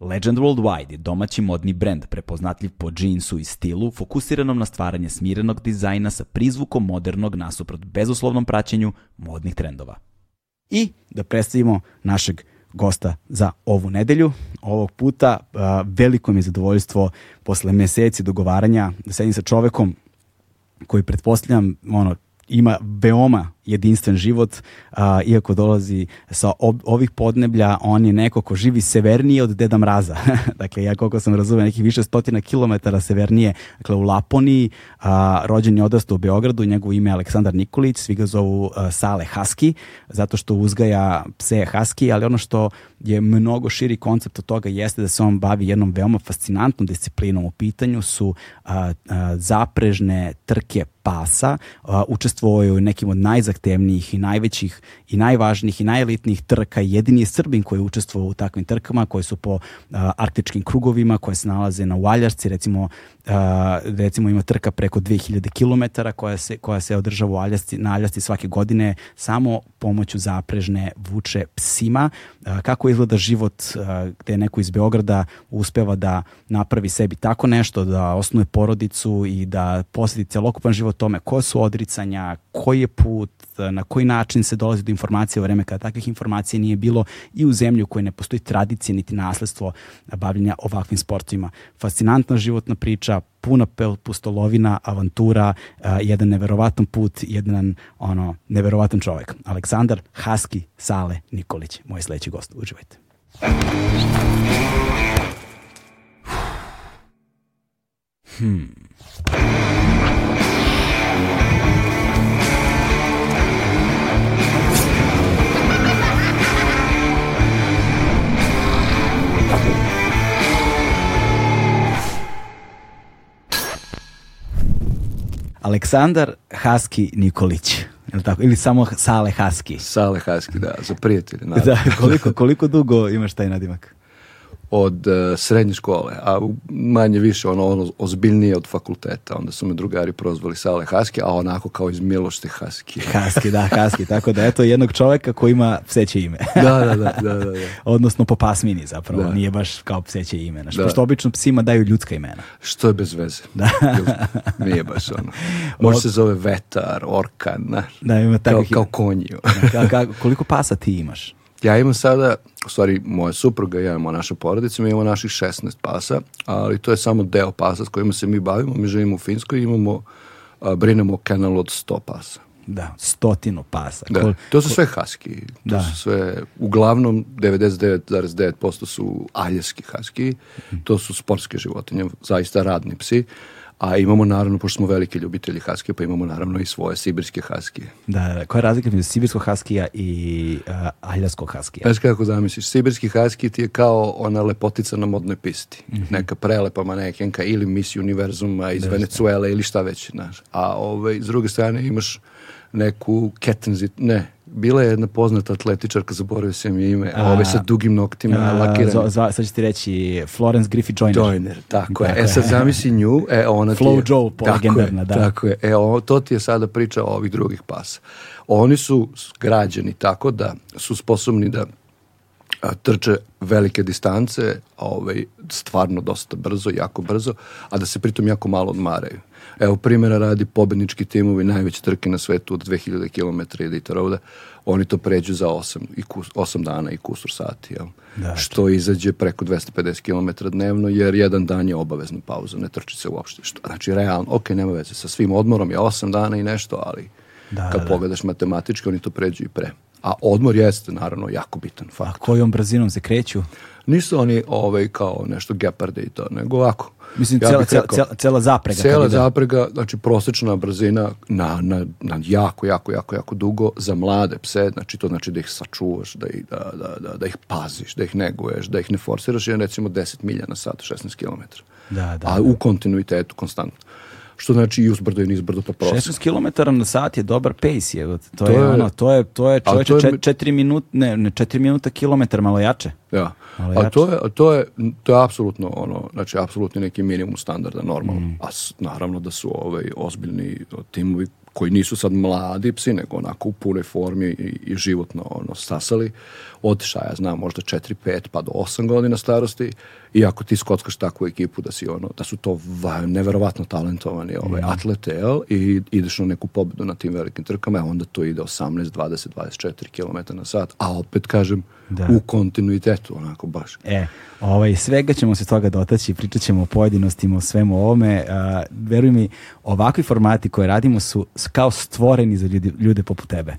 Legend Worldwide je domaći modni brend prepoznatljiv po džinsu i stilu, fokusiranom na stvaranje smirenog dizajna sa prizvukom modernog nasuprot bezuslovnom praćenju modnih trendova. I da predstavimo našeg gosta za ovu nedelju. Ovog puta veliko mi je zadovoljstvo posle meseci dogovaranja da sedim sa čovekom koji pretpostavljam ono, ima veoma jedinstven život, a, iako dolazi sa ob, ovih podneblja, on je neko ko živi severnije od Deda Mraza. dakle, ja koliko sam razumio, nekih više stotina kilometara severnije, dakle u Laponiji, a, rođen je odrastao u Beogradu, njegovo ime je Aleksandar Nikolić, svi ga zovu a, Sale Husky, zato što uzgaja pse Husky, ali ono što je mnogo širi koncept od toga jeste da se on bavi jednom veoma fascinantnom disciplinom. U pitanju su a, a, zaprežne trke pasa, a, učestvovao je u nekim od najzahtevnijih najzahtevnijih i najvećih i najvažnijih i najelitnijih trka. Jedini je Srbin koji je učestvovao u takvim trkama koje su po a, arktičkim krugovima koje se nalaze na Ualjarci, recimo a, recimo ima trka preko 2000 km koja se, koja se održava u Aljasci, na Aljasci svake godine samo pomoću zaprežne vuče psima. A, kako izgleda život a, gde neko iz Beograda uspeva da napravi sebi tako nešto, da osnuje porodicu i da posjeti celokupan život tome ko su odricanja, koji je put, E, na koji način se dolazi do informacija u vreme kada takvih informacija nije bilo i u zemlju u ne postoji tradicija niti nasledstvo bavljenja ovakvim sportovima. Fascinantna životna priča, puna pel, pustolovina, avantura, e, jedan neverovatan put, jedan ono, neverovatan čovek. Aleksandar Haski Sale Nikolić, moj sledeći gost. Uživajte. Hmm. Aleksandar Haski Nikolić. Ili, tako? ili samo Sale Haski. Sale Haski, da, za prijatelje. Da, koliko, koliko dugo imaš taj nadimak? od e, srednje škole, a manje više ono, ono ozbiljnije od fakulteta. Onda su me drugari prozvali Sale Haske, a onako kao iz Milošte Haske. Haske, da, Haski. Tako da, eto, jednog čoveka koji ima pseće ime. da, da, da, da, da, da. Odnosno po pasmini zapravo, da. nije baš kao pseće ime. Znaš, da. Pošto obično psima daju ljudska imena. Što je bez veze. Da. nije baš ono. Može Od... se zove vetar, orkan, znaš. Da, ima tako. Kao, kao konju. da, ka, koliko pasa ti imaš? Ja imam sada, u stvari moja supruga, ja imamo naša porodica, mi imamo naših 16 pasa, ali to je samo deo pasa s kojima se mi bavimo. Mi živimo u Finskoj i imamo, a, brinemo kanal od 100 pasa. Da, stotinu pasa. Da, to su sve haski. To da. su sve, uglavnom 99,9% su aljeski haski. Mhm. To su sportske životinje, zaista radni psi. Uh, A imamo naravno, pošto smo veliki ljubitelji haskije, pa imamo naravno i svoje sibirske haskije. Da, da, da. koja je razlika između sibirskog haskija i uh, e, aljaskog haskija? Znaš kako zamisliš, sibirski haskij ti je kao ona lepotica na modnoj pisti. Mm -hmm. Neka prelepa manekenka ili Miss Univerzuma iz da, da. Venecuele ili šta već. Znaš. A ovaj, s druge strane imaš neku ketenzit, ne, bila je jedna poznata atletičarka, zaboravio sam je ime, a, ove ovaj sa dugim noktima, a, lakiranim. Za, za, sad ću ti reći Florence Griffith Joyner. Joyner, tako, tako je. je. E sad zamisli nju, e ona Flow je... Flow Joe, po legendarna, je, da. Tako je, e o, to ti je sada priča o ovih drugih pasa. Oni su građeni tako da su sposobni da a, trče velike distance, ovaj, stvarno dosta brzo, jako brzo, a da se pritom jako malo odmaraju. Evo, primjera radi pobednički timovi najveće trke na svetu od 2000 km Edita Roda, oni to pređu za 8, i kus, 8 dana i kusur sati, jel? Da, što izađe preko 250 km dnevno, jer jedan dan je obavezna pauza, ne trči se uopšte. Što, znači, realno, ok, nema veze, sa svim odmorom je 8 dana i nešto, ali da, da, kad da, pogledaš matematički, oni to pređu i pre. A odmor jeste, naravno, jako bitan faktor. A kojom brzinom se kreću? nisu oni ovaj kao nešto geparde i to, nego ovako. Mislim, ja cela, cela, cela, cela zaprega. Cela zaprega, znači prosečna brzina na, na, na jako, jako, jako, jako dugo za mlade pse, znači to znači da ih sačuvaš, da ih, da, da, da, da ih paziš, da ih neguješ, da ih ne forsiraš, jer recimo 10 milja na sat, 16 km. Da, da, A da. u kontinuitetu, konstantno što znači i uzbrdo i nizbrdo to prosek. 16 km na sat je dobar pace, je. To, to je, je, ono, to je, to je čoveče, 4 je, minut, ne, ne, 4 minuta kilometar, malo jače. Ja. Malo jače. A to je, to je, to je apsolutno ono, znači apsolutni neki minimum standarda, normalno. Mm. A s, naravno da su ovaj, ozbiljni timovi koji nisu sad mladi psi, nego onako u punoj formi i, i životno ono, stasali od šta ja znam, možda 4, 5 pa do 8 godina starosti i ako ti skockaš takvu ekipu da si ono, da su to va, neverovatno talentovani ovaj, mm. atlete, jel? I ideš na neku pobedu na tim velikim trkama, a e, onda to ide 18, 20, 24 km na sat, a opet kažem, da. u kontinuitetu, onako baš. E, ovaj, svega ćemo se toga dotaći, pričat ćemo o pojedinostima, o svemu ovome. A, veruj mi, ovakvi formati koje radimo su kao stvoreni za ljudi, ljude poput tebe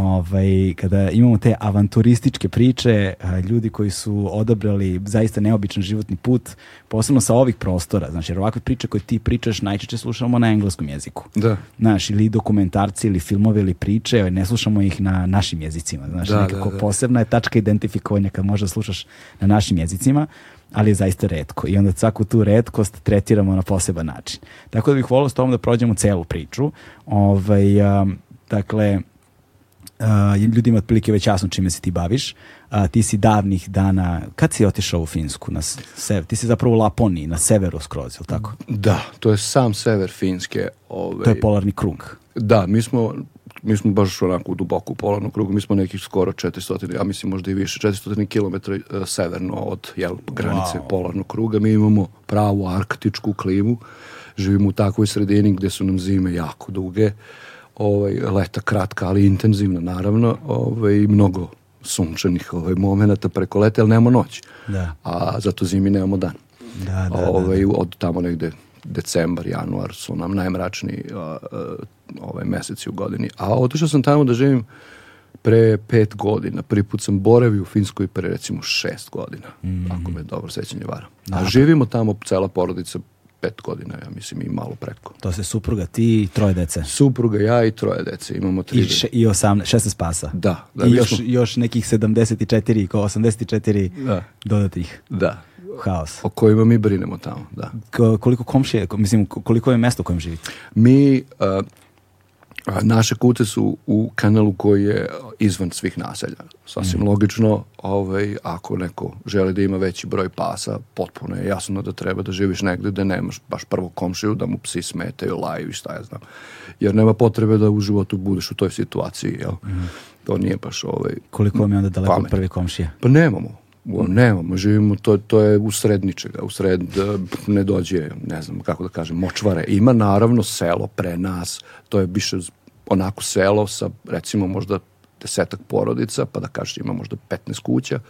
ovaj, kada imamo te avanturističke priče, eh, ljudi koji su odabrali zaista neobičan životni put, posebno sa ovih prostora, znači jer ovakve priče koje ti pričaš najčešće slušamo na engleskom jeziku. Da. Znaš, ili dokumentarci, ili filmove, ili priče, ne slušamo ih na našim jezicima. Znaš, da, nekako da, da. posebna je tačka identifikovanja kad možda slušaš na našim jezicima ali je zaista redko i onda svaku tu redkost tretiramo na poseban način. Tako da bih volao s tom da prođemo celu priču. Ovaj, um, dakle, uh, ljudima otprilike već jasno čime se ti baviš. Uh, ti si davnih dana, kad si otišao u Finsku? Na sever, ti si zapravo u Laponiji, na severu skroz, je li tako? Da, to je sam sever Finske. Ovaj... To je polarni krug. Da, mi smo, mi smo baš onako duboko u polarnom krugu, mi smo nekih skoro 400, ja mislim možda i više, 400 km e, severno od jel, granice wow. polarnog kruga. Mi imamo pravu arktičku klimu, živimo u takvoj sredini gde su nam zime jako duge, ovaj, leta kratka, ali intenzivna naravno, ovaj, mnogo sunčanih ovaj, momenta preko leta, ali nemamo noć. Da. A zato zimi nemamo dan. Da, da, da ovaj, da, da. Od tamo negde decembar, januar su nam najmračniji ovaj meseci u godini. A otišao sam tamo da živim pre pet godina. Prvi put sam boravio u Finskoj pre recimo šest godina, mm -hmm. ako me dobro sećanje vara. Da. A živimo tamo, cela porodica, 25 godina, ja mislim, i malo preko. To se supruga, ti i troje dece? Supruga, ja i troje dece, imamo tri I, še, i 18, 16 pasa? Da. da I još, smo... još nekih 74, ko 84 da. dodatih? Da. Haos. O kojima mi brinemo tamo, da. K koliko komšije, mislim, koliko je mesto u kojem živite? Mi, uh, naše kute su u kanalu koji je izvan svih naselja. Sasvim mm. logično, ovaj, ako neko želi da ima veći broj pasa, potpuno je jasno da treba da živiš negde gde nemaš baš prvo komšiju, da mu psi smetaju, laju i šta ja znam. Jer nema potrebe da u životu budeš u toj situaciji, jel? Mm. To nije baš ovaj... Koliko vam je onda daleko pamet. prvi komšija? Pa nemamo. Nemamo, živimo, to, to je u sred ničega, u sred da, ne dođe, ne znam kako da kažem, močvare. Ima naravno selo pre nas, to je više onako selo sa recimo možda desetak porodica, pa da kažeš ima možda 15 kuća,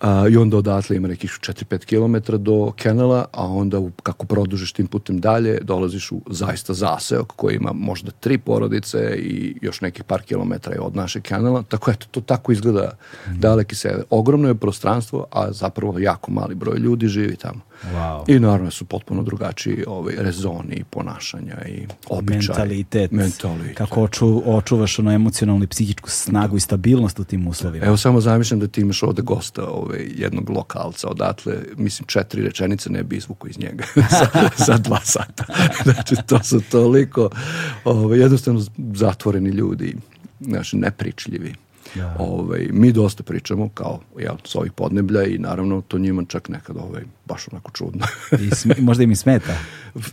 A, I onda odatle ima nekih 4-5 km do Kenela, a onda u, kako produžiš tim putem dalje, dolaziš u zaista zaseok koji ima možda tri porodice i još nekih par kilometara je od naše Kenela. Tako eto, to tako izgleda mm -hmm. daleki sever. Ogromno je prostranstvo, a zapravo jako mali broj ljudi živi tamo. Wow. I naravno su potpuno drugačiji ovaj, rezoni, ponašanja i običaj. Mentalitet. Mentalitet. Kako oču, očuvaš ono emocionalnu i psihičku snagu da. i stabilnost u tim uslovima. Evo samo zamišljam da ti imaš ovde gosta ovaj, jednog lokalca odatle, mislim četiri rečenice ne bi izvuku iz njega za, za dva sata. znači to su toliko ovaj, jednostavno zatvoreni ljudi, znači nepričljivi. Da. Ovaj, mi dosta pričamo kao jel, s ovih podneblja i naravno to njima čak nekad ovaj, baš onako čudno. I sme, možda im i smeta?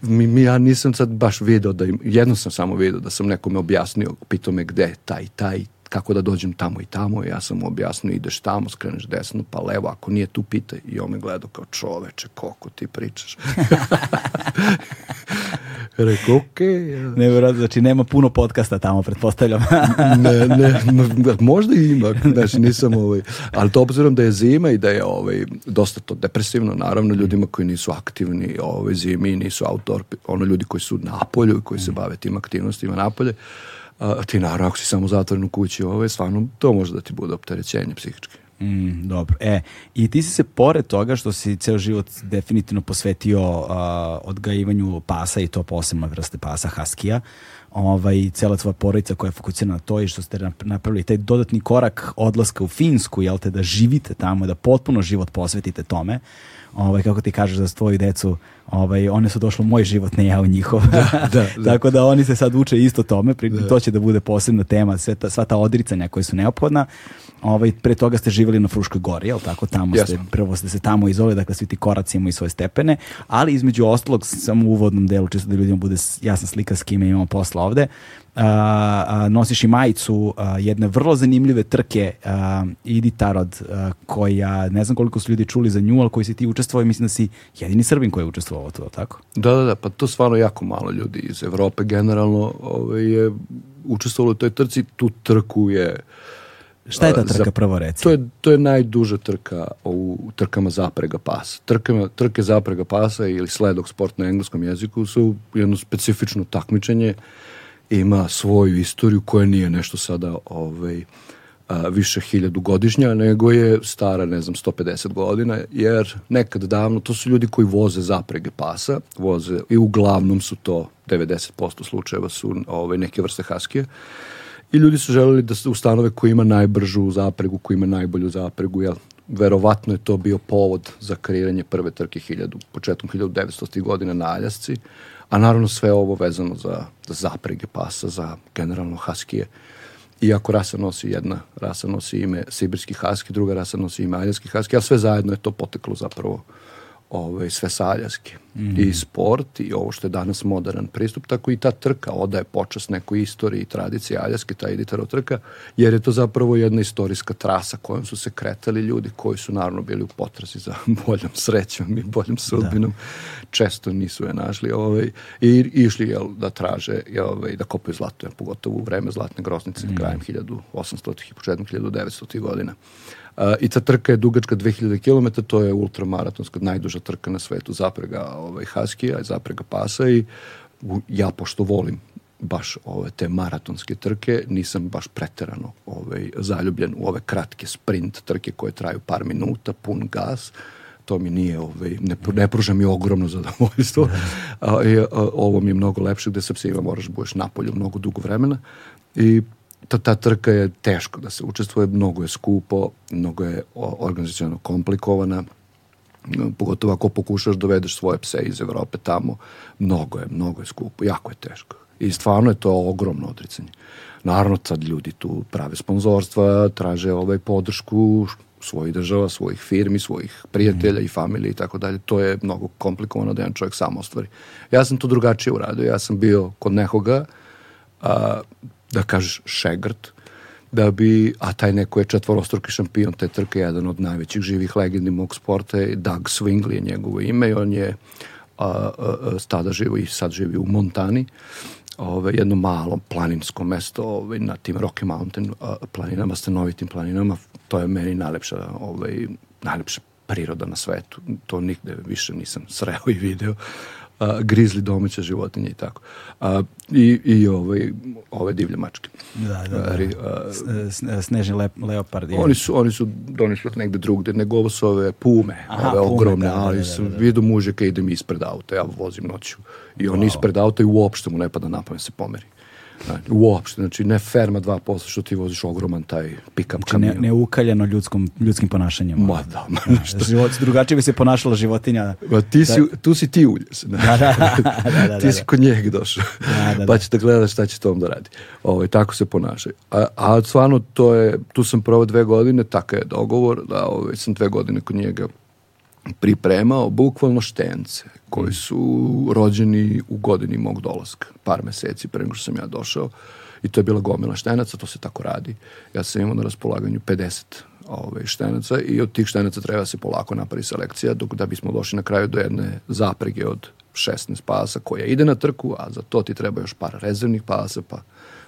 mi, mi, ja nisam sad baš video da im, jedno sam samo video da sam nekome objasnio, pitao me gde taj, taj, kako da dođem tamo i tamo. Ja sam mu objasnio, ideš tamo, skreneš desno, pa levo, ako nije tu, pitaj. I on me gledao kao čoveče, koliko ti pričaš. Rekao, okej. Okay. Nevjerojatno, znači nema puno podcasta tamo, pretpostavljam. ne, ne, možda ima, znači nisam ovaj, ali to obzirom da je zima i da je ovaj, dosta to depresivno, naravno, ljudima koji nisu aktivni ovaj, zimi i nisu outdoor, ono ljudi koji su na polju i koji se mm. bave tim aktivnostima napolje, a, ti naravno ako si samo zatvoren u kući, ovaj, stvarno to može da ti bude opterećenje psihički. Mm, dobro. E, i ti si se pored toga što si ceo život definitivno posvetio uh, odgajivanju pasa i to posebno vrste pasa, haskija, ovaj, cela tvoja porodica koja je fokusirana na to i što ste napravili taj dodatni korak odlaska u Finsku, jel te, da živite tamo, da potpuno život posvetite tome, ovaj, kako ti kažeš za da tvoju decu, ovaj, one su došle u moj život, ne ja u njihov. Da, da, Tako da oni se sad uče isto tome, pri, da. to će da bude posebna tema, sve ta, sva ta odricanja koja su neophodna. Ovaj, pre toga ste živjeli na Fruškoj gori, jel tako? Tamo Jasno. ste, prvo ste se tamo izoli, dakle svi ti koraci imaju svoje stepene, ali između ostalog, samo u uvodnom delu, čisto da ljudima bude jasna slika s kime imamo posla ovde, Uh, nosiš i majicu a, jedne vrlo zanimljive trke a, Idi Tarod a, koja ne znam koliko su ljudi čuli za nju, ali koji si ti učestvovao i mislim da si jedini Srbin koji je učestvovao to, tako? Da, da, da, pa to stvarno jako malo ljudi iz Evrope generalno ovaj, je učestvovalo u toj trci, tu trku je Šta je ta trka za, prvo reci? To je, to je najduža trka u trkama zaprega pasa. Trkama, trke zaprega pasa ili sledog sport na engleskom jeziku su jedno specifično takmičenje. Ima svoju istoriju koja nije nešto sada ovaj, a, više hiljadu godišnja, nego je stara, ne znam, 150 godina, jer nekad davno to su ljudi koji voze zaprege pasa, voze i uglavnom su to 90% slučajeva su ovaj, neke vrste haskije i ljudi su želeli da se ustanove koji ima najbržu zapregu, koji ima najbolju zapregu, jel? Verovatno je to bio povod za kreiranje prve trke 1000, početkom 1900. godine na Aljasci, a naravno sve ovo vezano za, za zaprege pasa, za generalno haskije. Iako rasa nosi jedna, rasa nosi ime sibirski haski, druga rasa nosi ime aljanski haski, a sve zajedno je to poteklo zapravo ovaj, sve saljaske. Mm -hmm. I sport i ovo što je danas modern pristup, tako i ta trka odaje počas nekoj istoriji i tradiciji aljaske, ta iditarov trka, jer je to zapravo jedna istorijska trasa kojom su se kretali ljudi koji su naravno bili u potrazi za boljom srećom i boljom da. sudbinom. Da. Često nisu je našli ovaj, i išli jel, da traže, ovaj, da kopaju zlato, pogotovo u vreme zlatne groznice mm -hmm. krajem 1800-ih i početnog 1900-ih godina. I ta trka je dugačka 2000 km, to je ultramaratonska, najduža trka na svetu, zaprega ovaj, Haskija, zaprega pasa i ja pošto volim baš ove te maratonske trke, nisam baš preterano ovaj, zaljubljen u ove kratke sprint trke koje traju par minuta, pun gas, to mi nije, ovaj, ne, ne pruža mi ogromno zadovoljstvo. A, i, a, ovo mi je mnogo lepše gde se psima moraš da budeš na polju mnogo dugo vremena i ta, ta trka je teško da se učestvuje, mnogo je skupo, mnogo je organizacijalno komplikovana, pogotovo ako pokušaš da dovedeš svoje pse iz Evrope tamo, mnogo je, mnogo je skupo, jako je teško. I stvarno je to ogromno odricanje. Naravno, sad ljudi tu prave sponzorstva, traže ovaj podršku svojih država, svojih firmi, svojih prijatelja mm. i familije i tako dalje. To je mnogo komplikovano da jedan čovjek sam ostvari. Ja sam to drugačije uradio. Ja sam bio kod nekoga, a, da kažeš šegrt, da bi, a taj neko je četvorostruki šampion te trke, jedan od najvećih živih legendi mog sporta, je Doug Swingley je njegovo ime on je a, a, a, stada živo i sad živi u Montani, ove, jedno malo planinsko mesto ove, na tim Rocky Mountain a, planinama, stanovitim planinama, to je meni najlepša, ove, najlepša priroda na svetu. To nigde više nisam sreo i video a, grizli domaće životinje i tako. A, I i ove, ovaj, ove divlje mačke. Da, da, da. A, Snežni le, leopard. Oni su, oni su donesli negde drugde, nego ovo su ove pume, Aha, ove ogromne, pume, da, da, ali da, su, da, vidu muže kad idem ispred auta, ja vozim noću. I on wow. ispred auta i uopšte mu ne pada na se pomeri. Uopšte, znači ne ferma 2% što ti voziš ogroman taj pick-up znači, kamion. Ne, ukaljeno ljudskom, ljudskim ponašanjem. Ma da, ma da, nešto. Život, drugačije bi se ponašala životinja. Ma, ti da. si, tu si ti ulje. Znači. Da, da, da, da, da ti si da. kod njeg došao. pa će da gledaš šta će to tom da radi. Ovo, ovaj, tako se ponašaj. A, a stvarno, to je, tu sam prvo dve godine, takav je dogovor, da ove, ovaj, sam dve godine kod njega pripremao bukvalno štence koji mm. su rođeni u godini mog dolaska, par meseci pre nego što sam ja došao i to je bila gomila štenaca, to se tako radi. Ja sam imao na raspolaganju 50 ove, ovaj, štenaca i od tih štenaca treba da se polako napravi selekcija dok da bismo došli na kraju do jedne zaprege od 16 pasa koja ide na trku, a za to ti treba još par rezervnih pasa, pa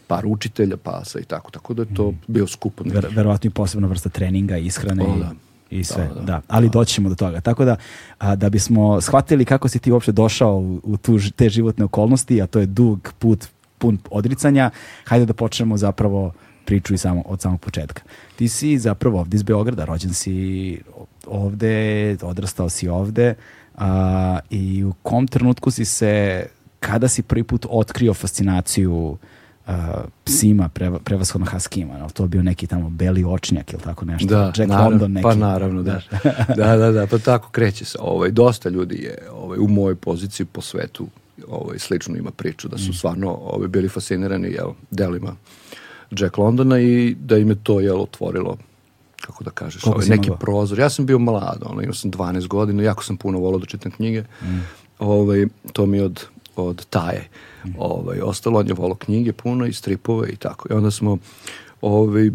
par učitelja pasa i tako. Tako da je to mm. bio skupo. Ver, verovatno i posebna vrsta treninga, ishrane. O, da i da, sve, da, da, da. ali da. doćemo do toga. Tako da, a, da bismo shvatili kako si ti uopšte došao u, tu, te životne okolnosti, a to je dug put pun odricanja, hajde da počnemo zapravo priču i samo, od samog početka. Ti si zapravo ovde iz Beograda, rođen si ovde, odrastao si ovde a, i u kom trenutku si se, kada si prvi put otkrio fascinaciju uh, uh, psima, preva, prevashodno haskima, no? to je bio neki tamo beli očnjak ili tako nešto. Da, Jack naravno, London neki. Pa naravno, da. da, da, da, pa tako kreće se. Ovaj, dosta ljudi je ovaj, u mojoj poziciji po svetu ovaj, slično ima priču, da su mm. stvarno ovaj, bili fascinirani jel, delima Jack Londona i da im je to jel, otvorilo kako da kažeš, ovaj, neki imalo? prozor. Ja sam bio mlad, ono, imao sam 12 godina, jako sam puno volao da čitam knjige. Mm. Ovaj, to mi od od Taje. Ovaj, ostalo on je volao knjige puno i stripove i tako. I onda smo ovaj,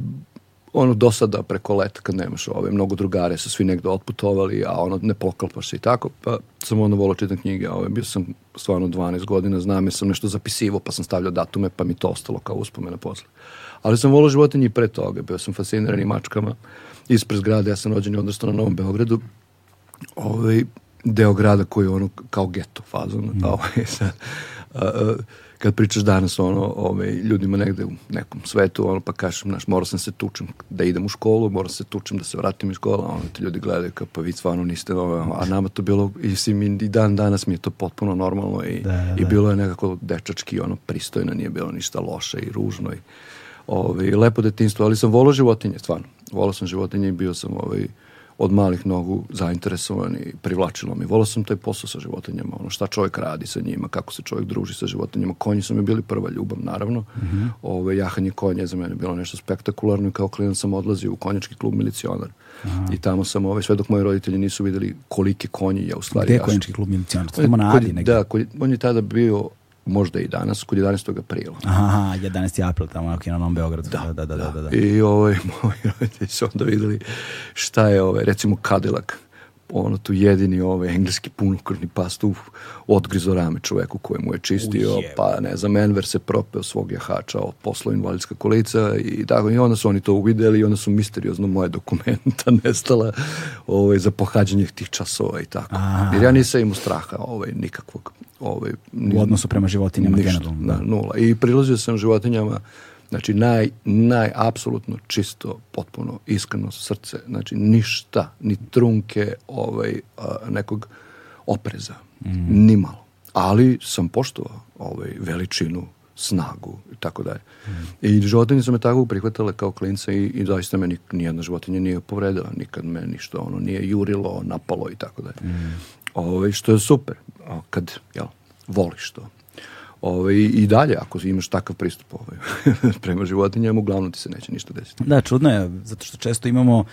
ono do sada preko leta kad nemaš ove, ovaj, mnogo drugare su svi negde otputovali, a ono ne poklapaš se i tako, pa sam ono volao čitam knjige, ove, ovaj, bio sam stvarno 12 godina, znam jer sam nešto zapisivo pa sam stavljao datume pa mi to ostalo kao uspomena posle. Ali sam volao životinje i pre toga, bio sam fasciniran i mačkama, ispred zgrade, ja sam rođen i odrastao na Novom Beogradu, ove, ovaj, deo grada koji je ono kao geto fazon. Mm. Ovaj, sad, a, a, kad pričaš danas ono, ovaj, ljudima negde u nekom svetu, ono, pa kažem, naš, morao sam se tučem da idem u školu, morao se tučem da se vratim iz škola, ono, te ljudi gledaju kao, pa vi stvarno niste, ono, a da. nama to bilo, i, sim, i dan danas mi je to potpuno normalno i, da, da. i da. bilo je nekako dečački, ono, pristojno, nije bilo ništa loše i ružno i, ovaj, lepo detinstvo, ali sam volao životinje, stvarno. Volao sam životinje i bio sam, ovaj, od malih nogu zainteresovan i privlačilo mi. Volao sam taj posao sa životinjama, ono šta čovjek radi sa njima, kako se čovjek druži sa životinjama. Konji su mi bili prva ljubav, naravno. Mm -hmm. Ove, jahanje konje za mene bilo nešto spektakularno i kao klinac sam odlazio u konjački klub milicionar. Aha. I tamo sam, ove, sve dok moji roditelji nisu videli kolike konji ja u stvari. Gde je konjački klub milicionar? To pa tamo na Adi negdje? Da, on je tada bio možda i danas, kod 11. aprila. Aha, 11. april, tamo okay, na Novom Beogradu. Da, da, da, da. da, da. da, da. I ovaj, moji roditelji su onda videli šta je, ovo, ovaj, recimo, Kadilak ono tu jedini ovaj engleski punokrvni pastuf odgrizo rame čoveku koji mu je čistio, Ujeb. pa ne znam, Enver se propeo svog jahača od posla invalidska kolica i tako i onda su oni to uvideli i onda su misteriozno moje dokumenta nestala ovaj, za pohađanje tih časova i tako. Aha. Jer ja nisam imao straha ovaj, nikakvog. Ovaj, u odnosu prema životinjama ništa, generalno. Da, nula. I prilazio sam životinjama Znači, naj, naj, apsolutno čisto, potpuno, iskreno srce. Znači, ništa, ni trunke ovaj, nekog opreza. Mm. Nimalo. Ali sam poštovao ovaj, veličinu, snagu i tako dalje. Mhm. I životinje su me tako prihvatile kao klinca i, i zaista me nijedna životinja nije povredila. Nikad me ništa ono nije jurilo, napalo i tako dalje. Mhm. Ovaj, što je super. Kad, jel, voliš to ovaj, i dalje, ako imaš takav pristup ovaj, prema životinjama, uglavnom ti se neće ništa desiti. Da, čudno je, zato što često imamo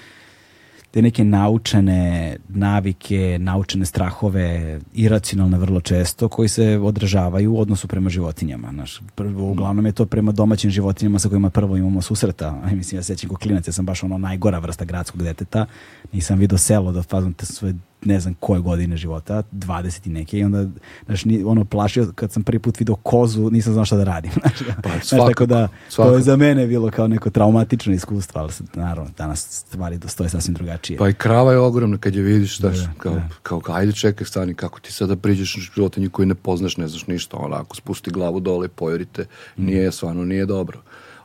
te neke naučene navike, naučene strahove, iracionalne vrlo često, koji se odražavaju u odnosu prema životinjama. Naš, prvo, uglavnom je to prema domaćim životinjama sa kojima prvo imamo susreta. Aj, mislim, ja sećam ko klinac, ja sam baš ono najgora vrsta gradskog deteta. Nisam vidio selo, da fazom te svoje ne znam koje godine života, 20 i neke i onda, znaš, ono, plašio kad sam prvi put video kozu, nisam znao šta da radim. Znaš, pa, znaš tako da, svakako. to je za mene bilo kao neko traumatično iskustvo, ali naravno, danas stvari stoje sasvim drugačije. Pa i krava je ogromna kad je vidiš, da, znaš, da, kao, da. kao, kao, ajde čekaj, stani, kako ti sada priđeš na životinju koju ne poznaš, ne znaš ništa, onako, spusti glavu dole, pojurite, mm. nije, stvarno nije dobro.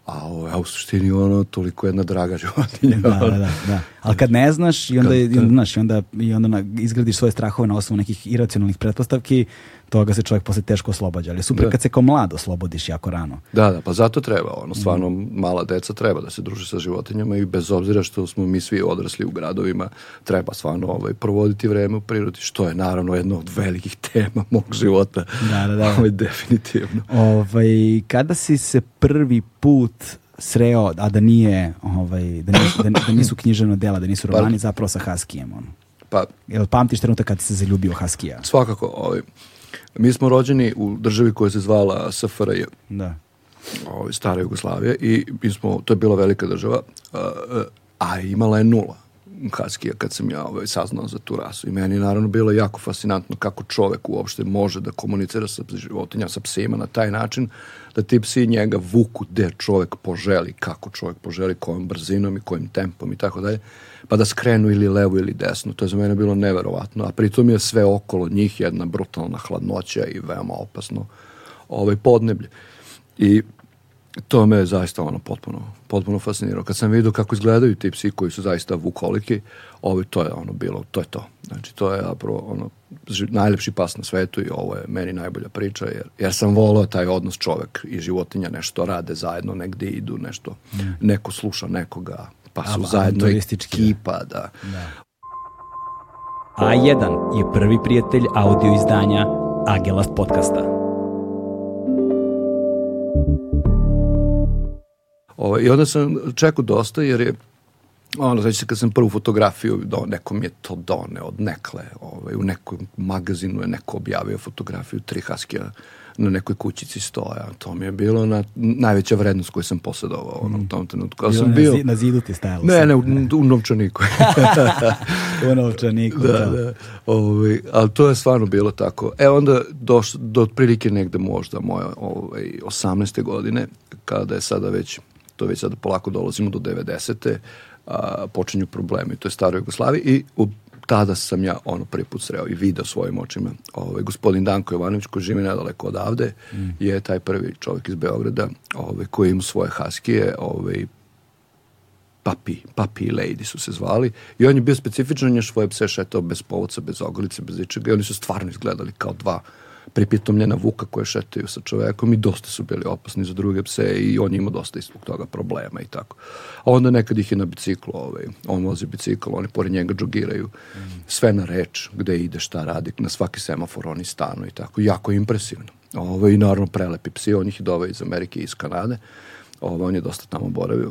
A, ovaj, a u suštini ono, toliko jedna draga životinja. Da, da, da. da. Ali kad ne znaš i onda, i, znaš, i onda, i onda na, izgradiš svoje strahove na osnovu nekih iracionalnih pretpostavki, toga se čovjek posle teško oslobađa. Ali super da. kad se kao mlad oslobodiš jako rano. Da, da, pa zato treba. Ono, stvarno, mhm. mala deca treba da se druže sa životinjama i bez obzira što smo mi svi odrasli u gradovima, treba stvarno ovaj, provoditi vreme u prirodi, što je naravno jedno od velikih tema mog života. Da, da, da. Ovaj, definitivno. Ovaj, kada si se prvi put sreo, a da nije, ovaj, da, nisu, da, da nisu književna dela, da nisu pa- romani, zapravo sa Haskijem. Ono. Pa, Jel pamtiš trenutak kad si se zaljubio Haskija? Svakako. Ovaj, mi smo rođeni u državi koja se zvala SFRJ. Da. Ovaj, stara Jugoslavija i mi smo, to je bila velika država, a, a imala je nula. Haskija kad sam ja ovaj, saznao za tu rasu. I meni je naravno bilo jako fascinantno kako čovek uopšte može da komunicira sa životinja, sa psima na taj način. Uh, da ti psi njega vuku gde čovek poželi, kako čovek poželi, kojom brzinom i kojim tempom i tako dalje, pa da skrenu ili levo ili desno. To je za mene bilo neverovatno, a pritom je sve okolo njih jedna brutalna hladnoća i veoma opasno ovaj, podneblje. I to me je zaista ono potpuno, potpuno fascinirao. Kad sam vidio kako izgledaju ti psi koji su zaista vukoliki, ovaj, to je ono bilo, to je to. Znači, to je apro, ono najlepši pas na svetu i ovo je meni najbolja priča jer, jer sam volao taj odnos čovek i životinja nešto rade zajedno, negde idu nešto, mm. neko sluša nekoga, pa su A, zajedno ekipa, da. da. A1 je prvi prijatelj audio izdanja Agelast podcasta. Ovo, I onda sam čekao dosta jer je ono, znači se kad sam prvu fotografiju, do, neko mi je to doneo od nekle, ovaj, u nekom magazinu je neko objavio fotografiju tri haskija na nekoj kućici stoja. To mi je bilo na, najveća vrednost koju sam posjedovao ono, u mm. tom trenutku. Ja sam bio, na zidu ti stajalo? Ne, ne, u, u novčaniku. u novčaniku, da, da. da. Ovaj, ali to je stvarno bilo tako. E onda doš, do otprilike negde možda moje ovaj, 18. godine, kada je sada već, to već sada polako dolazimo do 90 a, počinju problemi. To je staro Jugoslavije i u tada sam ja ono prvi put sreo i video svojim očima. Ovaj, gospodin Danko Jovanović koji živi nedaleko odavde mm. je taj prvi čovjek iz Beograda ovaj, koji ima svoje haskije ovaj, Papi, Papi i Lady su se zvali i on je bio specifičan, on je svoje pse šetao bez povoca, bez ogrlice, bez ničega i oni su stvarno izgledali kao dva pripitomljena vuka koje šetaju sa čovekom i dosta su bili opasni za druge pse i on ima dosta istog toga problema i tako. A onda nekad ih je na biciklu, ovaj, on vozi bicikl, oni pored njega džogiraju, sve na reč, gde ide, šta radi, na svaki semafor oni stanu i tako, jako impresivno. Ovo, ovaj, I naravno prelepi psi, on ih je doveo iz Amerike i iz Kanade, ovo, ovaj, on je dosta tamo boravio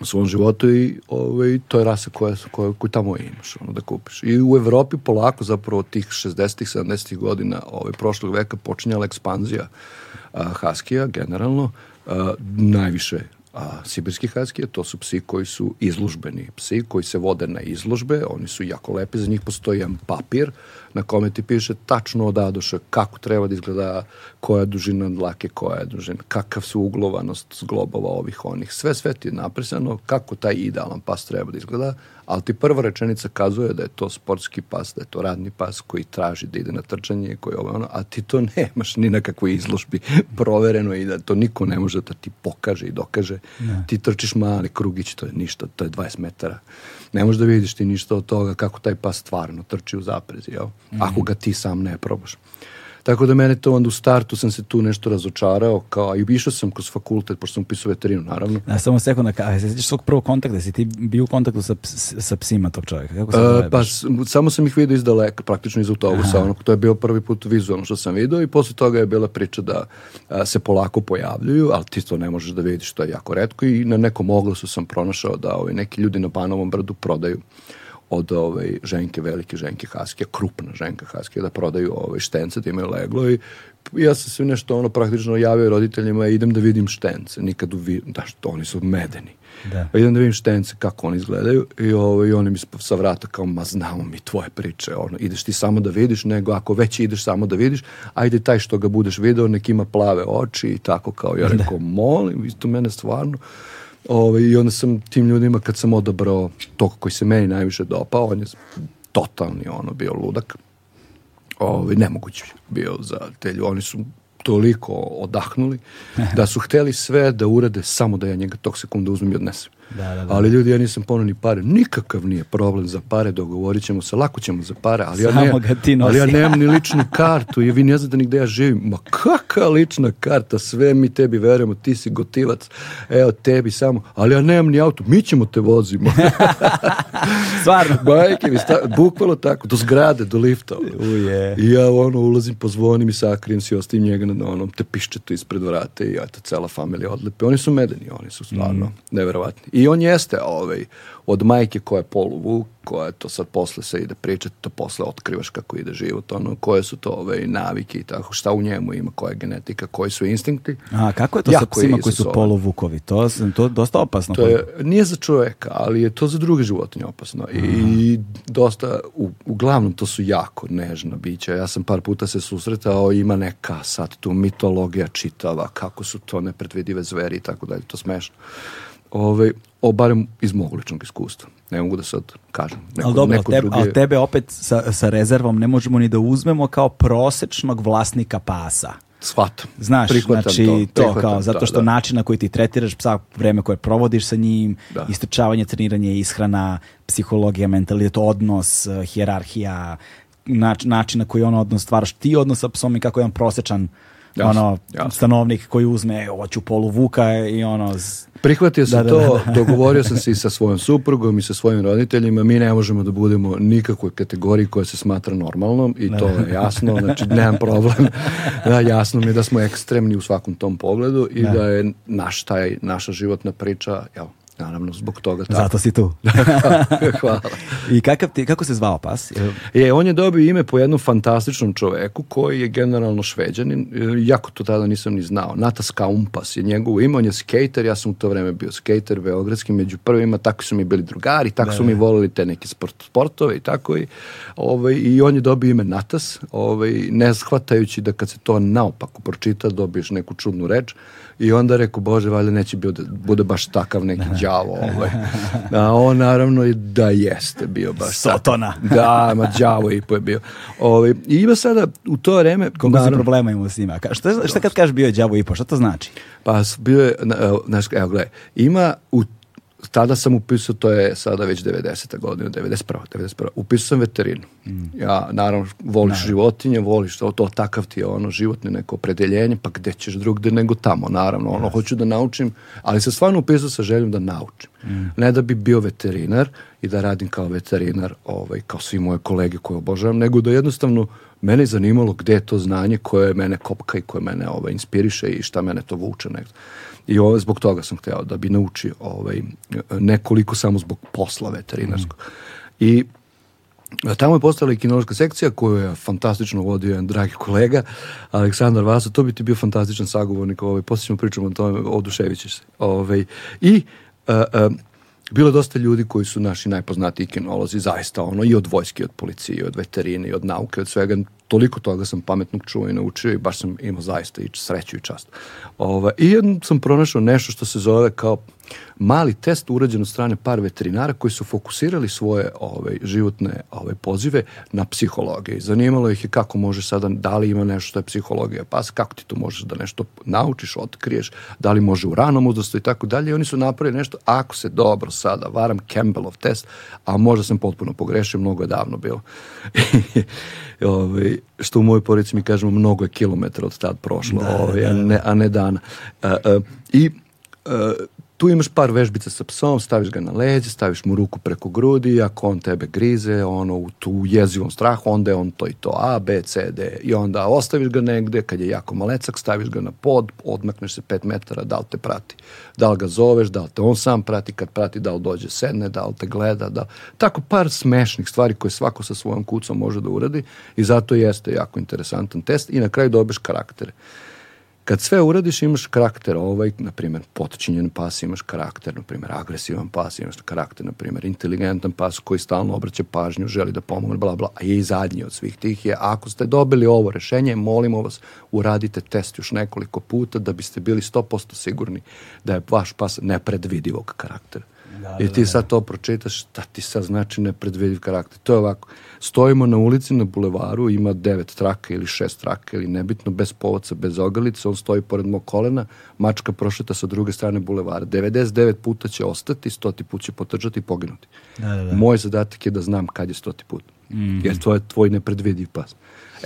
u svom životu i ovaj, to je rasa koja, koja, koju tamo imaš, ono, da kupiš. I u Evropi polako zapravo tih 60-ih, 70-ih godina ovaj, prošlog veka počinjala ekspanzija a, Haskija generalno, a, najviše A, sibirski haskije to su psi koji su izlužbeni, psi koji se vode na izlužbe, oni su jako lepi, za njih postoji jedan papir na kome ti piše tačno od adoša kako treba da izgleda, koja je dužina dlake, koja je dužina, kakav su uglovanost zglobova ovih onih, sve sve ti je napisano, kako taj idealan pas treba da izgleda, ali ti prva rečenica kazuje da je to sportski pas, da je to radni pas koji traži da ide na trčanje, koji je ovo ono, a ti to nemaš ni na kakvoj izložbi provereno i da to niko ne može da ti pokaže i dokaže. Ne. Ti trčiš mali krugić, to je ništa, to je 20 metara. Ne možeš da vidiš ti ništa od toga kako taj pas stvarno trči u zaprezi, jel? Mm -hmm. Ako ga ti sam ne probaš. Tako da mene to onda u startu sam se tu nešto razočarao, kao, i išao sam kroz fakultet, pošto sam upisao veterinu, naravno. Na samo sekunda, a se sjećaš svog prvog kontakta, si ti bio u kontaktu sa, sa psima tog čovjeka? Kako se uh, pa, samo sam ih vidio iz daleka, praktično iz autobusa, ono, to je bio prvi put vizualno što sam vidio i posle toga je bila priča da a, se polako pojavljuju, ali ti to ne možeš da vidiš, to je jako redko i na nekom oglasu sam pronašao da ovi neki ljudi na Banovom brdu prodaju od ove ovaj, ženke, velike ženke haske, krupna ženka haske, da prodaju ove ovaj, štence, da imaju leglo i ja sam se nešto ono praktično javio roditeljima, idem da vidim štence, nikad u da što, oni su medeni. Da. Pa idem da vidim štence kako oni izgledaju i, ovo, ovaj, i oni mi sa vrata kao, ma znamo mi tvoje priče, ono, ideš ti samo da vidiš, nego ako već ideš samo da vidiš, ajde taj što ga budeš video, nek ima plave oči i tako kao, ja da. rekao, da. molim, isto mene stvarno, Ove, ovaj, I onda sam tim ljudima kad sam odabrao tog koji se meni najviše dopao, on je totalni ono bio ludak. Ove, ovaj, nemoguć bio za te ljudi. Oni su toliko odahnuli da su hteli sve da urade samo da ja njega tog sekunda uzmem i odnesem. Da, da, da, Ali ljudi, ja nisam ponuo ni pare. Nikakav nije problem za pare, dogovorit ćemo se, lako ćemo za pare, ali ja, ne, ali ja nemam ni ličnu kartu i vi ne znate ni gde ja živim. Ma kakva lična karta, sve mi tebi verujemo, ti si gotivac, evo tebi samo, ali ja nemam ni auto, mi ćemo te vozimo. Stvarno? Bajke mi, sta, bukvalo tako, do zgrade, do lifta. Uje. I ja ono ulazim, pozvonim i sakrijem se i ostavim njega na onom tepiščetu ispred vrata i ja ta cela familija odlepe. Oni su medeni, oni su stvarno mm. neverovatni. I on jeste ovaj, od majke koja je poluvuk, koja to sad posle se ide pričati, to posle otkrivaš kako ide život, ono, koje su to ovaj, navike i tako, šta u njemu ima, koja je genetika, koji su instinkti. A kako je to jako sa psima koji su poluvukovi? To, to je dosta opasno. To je, nije za čoveka, ali je to za druge životinje opasno. I, I, dosta, u, uglavnom, to su jako nežna bića. Ja sam par puta se susretao, ima neka sad tu mitologija čitava, kako su to nepredvidive zveri i tako dalje, to smešno ovaj, o, barem iz mog ličnog iskustva. Ne mogu da sad kažem. Neko, ali dobro, neko tebe, drugi... ali tebe opet sa, sa rezervom ne možemo ni da uzmemo kao prosečnog vlasnika pasa. Shvatam. Znaš, prihvatam znači to, to kao, zato da, što da, način na koji ti tretiraš psa, vreme koje provodiš sa njim, da. istračavanje, treniranje, ishrana, psihologija, mentalitet, odnos, hjerarhija, eh, način na koji on odnos stvaraš, ti odnos sa psom i kako je on prosečan Jasne, ono, jasne. stanovnik koji uzme hoću polu vuka i ono... Z... Prihvatio sam da, da to, da, da, dogovorio sam se i sa svojom suprugom i sa svojim roditeljima, mi ne možemo da budemo nikakvoj kategoriji koja se smatra normalnom i to je jasno, znači nemam problem, da, jasno mi je da smo ekstremni u svakom tom pogledu i da, da je naš taj, naša životna priča, jel, Naravno, zbog toga. Tako. Zato si tu. Hvala. I kakav ti, kako se zvao pas? Je, on je dobio ime po jednom fantastičnom čoveku koji je generalno šveđanin. E, jako to tada nisam ni znao. Natas Skaumpas je njegovo ime. On je skater. Ja sam u to vreme bio skater beogradski. Među prvima tako su mi bili drugari. Tako da, su mi da. volili te neke sport, sportove i tako. I, ovaj, I on je dobio ime Natas. Ovaj, ne shvatajući da kad se to naopako pročita dobiješ neku čudnu reč I onda reku, bože, valjda neće bude, da bude baš takav neki đavo. Ovaj. A on naravno i da jeste bio baš Sotona. Takav. Da, ma đavo i je bio. Ovaj, I ima sada u to vreme... kako se problema imamo s njima? Ka, Šta, šta kad kažeš bio je đavo i po, šta to znači? Pa bio je, znaš, evo gle, ima u tada sam upisao, to je sada već 90. godina, 91. 91. Upisao sam veterinu. Mm. Ja, naravno, voliš naravno. životinje, voliš to, to, takav ti je ono životno neko opredeljenje, pa gde ćeš drugde nego tamo, naravno. Ono, yes. hoću da naučim, ali sam stvarno upisao sa željom da naučim. Mm. Ne da bi bio veterinar i da radim kao veterinar, ovaj, kao svi moje kolege koje obožavam, nego da jednostavno mene je zanimalo gde je to znanje koje mene kopka i koje mene ovaj, inspiriše i šta mene to vuče nekako. I ovo, zbog toga sam hteo da bi naučio ovaj, nekoliko samo zbog posla veterinarskog. Mm. I Tamo je postala i kinološka sekcija koju je fantastično vodio jedan dragi kolega Aleksandar Vasa, to bi ti bio fantastičan sagovornik, ovaj, poslije ćemo pričamo o tome, oduševit ćeš se. Ovaj, I a, a, bilo je dosta ljudi koji su naši najpoznatiji kinolozi, zaista ono, i od vojske, i od policije, i od veterine, i od nauke, od svega. Toliko toga sam pametnog čuo i naučio i baš sam imao zaista i sreću i čast. Ove, I jednom sam pronašao nešto što se zove kao mali test urađen od strane par veterinara koji su fokusirali svoje ovaj, životne ovaj, pozive na psihologiju. Zanimalo ih je kako može sada, da li ima nešto što je psihologija pas, kako ti to možeš da nešto naučiš, otkriješ, da li može u ranom uzrastu i tako dalje. I oni su napravili nešto, ako se dobro sada varam, Campbellov test, a možda sam potpuno pogrešio, mnogo je davno bilo. ovaj, što u mojoj porici mi kažemo, mnogo je kilometara od tad prošlo, da, ovaj, da. A, da. ne, a ne dana. A, e, a, e, I Uh, tu imaš par vežbica sa psom, staviš ga na leđe, staviš mu ruku preko grudi, ako on tebe grize, ono, u tu jezivom strahu, onda je on to i to, A, B, C, D, i onda ostaviš ga negde, kad je jako malecak, staviš ga na pod, odmakneš se 5 metara, da li te prati, da li ga zoveš, da li te on sam prati, kad prati, da li dođe sedne, da li te gleda, da tako par smešnih stvari koje svako sa svojom kucom može da uradi i zato jeste jako interesantan test i na kraju dobiješ karaktere. Kad sve uradiš imaš karakter, ovaj, na primjer, potčinjen pas, imaš karakter, na primjer, agresivan pas, imaš karakter, na primjer, inteligentan pas koji stalno obraća pažnju, želi da pomogne, bla, bla, a je i zadnji od svih tih je, ako ste dobili ovo rešenje, molimo vas, uradite test još nekoliko puta da biste bili 100% sigurni da je vaš pas nepredvidivog karaktera da, I da, ti da, sad da. to pročitaš, šta ti sad znači nepredvidiv karakter. To je ovako, stojimo na ulici, na bulevaru, ima devet traka ili šest traka ili nebitno, bez povaca, bez ogalice, on stoji pored mog kolena, mačka prošeta sa druge strane bulevara. 99 puta će ostati, stoti put će potržati i poginuti. Da, da, da. Moj zadatak je da znam kad je stoti put. Mm -hmm. Jer to je tvoj nepredvidiv pas.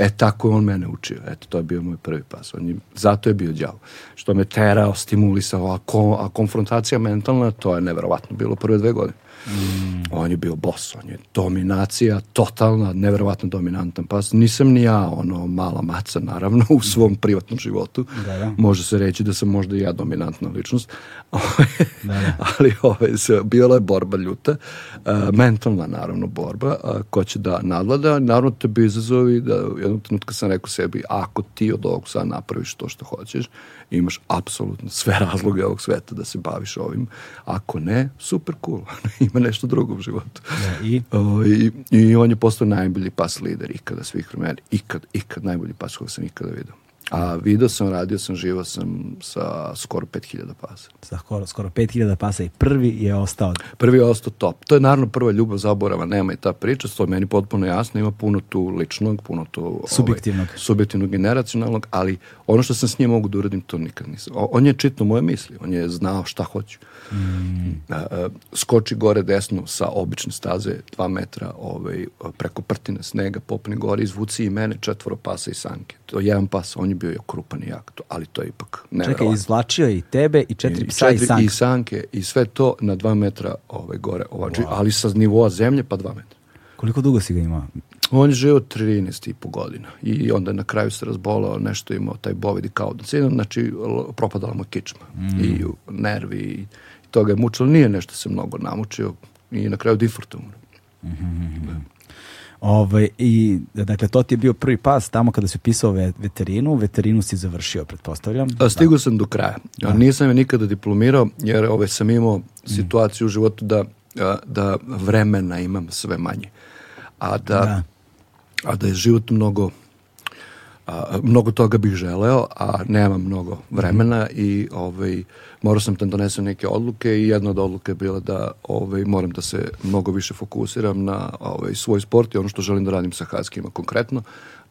E, tako je on mene učio. Eto, to je bio moj prvi pas. On je, zato je bio đavo. Što me terao, stimulisao, a, ko, a konfrontacija mentalna, to je neverovatno bilo prve dve godine. Mm. On je bio boss, on je dominacija, totalna, nevjerovatno dominantan pas. Nisam ni ja, ono, mala maca, naravno, u svom privatnom životu. Da, da. Može se reći da sam možda i ja dominantna ličnost. Da, da, Ali ove, ovaj, se, bila je borba ljuta, uh, mentalna, naravno, borba, uh, ko će da nadlada. Naravno, te bi izazovi da jednog trenutka sam rekao sebi, ako ti od ovog sada napraviš to što hoćeš, imaš apsolutno sve razloge ovog sveta da se baviš ovim. Ako ne, super cool. Ima nešto drugo u životu. Ja, da, i? i, i? on je postao najbolji pas lider ikada svih vremena. Ikad, ikad najbolji pas koga sam ikada vidio. A video sam, radio sam, živo sam sa skoro 5000 pasa. Sa skoro, skoro 5000 pasa i prvi je ostao. Prvi je ostao top. To je naravno prva ljubav zaborava, nema i ta priča, to je meni potpuno jasno, ima puno tu ličnog, puno tu... Subjektivnog. Ovaj, subjektivnog i ali ono što sam s njim mogu da uradim, to nikad nisam. O, on je čitno moje misli, on je znao šta hoću mm. skoči gore desno sa obične staze, dva metra ovaj, preko prtine snega, popne gore, izvuci i mene četvoro pasa i sanke. To je jedan pas, on je bio krupan i jak, to, ali to je ipak nevjerovatno. Čekaj, izvlačio i tebe i četiri psa četiri, i sanke. I sanke i sve to na dva metra ovaj, gore, ovaj, wow. ali sa nivoa zemlje pa dva metra. Koliko dugo si ga imao? On je živio 13 i po godina i onda na kraju se razbolao, nešto imao taj bovidi kao da znači propadala mu kičma mm. i nervi i toga je mučilo, nije nešto se mnogo namučio i na kraju Difford umro. Mm -hmm. da. Ove, ovaj, i, dakle, to ti je bio prvi pas tamo kada si pisao veterinu. Veterinu si završio, pretpostavljam. A, stigao sam do kraja. Da. Nisam je nikada diplomirao, jer ove, ovaj, sam imao mm. situaciju u životu da, da vremena imam sve manje. A da, da. A da je život mnogo A, mnogo toga bih želeo, a nemam mnogo vremena i ovaj, morao sam da donesem neke odluke i jedna od odluke je bila da ovaj, moram da se mnogo više fokusiram na ovaj, svoj sport i ono što želim da radim sa Haskima konkretno,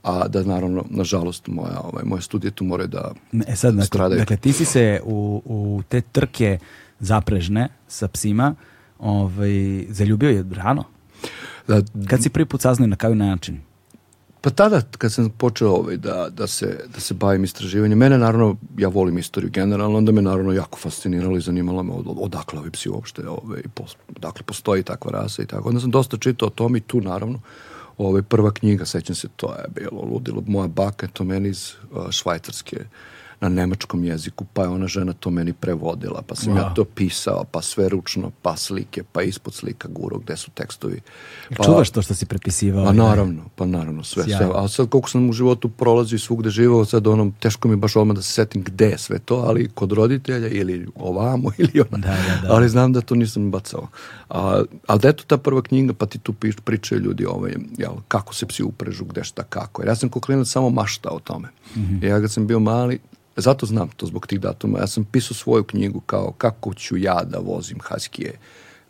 a da naravno, nažalost, moja, ovaj, moje studije tu moraju da e sad, dakle, stradaju. Dakle, ti si se u, u te trke zaprežne sa psima ovaj, zaljubio je rano? Da, Kad si prvi put saznao na koji način? Pa tada kad sam počeo ovaj, da, da, se, da se bavim istraživanjem, mene naravno, ja volim istoriju generalno, onda me naravno jako fasciniralo i zanimalo me od, odakle ovi psi uopšte, ovaj, pos, dakle postoji takva rasa i tako. Onda sam dosta čitao o tom i tu naravno, ovaj, prva knjiga, sećam se, to je bilo ludilo, moja baka to meni iz uh, Švajcarske na nemačkom jeziku, pa je ona žena to meni prevodila, pa sam wow. ja to pisao, pa sve ručno, pa slike, pa ispod slika guro gde su tekstovi. Pa, Čuvaš to što si prepisivao? Pa naravno, pa naravno, sve, sve. A sad koliko sam u životu prolazi svugde živao, sad onom, teško mi baš odmah da se setim gde je sve to, ali kod roditelja ili ovamo ili ona. Da, da, da. Ali znam da to nisam bacao. A, a da eto ta prva knjiga, pa ti tu piš, pričaju ljudi ovaj, jel, kako se psi uprežu, gde šta, kako. Jer ja sam ko klinac samo maštao o tome. Mm -hmm. Ja kad sam bio mali, Zato znam to zbog tih datuma. Ja sam pisao svoju knjigu kao kako ću ja da vozim haskije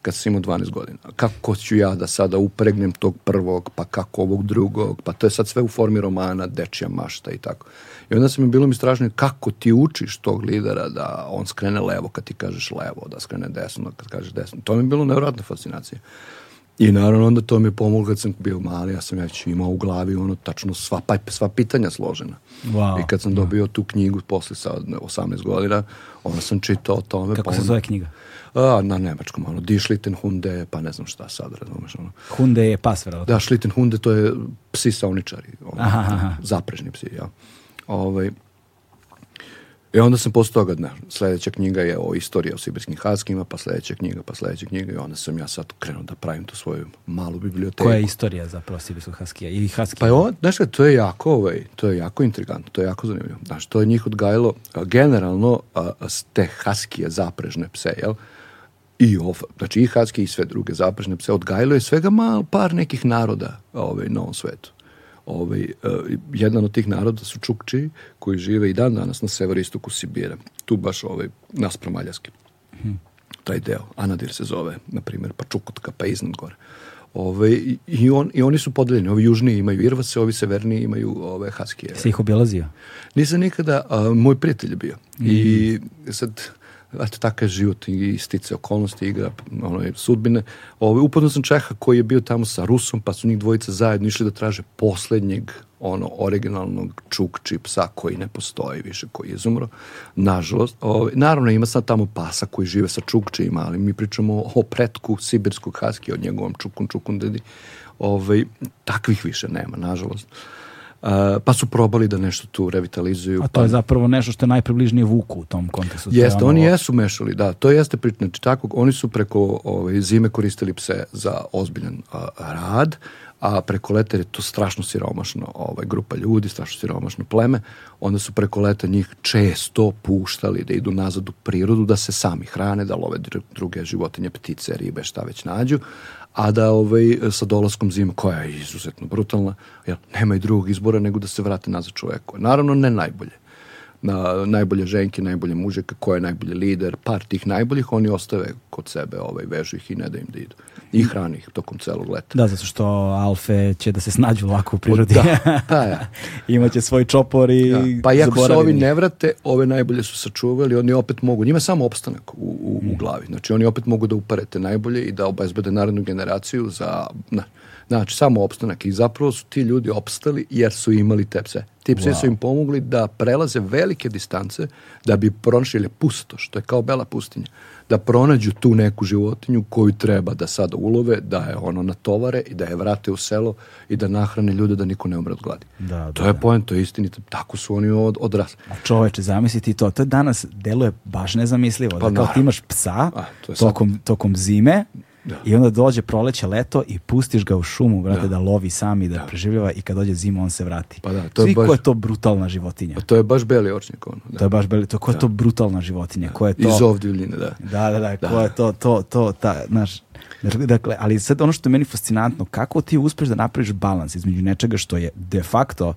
kad sam imao 12 godina. Kako ću ja da sada upregnem tog prvog, pa kako ovog drugog, pa to je sad sve u formi romana, dečija mašta i tako. I onda sam mi bilo mi strašno kako ti učiš tog lidera da on skrene levo kad ti kažeš levo, da skrene desno kad kažeš desno. To mi je bilo nevjerojatna fascinacija. I naravno onda to mi je pomoglo kad sam bio mali, ja sam već imao u glavi ono tačno sva, pa, sva pitanja složena. Wow. I kad sam dobio da. tu knjigu posle sa 18 godina, onda sam čitao o tome. Kako pa se zove knjiga? A, na nemačkom, ono, Die Schlittenhunde, pa ne znam šta sad, razumeš, ono. Hunde je pas, verovatno. Da, Schlittenhunde, to je psi sauničari, ono, aha, aha. zaprežni psi, ja. Ovaj, I e, onda sam posle toga, ne, sledeća knjiga je o istoriji o sibirskim haskima, pa sledeća knjiga, pa sledeća knjiga i onda sam ja sad krenuo da pravim tu svoju malu biblioteku. Koja je istorija zapravo sibirskog haskija ili haskija? Pa je on, znaš to je jako, ovaj, to je jako intrigantno, to je jako zanimljivo. Znaš, to je njih odgajalo a, generalno a, te haskije zaprežne pse, jel? I ov, znači i haskije i sve druge zaprežne pse, odgajalo je svega mal, par nekih naroda ovaj, na ovom svetu. Ovaj, e, jedan od tih naroda su Čukči, koji žive i dan danas na severistoku Sibira. Tu baš ovaj, naspram Aljaske. Hmm. Taj deo. Anadir se zove, na primjer, pa Čukotka, pa iznad gore. Ove, ovaj, i, on, I oni su podeljeni. Ovi južniji imaju Irvase, ovi severniji imaju ove Haskije. Se ih obilazio? Nisam nikada, a, moj prijatelj je bio. Mm. I sad, Znate, takav je život i stice okolnosti, igra, ono, je sudbine. ovaj upadno sam Čeha koji je bio tamo sa Rusom, pa su njih dvojica zajedno išli da traže poslednjeg ono originalnog čukči psa koji ne postoji više, koji je izumro. Nažalost, ovaj, naravno ima sad tamo pasa koji žive sa čukčima, ali mi pričamo o pretku sibirskog haskija, od njegovom čukun, čukun dedi. Ovaj, takvih više nema, nažalost pa su probali da nešto tu revitalizuju. A to pa... je zapravo nešto što je najpribližnije Vuku u tom kontekstu. Jeste, ono... oni jesu mešali, da, to jeste priča. Znači, tako, oni su preko ove, ovaj, zime koristili pse za ozbiljan a, rad, a preko leta je to strašno siromašno ovaj, grupa ljudi, strašno siromašno pleme, onda su preko leta njih često puštali da idu nazad u prirodu, da se sami hrane, da love druge životinje, ptice, ribe, šta već nađu, a da ovaj, sa dolaskom zima, koja je izuzetno brutalna, jer nema i drugog izbora nego da se vrate nazad čoveku. Naravno, ne najbolje na najbolje ženke, najbolje muže, ko je najbolji lider, par tih najboljih, oni ostave kod sebe, ovaj, vežu ih i ne da im da idu. I hrani ih tokom celog leta. Da, zato što alfe će da se snađu lako u prirodi. Da, da, ja. Imaće svoj čopor i ja. Da, pa iako se ovi ne vrate, ove najbolje su sačuvali, oni opet mogu, njima samo opstanak u, u, u mm. glavi. Znači, oni opet mogu da uparete najbolje i da obezbede narodnu generaciju za... Na, Znači, samo opstanak. I zapravo su ti ljudi opstali jer su imali te pse. Ti psi wow. su im pomogli da prelaze velike distance da bi pronašli pusto, što je kao bela pustinja. Da pronađu tu neku životinju koju treba da sada ulove, da je ono natovare i da je vrate u selo i da nahrane ljude da niko ne umre od gladi. Da, da, to je da. pojem, to je istinito. Tako su oni od, odrasli. čoveče, zamisliti ti to. To danas deluje baš nezamislivo. Pa, da kao ti imaš psa A, to tokom, tokom zime Da. I onda dođe proleće, leto i pustiš ga u šumu, brate, da, da lovi sami, da, da, preživljava i kad dođe zima on se vrati. Pa da, to je baš... koja je to brutalna životinja? Pa to je baš beli očnik ono. Da. To je baš beli, to koja je da. to brutalna životinja? Da. Ko je to? Iz ovdivljine, da. Da, da, da, ko je to, to, to, ta, znaš, Dakle, ali sad ono što je meni fascinantno, kako ti uspeš da napraviš balans između nečega što je de facto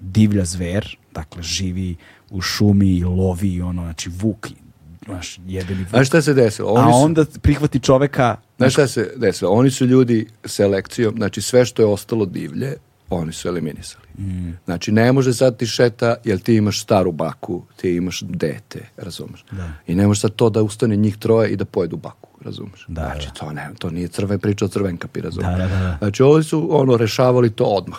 divlja zver, dakle živi u šumi i lovi i ono, znači vuki, Znaš, jebeni vuk. A šta se desilo? Oni a su... onda prihvati čoveka... Znaš šta se desilo? Oni su ljudi selekcijom, znači sve što je ostalo divlje, oni su eliminisali. Mm. Znači, ne može sad ti šeta, jer ti imaš staru baku, ti imaš dete, razumeš? Da. I ne može sad to da ustane njih troje i da pojedu baku, razumeš? Da, znači, da. to, ne, to nije crve priča o crvenkapi, razumeš? Da, da, da. Znači, oni su ono, rešavali to odmah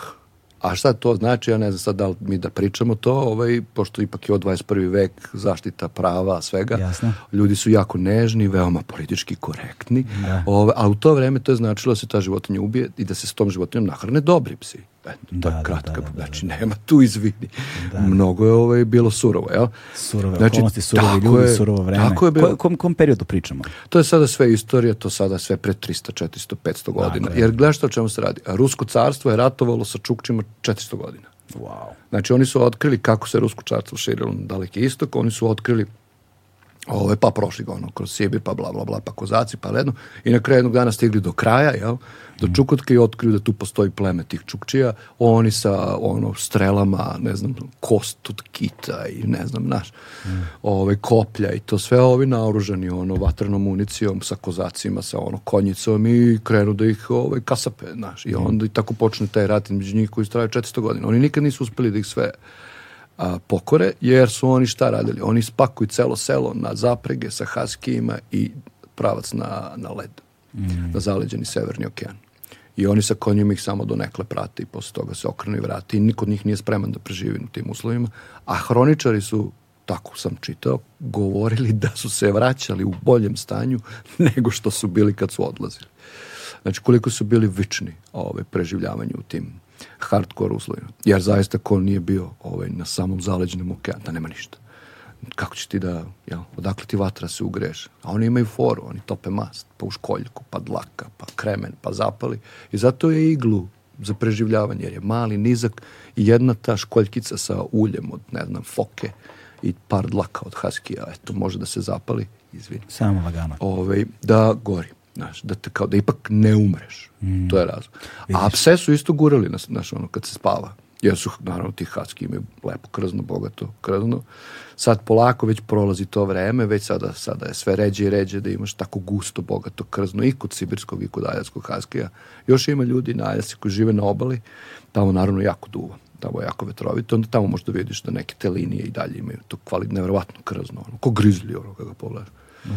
A šta to znači, ja ne znam sad da li mi da pričamo to, ovaj, pošto ipak je od 21. vek zaštita prava, svega. Jasno. Ljudi su jako nežni, veoma politički korektni, da. Ovaj, a u to vreme to je značilo da se ta životinja ubije i da se s tom životinjom nahrane dobri psi. Eto, da, je da, kratka, da, da, znači da, da. nema tu izvini. Mnogo je ovaj, bilo surovo, jel? Surove znači, okolnosti, surovi ljudi, je, surovo vreme. Tako je bilo. Ko, kom, kom periodu pričamo? To je sada sve istorija, to sada sve pre 300, 400, 500 godina. Dakle. Jer gledaš o čemu se radi. A Rusko carstvo je ratovalo sa Čukčima 400 godina. Wow. Znači oni su otkrili kako se Rusko carstvo širilo na daleki istok, oni su otkrili Ove, pa prošli ono, kroz Sibir, pa bla, bla, bla, pa kozaci, pa ledno. I na kraju jednog dana stigli do kraja, jel? Do mm. Čukotke i otkriju da tu postoji pleme tih Čukčija. Oni sa, ono, strelama, ne znam, kost od kita i ne znam, naš, mm. ove, koplja i to sve ovi naoružani, ono, vatrenom municijom, sa kozacima, sa, ono, konjicom i krenu da ih, ove, kasape, znaš. I mm. onda i tako počne taj rat među njih koji straje 400 godina. Oni nikad nisu uspeli da ih sve a, pokore, jer su oni šta radili? Oni spakuju celo selo na zaprege sa Haskijima i pravac na, na led, mm. na zaleđeni severni okean. I oni sa konjima ih samo do nekle prate i posle toga se okrenu i vrate. I niko od njih nije spreman da preživi u tim uslovima. A hroničari su tako sam čitao, govorili da su se vraćali u boljem stanju nego što su bili kad su odlazili. Znači, koliko su bili vični ove, ovaj, preživljavanju u tim hardcore uslovima. Jer zaista ko nije bio ovaj, na samom zaleđenom okeanu, da nema ništa. Kako će ti da, ja, odakle ti vatra se ugreš? A oni imaju foru, oni tope mast, pa u školjku, pa dlaka, pa kremen, pa zapali. I zato je iglu za preživljavanje, jer je mali, nizak i jedna ta školjkica sa uljem od, ne znam, foke i par dlaka od haskija, eto, može da se zapali, izvini. Samo lagano. Ove, ovaj, da gori. Znaš, da, te, kao, da ipak ne umreš. Mm. To je razlog. A pse su isto gurali na, znaš, ono, kad se spava. Jer su, naravno, ti hacki imaju lepo krzno, bogato krzno. Sad polako već prolazi to vreme, već sada, sada je sve ređe i ređe da imaš tako gusto, bogato krzno i kod sibirskog i kod aljaskog haskija. Još ima ljudi na aljasi koji žive na obali, tamo naravno jako duva tamo je jako vetrovito, onda tamo možda vidiš da neke te linije i dalje imaju to kvalitno, nevjerovatno krzno, ono, ko grizli, ono, kada pogledaš.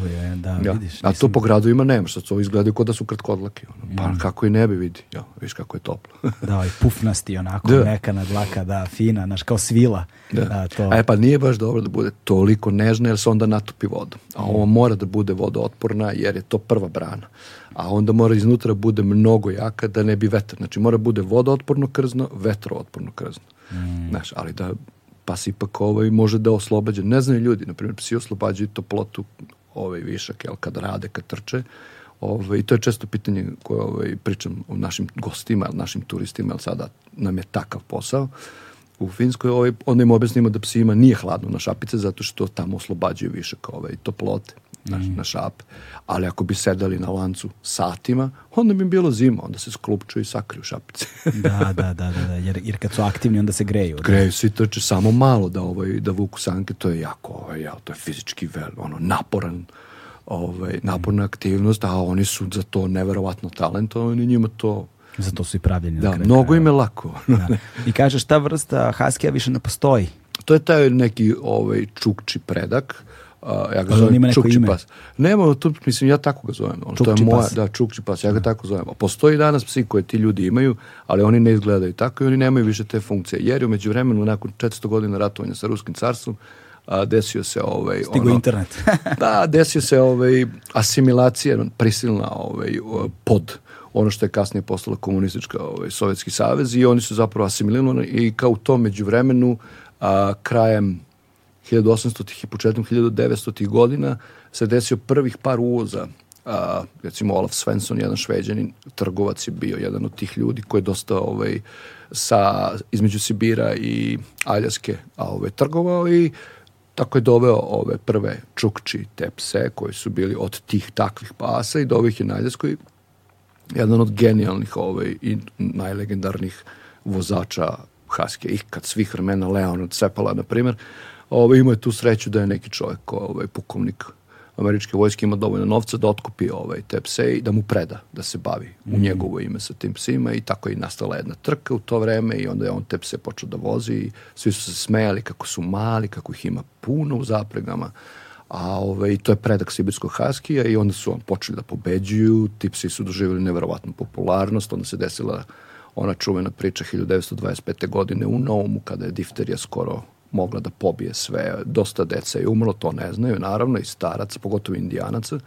Uje, da, ja. Da. vidiš. A to po gradovima nema, što ovo izgledaju kao da su kratkodlaki. Ono. Pa mm. kako i ne bi vidi, ja, viš kako je toplo. da, i pufnasti onako, da. mekana dlaka, da, fina, znaš, kao svila. Da. da to... A je, pa nije baš dobro da bude toliko nežna jer se onda natopi vodu. A mm. ovo mora da bude vodootporna jer je to prva brana. A onda mora iznutra da bude mnogo jaka da ne bi vetar. Znači mora bude vodootporno krzno, vetrootporno krzno. Mm. Znaš, ali da pas ipak ovaj može da oslobađa. Ne znaju ljudi, na primjer, psi oslobađaju toplotu ovaj višak, jel, kad rade, kad trče. Ovaj, to je često pitanje koje ovaj, pričam o našim gostima, našim turistima, jel sada nam je takav posao. U Finskoj ovaj, onda im objasnimo da psima nije hladno na šapice zato što tamo oslobađaju višak ovaj, toplote na, mm. na šape. Ali ako bi sedali na lancu satima, onda bi bilo zima, onda se sklupču i sakriju šapice. Da, da, da, da, da, jer, jer kad su aktivni onda se greju. Da? Greju se i trče samo malo da, ovaj, da vuku sanke, to je jako, ovaj, ja, to je fizički vel, ono, naporan, ovaj, naporna mhm. aktivnost, a oni su za to neverovatno talentovani, njima to zato su i pravljeni. Da, mnogo im je lako. da. I kažeš, ta vrsta haskija više ne postoji. To je taj neki ovaj, čukči predak ja ga zovem ima Čukči ime? pas. Nema, to, mislim, ja tako ga zovem. On, to je moja, da, Čukči pas, ja ga tako zovem. A postoji danas psi koje ti ljudi imaju, ali oni ne izgledaju tako i oni nemaju više te funkcije. Jer je umeđu vremenu, nakon 400 godina ratovanja sa Ruskim carstvom, a, desio se ovaj Stigo ono, internet. da, desio se ovaj asimilacija prisilna ovaj pod ono što je kasnije postala komunistička ovaj, Sovjetski savez i oni su zapravo asimilirani i kao u tom međuvremenu a, krajem 1800-ih i početkom 1900-ih godina se desio prvih par uvoza a, recimo Olaf Svensson, jedan šveđanin, trgovac je bio jedan od tih ljudi koji je dosta ovaj, sa, između Sibira i Aljaske a, ovaj, trgovao i tako je doveo ove prve čukči te pse koji su bili od tih takvih pasa i doveo ih je na Aljaskoj jedan od genijalnih ovaj, i najlegendarnih vozača Haske, ikad svih vremena Leonard Cepala, na primjer, Ovaj, ima je tu sreću da je neki čovjek, ovaj, pukovnik američke vojske ima dovoljno novca da otkupi ovaj te pse i da mu preda da se bavi mm. u mhm. njegovo ime sa tim psima i tako je nastala jedna trka u to vreme i onda je on te pse počeo da vozi i svi su se smejali kako su mali, kako ih ima puno u zapregama a ovaj, to je predak Sibirskog Haskija i onda su on počeli da pobeđuju, ti psi su doživjeli neverovatnu popularnost, onda se desila ona čuvena priča 1925. godine u Noumu kada je difterija skoro mogla da pobije sve. Dosta deca je umrlo, to ne znaju, naravno, i staraca, pogotovo indijanaca.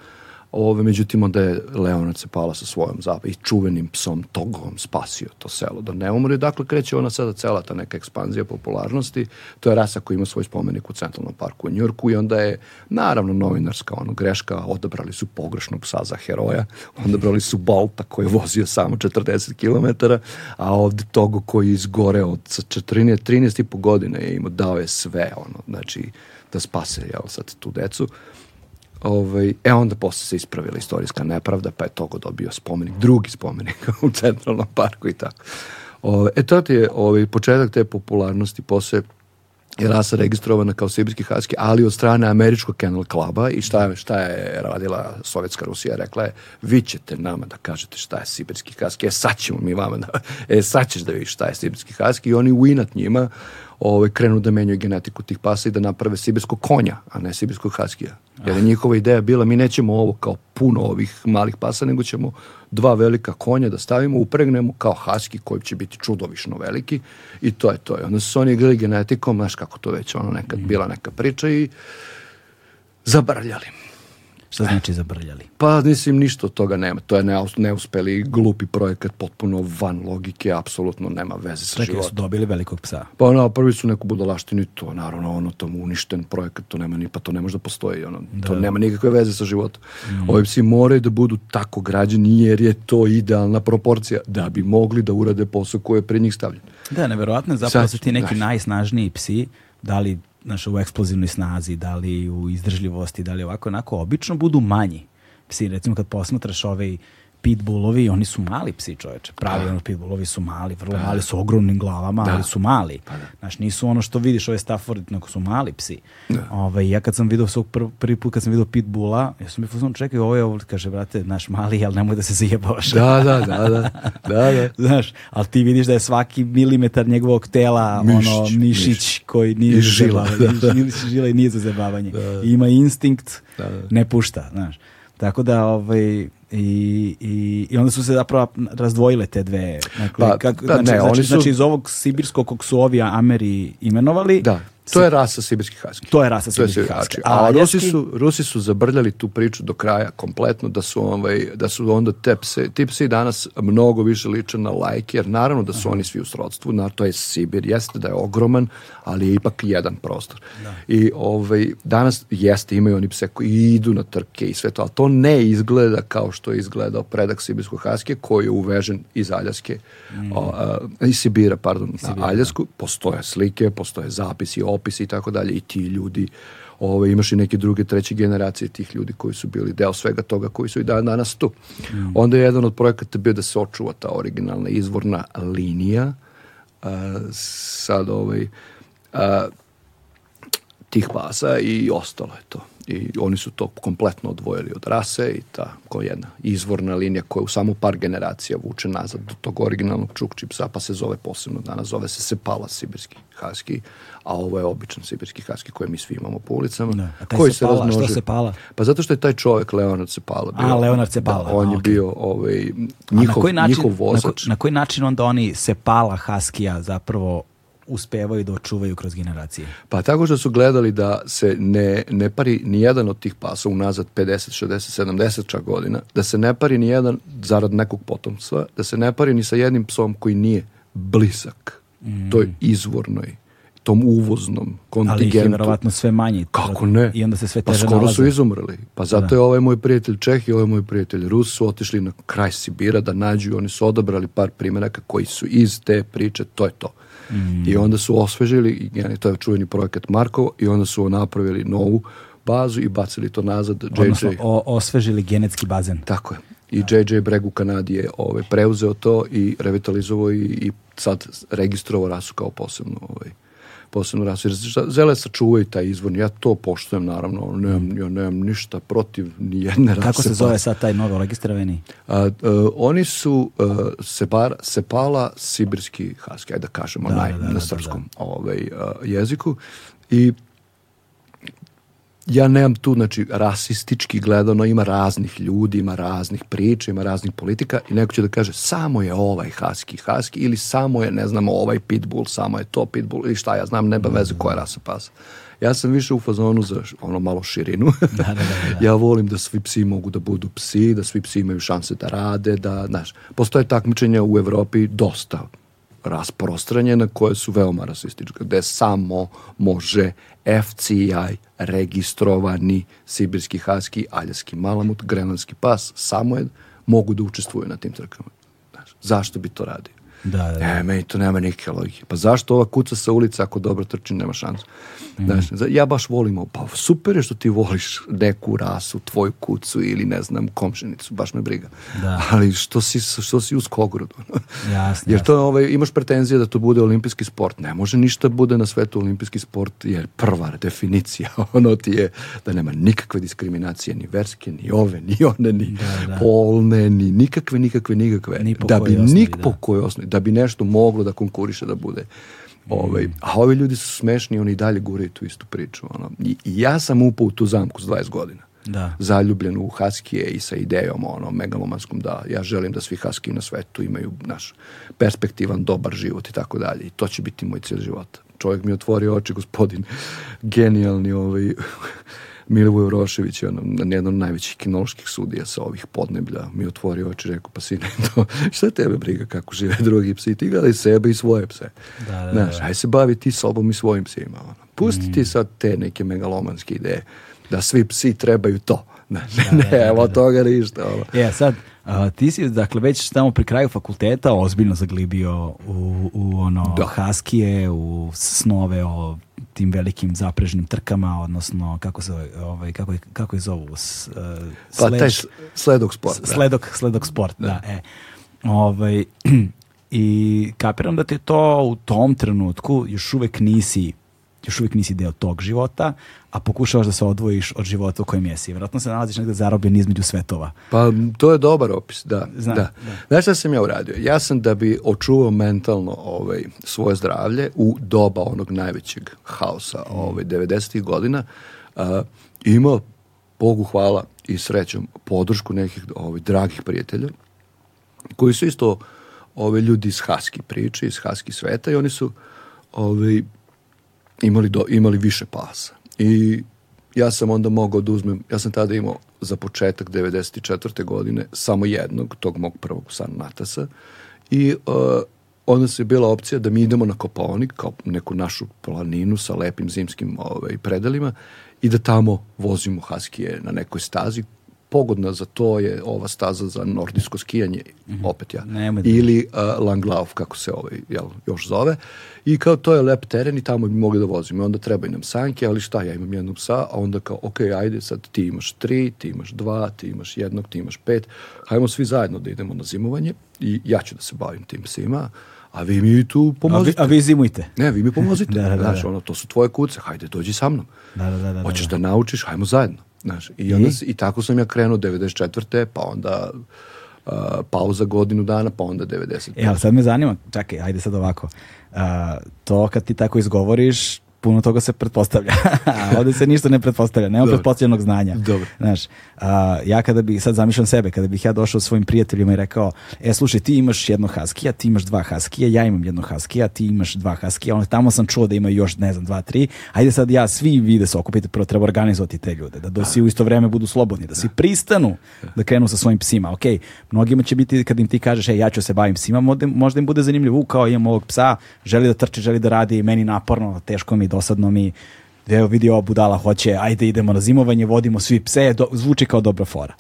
Ove, međutim, onda je Leonard se pala sa svojom zapadom i čuvenim psom Togom spasio to selo da ne umre. Dakle, kreće ona sada cela ta neka ekspanzija popularnosti. To je rasa koja ima svoj spomenik u Centralnom parku u Njurku i onda je, naravno, novinarska ono, greška. Odabrali su pogrešnog psa za heroja. Odabrali su Balta koji je vozio samo 40 km, a ovde Togo koji je izgoreo od 14, 13 i 13,5 godine je imao, dao je sve, ono, znači, da spase, jel, sad tu decu. Ovaj, e onda posle se ispravila istorijska nepravda, pa je Togo dobio spomenik, drugi spomenik u centralnom parku i tako. Ove, e to je ovaj, početak te popularnosti, posle je rasa registrovana kao sibirski haski, ali od strane američkog Kennel Kluba i šta je, šta je radila Sovjetska Rusija, rekla je, vi ćete nama da kažete šta je sibirski haski, e sad ćemo mi vama da, e sad ćeš da vidiš šta je sibirski haski i oni uinat njima ovaj, krenu da menjaju genetiku tih pasa i da naprave sibirskog konja, a ne sibirskog haskija. Jer je ah. njihova ideja bila, mi nećemo ovo kao puno ovih malih pasa, nego ćemo dva velika konja da stavimo, upregnemo kao haski koji će biti čudovišno veliki i to je to. I onda su oni igrali genetikom, znaš kako to već ono nekad mm. bila neka priča i zabrljali. Šta e. znači zabrljali? Pa mislim ništa od toga nema. To je neuspeli glupi projekat potpuno van logike, apsolutno nema veze sa životom. su dobili velikog psa. Pa no, prvi su neku budalaštinu i to naravno ono tamo uništen projekat, to nema ni pa to ne može da postoji ono. Da. To nema nikakve veze sa životom. Mm. Ovi psi moraju da budu tako građeni jer je to idealna proporcija da bi mogli da urade posao koji je pred njih stavljen. Da, neverovatno je zapravo Sad, da su ti neki da. najsnažniji psi da li znaš, u eksplozivnoj snazi, da li u izdržljivosti, da li ovako, onako, obično budu manji. Psi, recimo kad posmatraš ove ovaj pitbullovi, oni su mali psi čoveče. Pravi da. ono pitbullovi su mali, vrlo da. mali, su ogromnim glavama, da. ali su mali. Pa da. Znaš, nisu ono što vidiš ove Stafford, nego su mali psi. Da. Ove, ovaj, ja kad sam vidio svog prv, prvi put kad sam vidio pitbulla, ja sam mi fuzon čekaj, ovo je ovo, kaže, brate, naš mali, ali nemoj da se zajebavaš. Da, da, da, da. da, da. Znaš, ali ti vidiš da je svaki milimetar njegovog tela mišić, ono, mišić, mišić koji nije žila. Za da, da. žila i nije za zabavanje. Da, da. I ima instinkt, da, da. ne pušta, znaš. Tako da, ovaj, I, i, i onda su se zapravo razdvojile te dve. Dakle, pa, kako, pa znači, ne, znači, oni su... znači, iz ovog sibirskog kog su ovi Ameri imenovali, da To je rasa sibirskih haski. To je rasa sibirskih haski. A, a Rusi, su, Rusi su zabrljali tu priču do kraja kompletno, da su, ovaj, da su onda te pse, ti psi danas mnogo više liče na lajke, jer naravno da su Aha. oni svi u srodstvu, na, to je Sibir, jeste da je ogroman, ali je ipak jedan prostor. Da. I ovaj, danas jeste, imaju oni pse koji idu na trke i sve to, ali to ne izgleda kao što je izgledao predak sibirskog haske, koji je uvežen iz Aljaske, mm. o, a, iz Sibira, pardon, iz Sibira, na Aljasku. Da. Postoje slike, postoje zapisi, ovo popis i tako dalje i ti ljudi ove, ovaj, imaš i neke druge, treće generacije tih ljudi koji su bili deo svega toga, koji su i dan danas tu. Mm. Onda je jedan od projekata bio da se očuva ta originalna izvorna linija a, sad ovaj a, tih pasa i ostalo je to. I oni su to kompletno odvojili od rase i ta koja je jedna izvorna linija koja u samo par generacija vuče nazad do tog originalnog čukči psa, pa se zove posebno danas, zove se Sepala sibirski haski, a ovo je običan sibirski husky koji mi svi imamo po ulicama. Ne. Da, a taj koji se, pala, se što se pala? Pa zato što je taj čovjek Leonard se pala. bio. A, Leonard Cepala. Da, on a, je bio ovaj, njihov, na način, njihov vozač. Na, na koji način onda oni se pala Huskija zapravo uspevaju da očuvaju kroz generacije? Pa tako što su gledali da se ne, ne pari ni jedan od tih pasa unazad 50, 60, 70 čak godina, da se ne pari ni jedan zarad nekog potomstva, da se ne pari ni sa jednim psom koji nije blizak mm. toj izvornoj tom uvoznom kontingentu. Ali ih je verovatno sve manje. Kako ne? I onda se sve teže Pa skoro nalaze. su izumrli. Pa zato da. je ovaj moj prijatelj Čeh i ovaj moj prijatelj Rus su otišli na kraj Sibira da nađu. Oni su odabrali par primjeraka koji su iz te priče. To je to. Mm. I onda su osvežili, i to je čuveni projekat Markova, i onda su napravili novu bazu i bacili to nazad. JJ. Odnosno, o, osvežili genetski bazen. Tako je. I da. JJ Breg u Kanadi je ovaj, preuzeo to i revitalizovao i, i sad registrovao rasu kao posebnu ovaj, posebno razvira. Zele sačuvaju taj izvor, ja to poštujem naravno, nemam, mm. ja nemam ništa protiv ni jedne rase. Kako se zove pa- sad taj novo registraveni? A, a, e, oni su a, e, separa, Sepala sibirski haski, ajde da kažemo, da, naj, da, da, na da, srpskom da. ovaj, e, jeziku i ja nemam tu, znači, rasistički gledano, ima raznih ljudi, ima raznih priča, ima raznih politika i neko će da kaže samo je ovaj husky husky ili samo je, ne znam, ovaj pitbull, samo je to pitbull ili šta ja znam, nema veze koja rasa pasa. Ja sam više u fazonu za ono malo širinu. Da, da, da, da. ja volim da svi psi mogu da budu psi, da svi psi imaju šanse da rade, da, znaš, postoje takmičenja u Evropi dosta rasprostranjena koje su veoma rasističke, gde samo može FCI registrovani sibirski haski, aljaski malamut, grenlandski pas, samo je, mogu da učestvuju na tim trkama. Znaš, zašto bi to radio? Da, da, da. E, meni to nema nikakve logike. Pa zašto ova kuca sa ulica ako dobro trči nema šansu? Mm. Znači, ja baš volim ovo. Pa super je što ti voliš neku rasu, tvoju kucu ili ne znam komšenicu, baš me briga. Da. Ali što si, što si uz Jasno, Jasne, jer to ovaj, imaš pretenzije da to bude olimpijski sport. Ne može ništa bude na svetu olimpijski sport jer prva definicija ono ti je da nema nikakve diskriminacije ni verske, ni ove, ni one, ni da, da. polne, ni nikakve, nikakve, nikakve. Ni da bi nik da. po kojoj osnovi. Da da bi nešto moglo da konkuriše da bude. Ovaj, a ovi ljudi su smešni, oni dalje guraju tu istu priču. Ono. I, i ja sam upao u tu zamku s 20 godina. Da. Zaljubljen u Haskije i sa idejom ono, megalomanskom da ja želim da svi Haskiji na svetu imaju naš perspektivan, dobar život i tako dalje. I to će biti moj cilj života. Čovjek mi otvorio oči, gospodin, genijalni ovaj, Milivoju Rošević, on, jedan od najvećih kinoloških sudija sa ovih podneblja, mi otvorio oči i rekao, pa sine, to, šta tebe briga kako žive drugi psi, ti gledaj sebe i svoje pse. Da, da, Znaš, da. aj se bavi ti sobom i svojim psima. Ono. Pusti mm. ti sad te neke megalomanske ideje da svi psi trebaju to. Da, ne, da, da, od toga ništa. Ono. E, sad, a, ti si dakle, već tamo pri kraju fakulteta ozbiljno zaglibio u, u ono, da. haskije, u snove o tim velikim zaprežnim trkama, odnosno kako se ovaj kako je kako je zovu s, uh, pa sled, taj sledok sport. Sledok, sledok sport, da, da e. Ovaj i kapiram da ti to u tom trenutku još uvek nisi još uvijek nisi deo tog života, a pokušavaš da se odvojiš od života u kojem jesi. Vjerojatno se nalaziš negde zarobljen između svetova. Pa to je dobar opis, da. Znam, da. da. Znaš šta sam ja uradio? Ja sam da bi očuvao mentalno ovaj, svoje zdravlje u doba onog najvećeg haosa mm. ovaj, 90. ih godina uh, imao, Bogu hvala i srećom, podršku nekih ovaj, dragih prijatelja koji su isto ove ovaj, ljudi iz Haski priče, iz Haski sveta i oni su ove, ovaj, imali, do, imali više pasa. I ja sam onda mogao da uzmem, ja sam tada imao za početak 94. godine samo jednog, tog mog prvog San Natasa i uh, e, onda se bila opcija da mi idemo na Kopaonik kao neku našu planinu sa lepim zimskim ovaj, predelima i da tamo vozimo haskije na nekoj stazi pogodna za to je ova staza za nordijsko skijanje, mm -hmm. opet ja. Nemoj da- Ili uh, Langlauf, kako se ovaj, jel, još zove. I kao to je lep teren i tamo bi mogli da vozimo. I onda trebaju nam sanke, ali šta, ja imam jednog psa, a onda kao, ok, ajde, sad ti imaš tri, ti imaš dva, ti imaš jednog, ti imaš pet. Hajmo svi zajedno da idemo na zimovanje i ja ću da se bavim tim psima a vi mi tu pomozite. A vi, a vi zimujte. Ne, vi mi pomozite. da, da, da, Znaš, ono, to su tvoje kuce, hajde, dođi sa mnom. Da, da, da, da, Hoćeš da, da naučiš, hajmo zajedno. Znaš, i, onda, I? i tako sam ja krenuo 94. pa onda uh, pauza godinu dana, pa onda 90. E, ali sad me zanima, čekaj, ajde sad ovako. Uh, to kad ti tako izgovoriš, puno toga se pretpostavlja. ovde se ništa ne pretpostavlja, nema Dobre. pretpostavljenog znanja. Dobre. Znaš, a, ja kada bih, sad zamišljam sebe, kada bih ja došao svojim prijateljima i rekao, e, slušaj, ti imaš jedno haskija, ti imaš dva haskija, ja imam jedno haskija, ti imaš dva haskija, ono, tamo sam čuo da ima još, ne znam, dva, tri, ajde sad ja, svi vide se okupite, prvo treba organizovati te ljude, da, da svi u isto vreme budu slobodni, da svi da. pristanu da. da krenu sa svojim psima. Ok, mnogima će biti, kad im ti kažeš, e, ja ću se bavim psima, možda im bude zanimljivo, kao imam ovog psa, želi da trči, želi da radi, meni naporno, teško mi, dosadno mi, evo vidi ova budala hoće, ajde idemo na zimovanje, vodimo svi pse, do, zvuči kao dobra fora.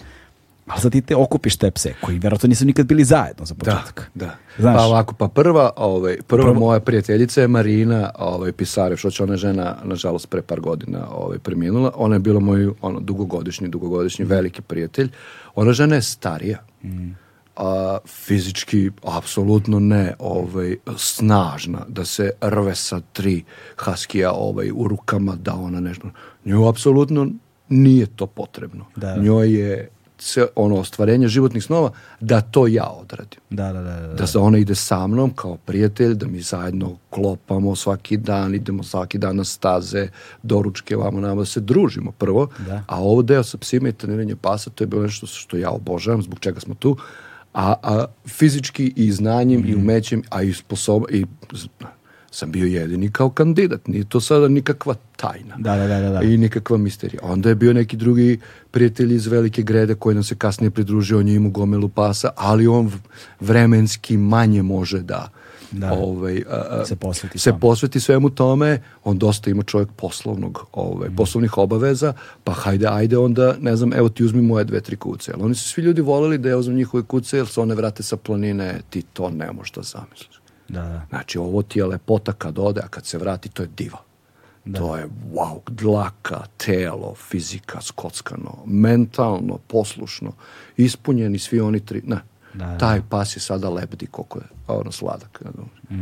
Ali sad ti te okupiš te pse, koji verovatno nisu nikad bili zajedno za početak. Da, da. Znaš? Pa ovako, pa prva, ovaj, prva Prvo... moja prijateljica je Marina ovaj, Pisarev, što će ona žena, nažalost, pre par godina ovaj, preminula. Ona je bila moj ono, dugogodišnji, dugogodišnji mm. veliki prijatelj. Ona žena je starija. Mm a, fizički apsolutno ne ovaj snažna da se rve sa tri haskija ovaj u rukama da ona nešto nju apsolutno nije to potrebno da. da. njoj je se ono ostvarenje životnih snova da to ja odradim. Da, da, da, da, da. Da se ona ide sa mnom kao prijatelj, da mi zajedno klopamo svaki dan, idemo svaki dan na staze, doručke vamo nama, da se družimo prvo. Da. A ovo deo sa psima i treniranje pasa, to je bilo nešto što ja obožavam, zbog čega smo tu, a, a fizički i znanjem mm. i mhm. umećem, a i sposob, i sam bio jedini kao kandidat. Nije to sada nikakva tajna. Da, da, da, da, da. I nikakva misterija. Onda je bio neki drugi prijatelj iz Velike Grede koji nam se kasnije pridružio, on je imao gomilu pasa, ali on vremenski manje može da da. ovaj, a, se, posveti, se posveti svemu tome, on dosta ima čovjek poslovnog, ovaj, mm. poslovnih obaveza, pa hajde, ajde onda, ne znam, evo ti uzmi moje dve, tri kuce. Ali oni su svi ljudi voleli da ja uzmem njihove kuce, jer se one vrate sa planine, ti to ne možeš da zamisliš. Da, da. Znači, ovo ti je lepota kad ode, a kad se vrati, to je diva. Da. To je, wow, dlaka, telo, fizika, skockano, mentalno, poslušno, ispunjeni svi oni tri, ne, Da, da, Taj da. pas je sada lebdi koliko je, ono sladak. Mm.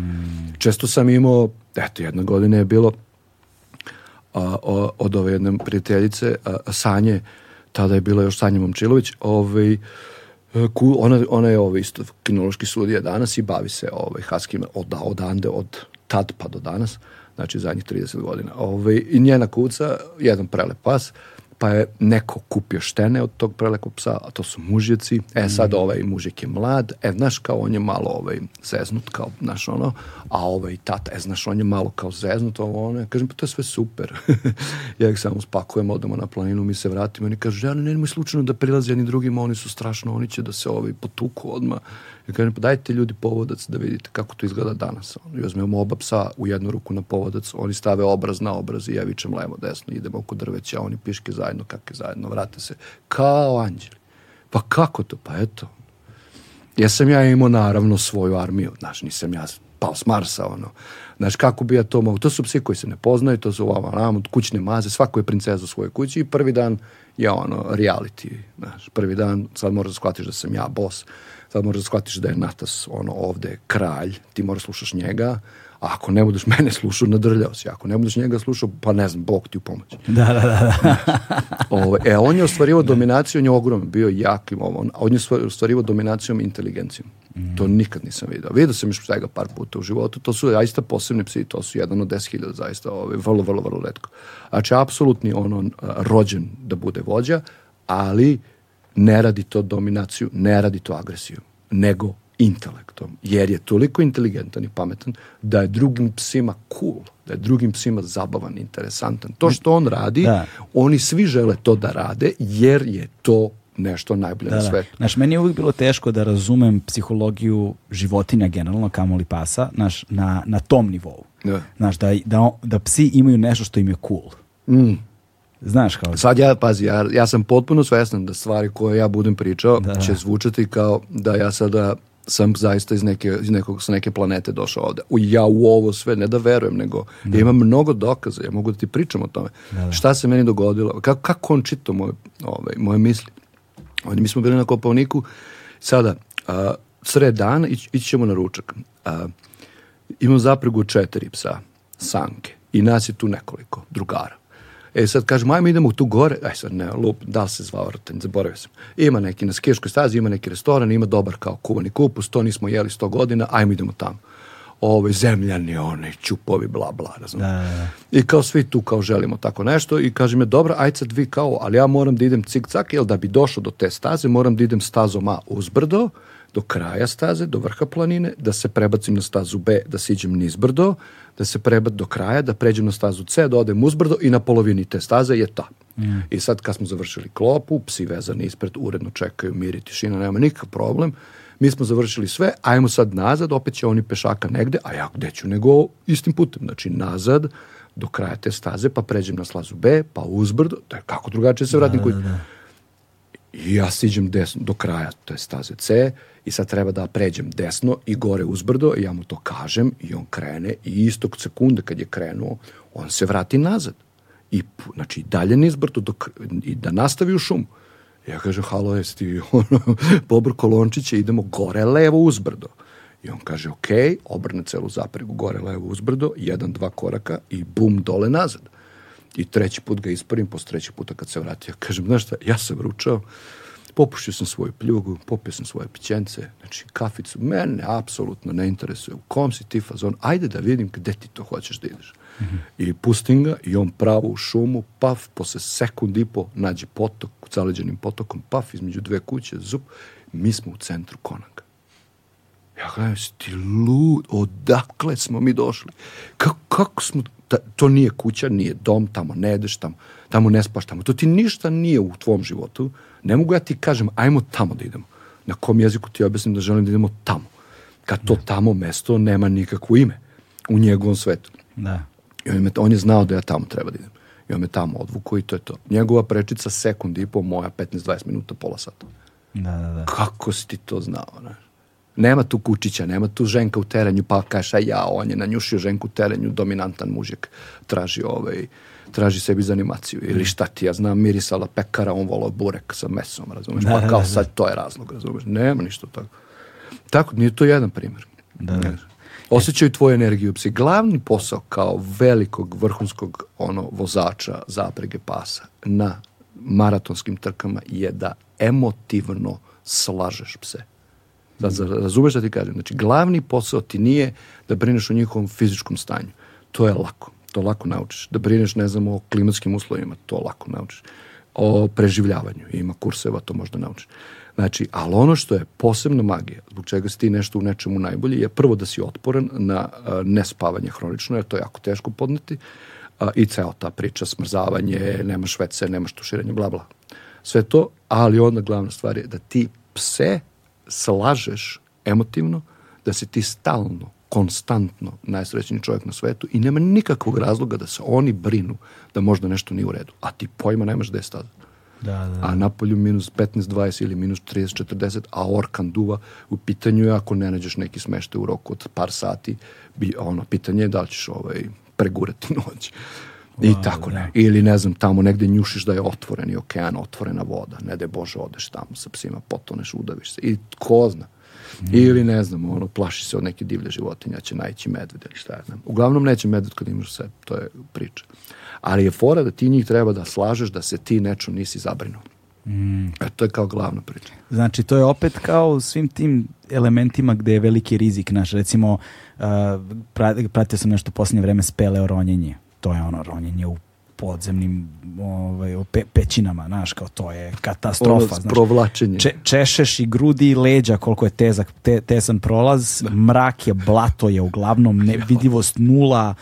Često sam imao, eto jedna godine je bilo a, o, od ove jedne prijateljice a, Sanje, tada je bila još Sanja Momčilović, ovaj, ku, ona, ona je ovaj, isto kinološki sudija danas i bavi se ovaj, haskim od, da, odande, od tad pa do danas, znači zadnjih 30 godina. Ovaj, I njena kuca, jedan prelep pas, pa je neko kupio štene od tog prelekog psa, a to su mužjeci. E sad mhm. ovaj mužjek je mlad, e znaš kao on je malo ovaj zeznut kao znaš ono, a ovaj tata, e znaš on je malo kao zeznut, ovo ono, ja kažem pa to je sve super. ja ih samo spakujem, odemo na planinu, mi se vratimo, oni kažu ja nemoj slučajno da prilaze ni drugima, oni su strašno, oni će da se ovaj potuku odmah. Ja kažem, pa dajte ljudi povodac da vidite kako to izgleda danas. Ono, I uzmemo oba psa u jednu ruku na povodac, oni stave obraz na obraz i ja vičem levo, desno, idemo oko drveća, oni piške zajedno, kake zajedno, vrate se. Kao anđeli. Pa kako to? Pa eto. Jesam ja imao naravno svoju armiju, znaš, nisam ja pao s Marsa, ono. Znaš, kako bi ja to mogu? To su psi koji se ne poznaju, to su vama nam, kućne maze, svako je princeza u svojoj kući i prvi dan je ono reality, znaš, prvi dan, sad moraš da shvatiš da sam ja bos, sad pa moraš da shvatiš da je Natas ono ovde kralj, ti moraš da slušaš njega, a ako ne budeš mene slušao, nadrljao si. Ako ne budeš njega slušao, pa ne znam, Bog ti u pomoći. Da, da, da. da. Ovo, ovaj, e, on je ostvarivo da. dominaciju, on je ogroman, bio jak, on, on je ostvarivo dominacijom i inteligencijom. Mm. To nikad nisam vidio. Vidio sam još svega par puta u životu. To su zaista posebni psi, to su jedan od 10.000 zaista, ove, ovaj, vrlo, vrlo, vrlo redko. Znači, apsolutni ono, rođen da bude vođa, ali uh, ne radi to dominaciju, ne radi to agresiju, nego intelektom, jer je toliko inteligentan i pametan da je drugim psima cool, da je drugim psima zabavan, interesantan. To što on radi, da. oni svi žele to da rade, jer je to nešto najbolje da, na da. svetu. Da. Znaš, meni je uvijek bilo teško da razumem psihologiju životinja generalno, kamoli pasa, znaš, na, na tom nivou. Da. Znaš, da, da, da psi imaju nešto što im je cool. Mm. Znaš kao... Da- Sad ja, pazi, ja, ja sam potpuno svestan da stvari koje ja budem pričao da. će zvučati kao da ja sada sam zaista iz, neke, iz nekog, sa neke planete došao ovde. U, ja u ovo sve, ne da verujem, nego da. ja imam mnogo dokaza, ja mogu da ti pričam o tome. Da, da. Šta se meni dogodilo, kako, kako on čitao moje, ove, moje misli. Oni, Mi smo bili na Kopavniku, sada, a, sred dana ić, ići ćemo na ručak. A, imam zapregu četiri psa, sanke, i nas je tu nekoliko, drugara. E sad kažemo, ajmo idemo tu gore, aj e, sad ne, lup, da se zvao Rten, zaboravio sam. Ima neki na skiškoj stazi, ima neki restoran, ima dobar kao kuvani kupus, to nismo jeli sto godina, ajmo idemo tamo ove zemljani one čupovi bla bla razumem. Da, da, da. I kao svi tu kao želimo tako nešto i kažem me dobro aj sad vi kao ali ja moram da idem cik cak jel da bi došao do te staze moram da idem stazom A uzbrdo do kraja staze, do vrha planine, da se prebacim na stazu B, da siđem nizbrdo, da se prebacim do kraja, da pređem na stazu C, da odem uzbrdo i na polovini te staze je ta. Mm. I sad kad smo završili klopu, psi vezani ispred uredno čekaju mir i tišina, nema nikakav problem. Mi smo završili sve, ajmo sad nazad, opet će oni pešaka negde, a ja gde ću nego istim putem. Znači nazad, do kraja te staze, pa pređem na stazu B, pa uzbrdo, je kako drugačije se vratim da, koji... Da, da. I ja siđem desno, do kraja te staze C, i sad treba da pređem desno i gore uzbrdo, ja mu to kažem i on krene i istog sekunda kad je krenuo, on se vrati nazad. I, znači, dalje nizbrdo dok, i da nastavi u šumu. Ja kažem, halo, jesi ti ono, pobr kolončiće, idemo gore levo uzbrdo. I on kaže, ok, obrne celu zapregu gore levo uzbrdo, jedan, dva koraka i bum, dole nazad. I treći put ga isparim, posle treći puta kad se vratio, kažem, znaš šta, ja sam ručao, popušio sam svoju pljugu, popio sam svoje pićence, znači kaficu, mene apsolutno ne interesuje u kom si ti fazon, ajde da vidim gde ti to hoćeš da ideš. Mm -hmm. I pustim ga i on pravo u šumu, paf, posle sekund i po nađe potok, zaleđenim potokom, paf, između dve kuće, zup, mi smo u centru Konanga. Ja gledam, si ti lud, odakle smo mi došli? Kako, kako smo, ta, to nije kuća, nije dom, tamo ne jedeš, tamo, tamo ne spaš, tamo, to ti ništa nije u tvom životu, Ne mogu ja ti kažem, ajmo tamo da idemo. Na kom jeziku ti objasnim da želim da idemo tamo? Kad to da. tamo mesto nema nikakvo ime u njegovom svetu. Da. I on, je, on je znao da ja tamo treba da idem. I on me tamo odvuko i to je to. Njegova prečica sekund i po, moja 15-20 minuta, pola sata. Da, da, da. Kako si ti to znao? Ne? Nema tu kučića, nema tu ženka u terenju, pa kažeš, a ja, on je nanjušio ženku u terenju, dominantan mužjak, traži ovaj, traži sebi za animaciju ili mhm. šta ti ja znam mirisala pekara on volao burek sa mesom razumeš da, pa kao da, da, sad to je razlog razumeš nema ništa tako tako nije to jedan primjer da, da. osjećaju tvoju energiju psi glavni posao kao velikog vrhunskog ono vozača zaprege pasa na maratonskim trkama je da emotivno slažeš pse da, razumeš da ti kažem znači glavni posao ti nije da brineš o njihovom fizičkom stanju to je lako to lako naučiš. Da brineš, ne znam, o klimatskim uslovima, to lako naučiš. O preživljavanju, ima kurseva, to možda naučiš. Znači, ali ono što je posebna magija, zbog čega si ti nešto u nečemu najbolji, je prvo da si otporan na nespavanje hronično, jer to je jako teško podneti, i ceo ta priča, smrzavanje, nemaš WC, nemaš tuširanje, bla, bla. Sve to, ali onda glavna stvar je da ti pse slažeš emotivno, da si ti stalno konstantno najsrećniji čovjek na svetu i nema nikakvog razloga da se oni brinu da možda nešto nije u redu. A ti pojma nemaš gde je stada. Da, da, da. A napolju minus 15, 20 ili minus 30, 40, a orkan duva u pitanju je ako ne nađeš neki smešte u roku od par sati, bi, ono, pitanje je da li ćeš ovaj, pregurati noć. I wow, tako da. ne. Ili ne znam, tamo negde njušiš da je otvoreni okean, otvorena voda. Ne da je Bože, odeš tamo sa psima, potoneš, udaviš se. I ko zna. Ili ne znam, ono, plaši se od neke divlje životinja, će najći medved ili šta znam. Uglavnom neće medved kad imaš sve, to je priča. Ali je fora da ti njih treba da slažeš da se ti nečom nisi zabrinuo. Mm. E, to je kao glavna priča. Znači, to je opet kao svim tim elementima gde je veliki rizik naš. Recimo, uh, pratio sam nešto u posljednje vreme ronjenje. To je ono ronjenje u podzemnim ovaj, pe, pećinama, znaš, kao to je katastrofa. Ono provlačenje. Če, češeš i grudi i leđa koliko je tezak, te, tesan prolaz, da. mrak je, blato je uglavnom, nevidivost nula,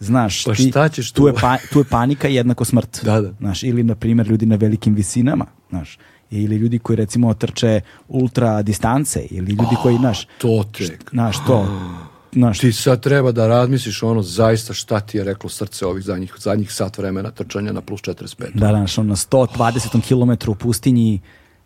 znaš, pa šta ti, ćeš tu? tu? je pa, tu je panika jednako smrt. Da, da. Znaš, ili, na primjer, ljudi na velikim visinama, znaš, ili ljudi koji recimo trče ultra distance ili ljudi oh, koji naš to tek. naš to znaš. Ti sad treba da razmisliš ono zaista šta ti je reklo srce ovih zadnjih, zadnjih sat vremena trčanja na plus 45. Da, da, znaš, ono, na 120 km u pustinji,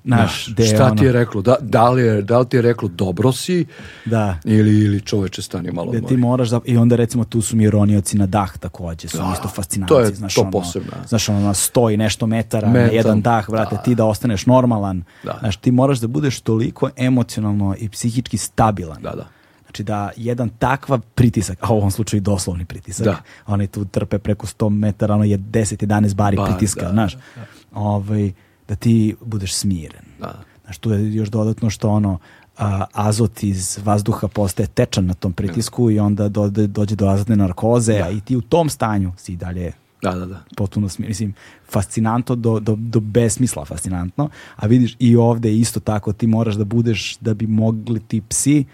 naš, da, šta ono... ti je reklo, da, da, li je, da li ti je reklo dobro si da. ili, ili čoveče stani malo da ti moraš da, i onda recimo tu su mi ronioci na dah takođe, su da, isto fascinanci to je znaš, to ono, posebno da. znaš ono na nešto metara Metan, na jedan dah, brate, da. ti da ostaneš normalan da. znaš ti moraš da budeš toliko emocionalno i psihički stabilan da, da Znači da jedan takav pritisak, a u ovom slučaju doslovni pritisak, da. oni tu trpe preko 100 metara, ono je 10-11 bari ba, pritiska, da, znaš, da, da. Ovaj, da ti budeš smiren. Da. Znaš, tu je još dodatno što ono, a, azot iz vazduha postaje tečan na tom pritisku da. i onda do, dođe do azotne narkoze, da. i ti u tom stanju si dalje Da, da, da. Potpuno, mislim, fascinantno do, do, do besmisla fascinantno, a vidiš i ovde isto tako ti moraš da budeš, da bi mogli ti psi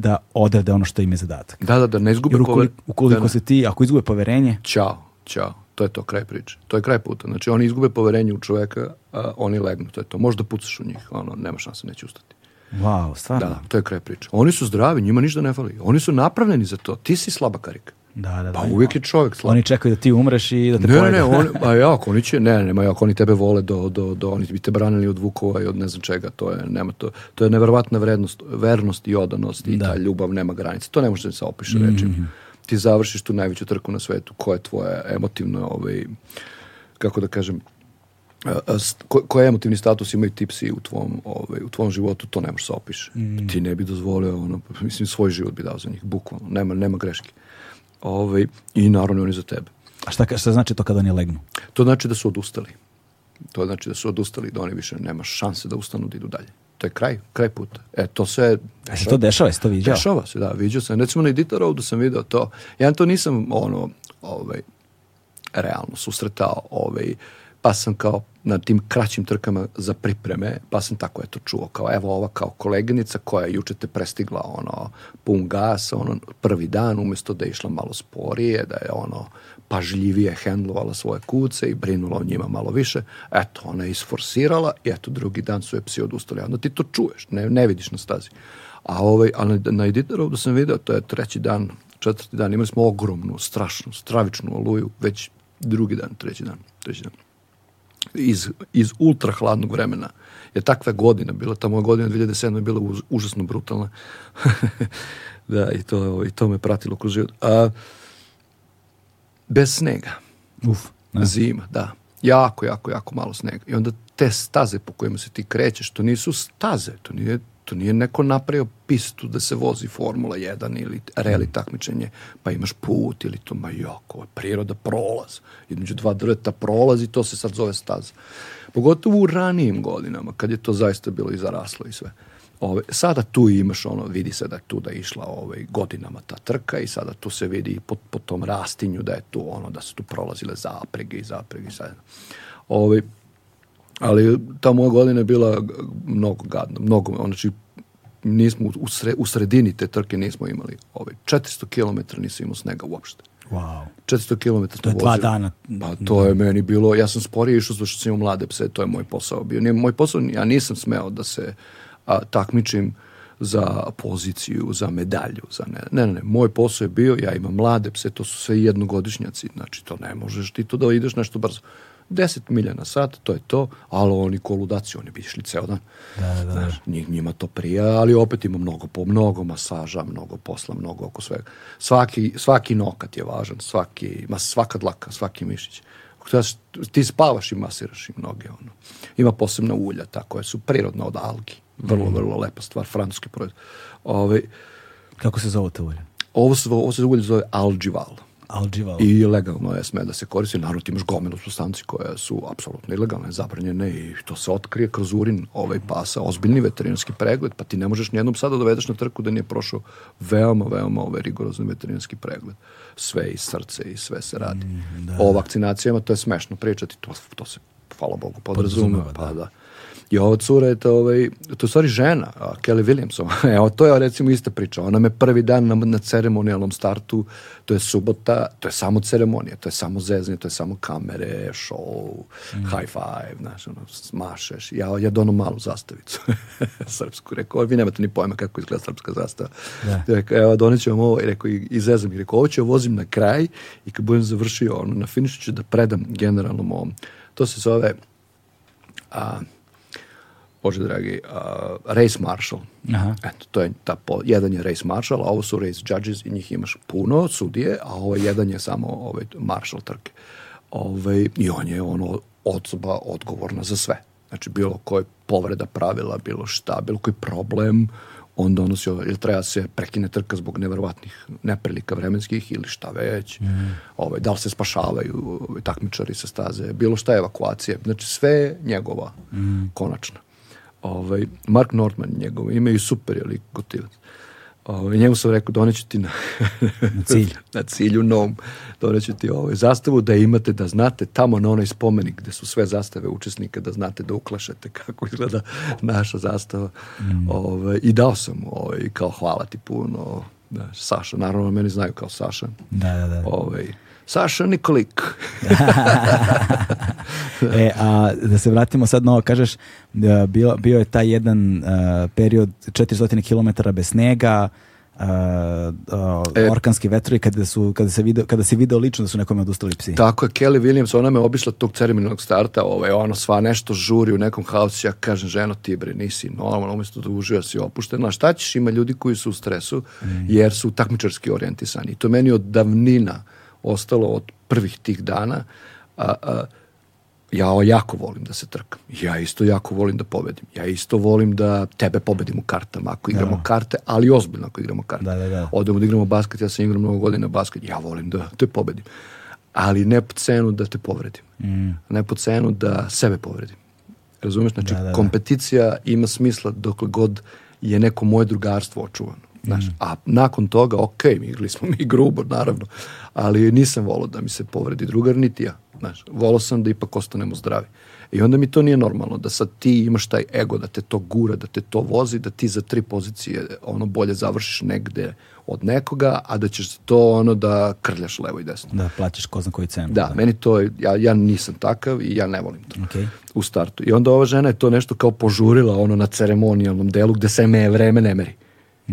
da odrade ono što im je zadatak. Da, da, da ne izgube Jer ukoliko, da, ukoliko da, se ti, ako izgube poverenje... Ćao, ćao. To je to, kraj priče. To je kraj puta. Znači, oni izgube poverenje u čoveka, a oni legnu. To je to. Možda pucaš u njih, ono, nema šanse, neće ustati. Wow, stvarno? Da, to je kraj priče. Oni su zdravi, njima ništa ne fali. Oni su napravljeni za to. Ti si slaba karika. Da, da, da, pa da, uvijek je čovjek slab. Oni čekaju da ti umreš i da te ne, pojede. Ne, on, a pa jako, oni će, ne, ne, jako, oni tebe vole do, do, do, oni bi te branili od vukova i od ne znam čega, to je, nema to, to je neverovatna vrednost, vernost i odanost i da. ta ljubav nema granice, to ne može da se opiše mm -hmm. rečima. Ti završiš tu najveću trku na svetu, koja je tvoja emotivna, ovaj, kako da kažem, koji ko emotivni status imaju tipsi u tvom, ovaj, u tvom životu, to ne može da se opiše. Mm. Ti ne bi dozvolio, ono, mislim, svoj život bi dao za njih, bukvalno, nema, nema greške ovaj, i naravno oni za tebe. A šta, šta znači to kada oni legnu? To znači da su odustali. To znači da su odustali, da oni više nema šanse da ustanu da idu dalje. To je kraj, kraj puta. E, to se... Dešava. se to dešava, jesi to vidio? Dešava se, da, vidio sam. Recimo na Edita Roadu sam video to. Ja to nisam, ono, ovaj, realno susretao, ovaj, pa sam kao na tim kraćim trkama za pripreme, pa sam tako eto čuo, kao evo ova kao koleginica koja je juče te prestigla ono pun gas, ono prvi dan umesto da je išla malo sporije, da je ono pažljivije hendlovala svoje kuce i brinula o njima malo više, eto ona je isforsirala i eto drugi dan su je psi odustali, onda ti to čuješ, ne, ne vidiš na stazi. A, ovaj, a na, na Editaru da sam video, to je treći dan, četvrti dan, imali smo ogromnu, strašnu, stravičnu oluju, već drugi dan, treći dan, treći dan iz, iz ultra hladnog vremena je takva godina bila, ta moja godina 2007. je bila uz, užasno brutalna. da, i to, i to me pratilo kroz život. A, bez snega. Uf, ne. Zima, da. Jako, jako, jako malo snega. I onda te staze po kojima se ti krećeš, to nisu staze, to nije To nije neko napravio pistu da se vozi Formula 1 ili reli mm. takmičenje, pa imaš put ili to, ma jok, ovo je priroda, prolaz. Između dva drta prolaz i to se sad zove staza. Pogotovo u ranijim godinama, kad je to zaista bilo i zaraslo i sve. Ove, sada tu imaš ono, vidi se da tu da išla ove, godinama ta trka i sada tu se vidi po, po tom rastinju da je tu ono, da su tu prolazile zaprege i zaprege i sad. Ove, ali ta moja godina je bila mnogo gadna, mnogo, znači nismo u, sre, u sredini te trke nismo imali ovaj, 400 km nisam imao snega uopšte. Wow. 400 km to je dva dana. Pa to je meni bilo, ja sam sporije išao zato što sam imao mlade pse, to je moj posao bio. Nije moj posao, ja nisam smeo da se a, takmičim za poziciju, za medalju, za ne, ne, ne, ne, moj posao je bio, ja imam mlade pse, to su sve jednogodišnjaci, znači to ne možeš ti to da ideš nešto brzo. 10 milja na sat, to je to, ali oni ko ludaci, oni bi išli ceo dan. Da, da, da. Znaš, njima to prija, ali opet ima mnogo, po, mnogo masaža, mnogo posla, mnogo oko svega. Svaki, svaki nokat je važan, svaki, ma, svaka dlaka, svaki mišić. Ti spavaš i masiraš i mnoge. Ono. Ima posebna ulja, ta koja su prirodna od algi. Vrlo, mm. vrlo lepa stvar, francuski proizvod. Ove, ovaj, Kako se zove to ulje? Ovo ovo se ulje zove algival. Alđiva. I legalno je sme da se koristi. Naravno ti imaš gomilu substanci koje su apsolutno ilegalne, zabranjene i to se otkrije kroz urin ovaj pasa, ozbiljni veterinarski pregled, pa ti ne možeš nijednom sada da dovedeš na trku da nije prošao veoma, veoma ovaj rigorozan veterinarski pregled. Sve i srce i sve se radi. Mm, da. O vakcinacijama to je smešno pričati, to, to se, hvala Bogu, podrazumeva. Pa, da. da i ova cura je to, ovaj, to stvari žena, Kelly Williamson. Evo, to je recimo ista priča. Ona me prvi dan na, na ceremonijalnom startu, to je subota, to je samo ceremonija, to je samo zezanje, to je samo kamere, show, mm. high five, znaš, ono, smašeš. Ja, ja donu malu zastavicu srpsku. Rekao, vi nemate ni pojma kako izgleda srpska zastava. Da. Rekao, evo, doneću vam ovo i rekao, i, i zezam. I rekao, ovo ću vozim na kraj i kad budem završio, ono, na finišu ću da predam generalnom ovom. To se zove a, Bože dragi, uh, race marshal. Aha. Eto, to je ta po, jedan je race marshal, a ovo su race judges i njih imaš puno, sudije, a ovo jedan je samo ovaj, marshal trke. Ovaj, I on je ono osoba odgovorna za sve. Znači, bilo koje povreda pravila, bilo šta, bilo koji problem, on donosi, ili ovaj, treba da se prekine trka zbog neverovatnih neprilika vremenskih ili šta već, mm. ovaj, da li se spašavaju ovaj, takmičari sa staze, bilo šta evakuacije, znači sve njegova mm. konačna ovaj, Mark Nordman njegov, ime i super je lik Ovaj, njemu sam rekao, doneću ti na, na, cilj. na cilju nom, doneću ti ovaj, zastavu da imate, da znate tamo na onaj spomenik gde su sve zastave učesnika, da znate da uklašete kako izgleda naša zastava. Mm. Ovaj, I dao sam mu, ovaj, kao hvala ti puno, da, Saša, naravno meni znaju kao Saša. Da, da, da. Ovaj, Saša Nikolik. e, a da se vratimo sad na ovo, kažeš, da bio, bio je taj jedan uh, period 400 km bez snega, Uh, uh, e, e. orkanski vetrovi kada, su, kada, se video, kada si video lično da su nekome odustali psi. Tako je, Kelly Williams, ona me obišla tog ceremonijalnog starta, ovaj, ono sva nešto žuri u nekom haosu, ja kažem, ženo ti bre, nisi normalno, umjesto da uživa si opuštena, šta ćeš, ima ljudi koji su u stresu, mm. jer su takmičarski orijentisani. I to meni od davnina ostalo od prvih tih dana, a, a, ja jako volim da se trkam. Ja isto jako volim da pobedim. Ja isto volim da tebe pobedim u kartama, ako igramo da. karte, ali ozbiljno ako igramo karte. Da, da, da. Odemo da igramo basket, ja sam igrao mnogo godina basket, ja volim da te pobedim. Ali ne po cenu da te povredim. Mm. Ne po cenu da sebe povredim. Razumeš? Znači, da, da, da. kompeticija ima smisla dok god je neko moje drugarstvo očuvano. Znaš, mm. A nakon toga, ok, igrali smo mi grubo, naravno, ali nisam volao da mi se povredi drugar, niti ja. Znaš, volao sam da ipak ostanemo zdravi. I onda mi to nije normalno, da sad ti imaš taj ego, da te to gura, da te to vozi, da ti za tri pozicije ono bolje završiš negde od nekoga, a da ćeš to ono da krljaš levo i desno. Da, plaćaš ko zna koju cenu. Da, da, meni to, ja, ja nisam takav i ja ne volim to okay. u startu. I onda ova žena je to nešto kao požurila ono na ceremonijalnom delu gde se me vreme ne meri.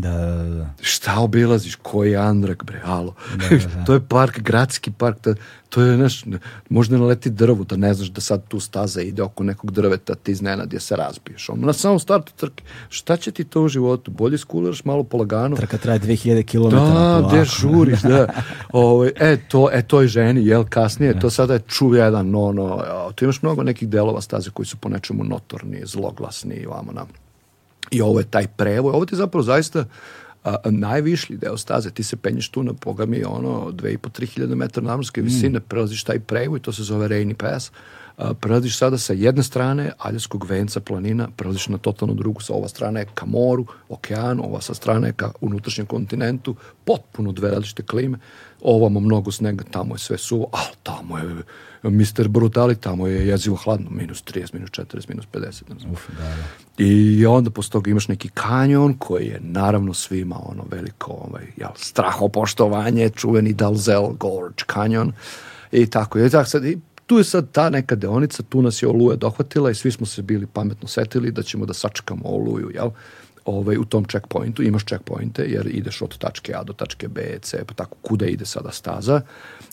Da, da, da, da. Šta obilaziš? Koji Andrak, bre, alo. Da, da, da. to je park, gradski park. To, to je, znaš, možda naleti drvo, da ne znaš da sad tu staza ide oko nekog drveta, ti iznenad je da se razbiješ. Ono, na samom startu trke. Šta će ti to u životu? Bolje skuliraš malo polagano. Trka traje 2000 km. Da, gde žuriš, da. Ovo, ovaj, e, to, e, to je ženi, jel, kasnije, da. to sada je čuv jedan, no, no. tu imaš mnogo nekih delova staze koji su po nečemu notorni, zloglasni i vamo nam. I ovo je taj prevoj. Ovo ti zapravo zaista a, najvišlji deo staze. Ti se penješ tu na pogami ono 2,5-3 metara nadmorske visine, mm. prelaziš taj prevoj, to se zove Rainy Pass. A, prelaziš sada sa jedne strane Aljaskog venca planina, prelaziš na totalno drugu, sa ova strana je ka moru, okeanu, ova sa strane je ka unutrašnjem kontinentu, potpuno dve različite klime, ovamo mnogo snega, tamo je sve suvo, ali tamo je Mr. Brutalik, tamo je jezivo hladno, minus 30, minus 40, minus 50. Uf, da, da. I onda posle toga imaš neki kanjon koji je naravno svima ono veliko ovaj, jel, strahopoštovanje, čuveni Dalzell Gorge kanjon i tako. je. tako sad, i tu je sad ta neka deonica, tu nas je Oluja dohvatila i svi smo se bili pametno setili da ćemo da sačekamo Oluju, jel? ovaj, u tom checkpointu, imaš checkpointe jer ideš od tačke A do tačke B, C, pa tako kuda ide sada staza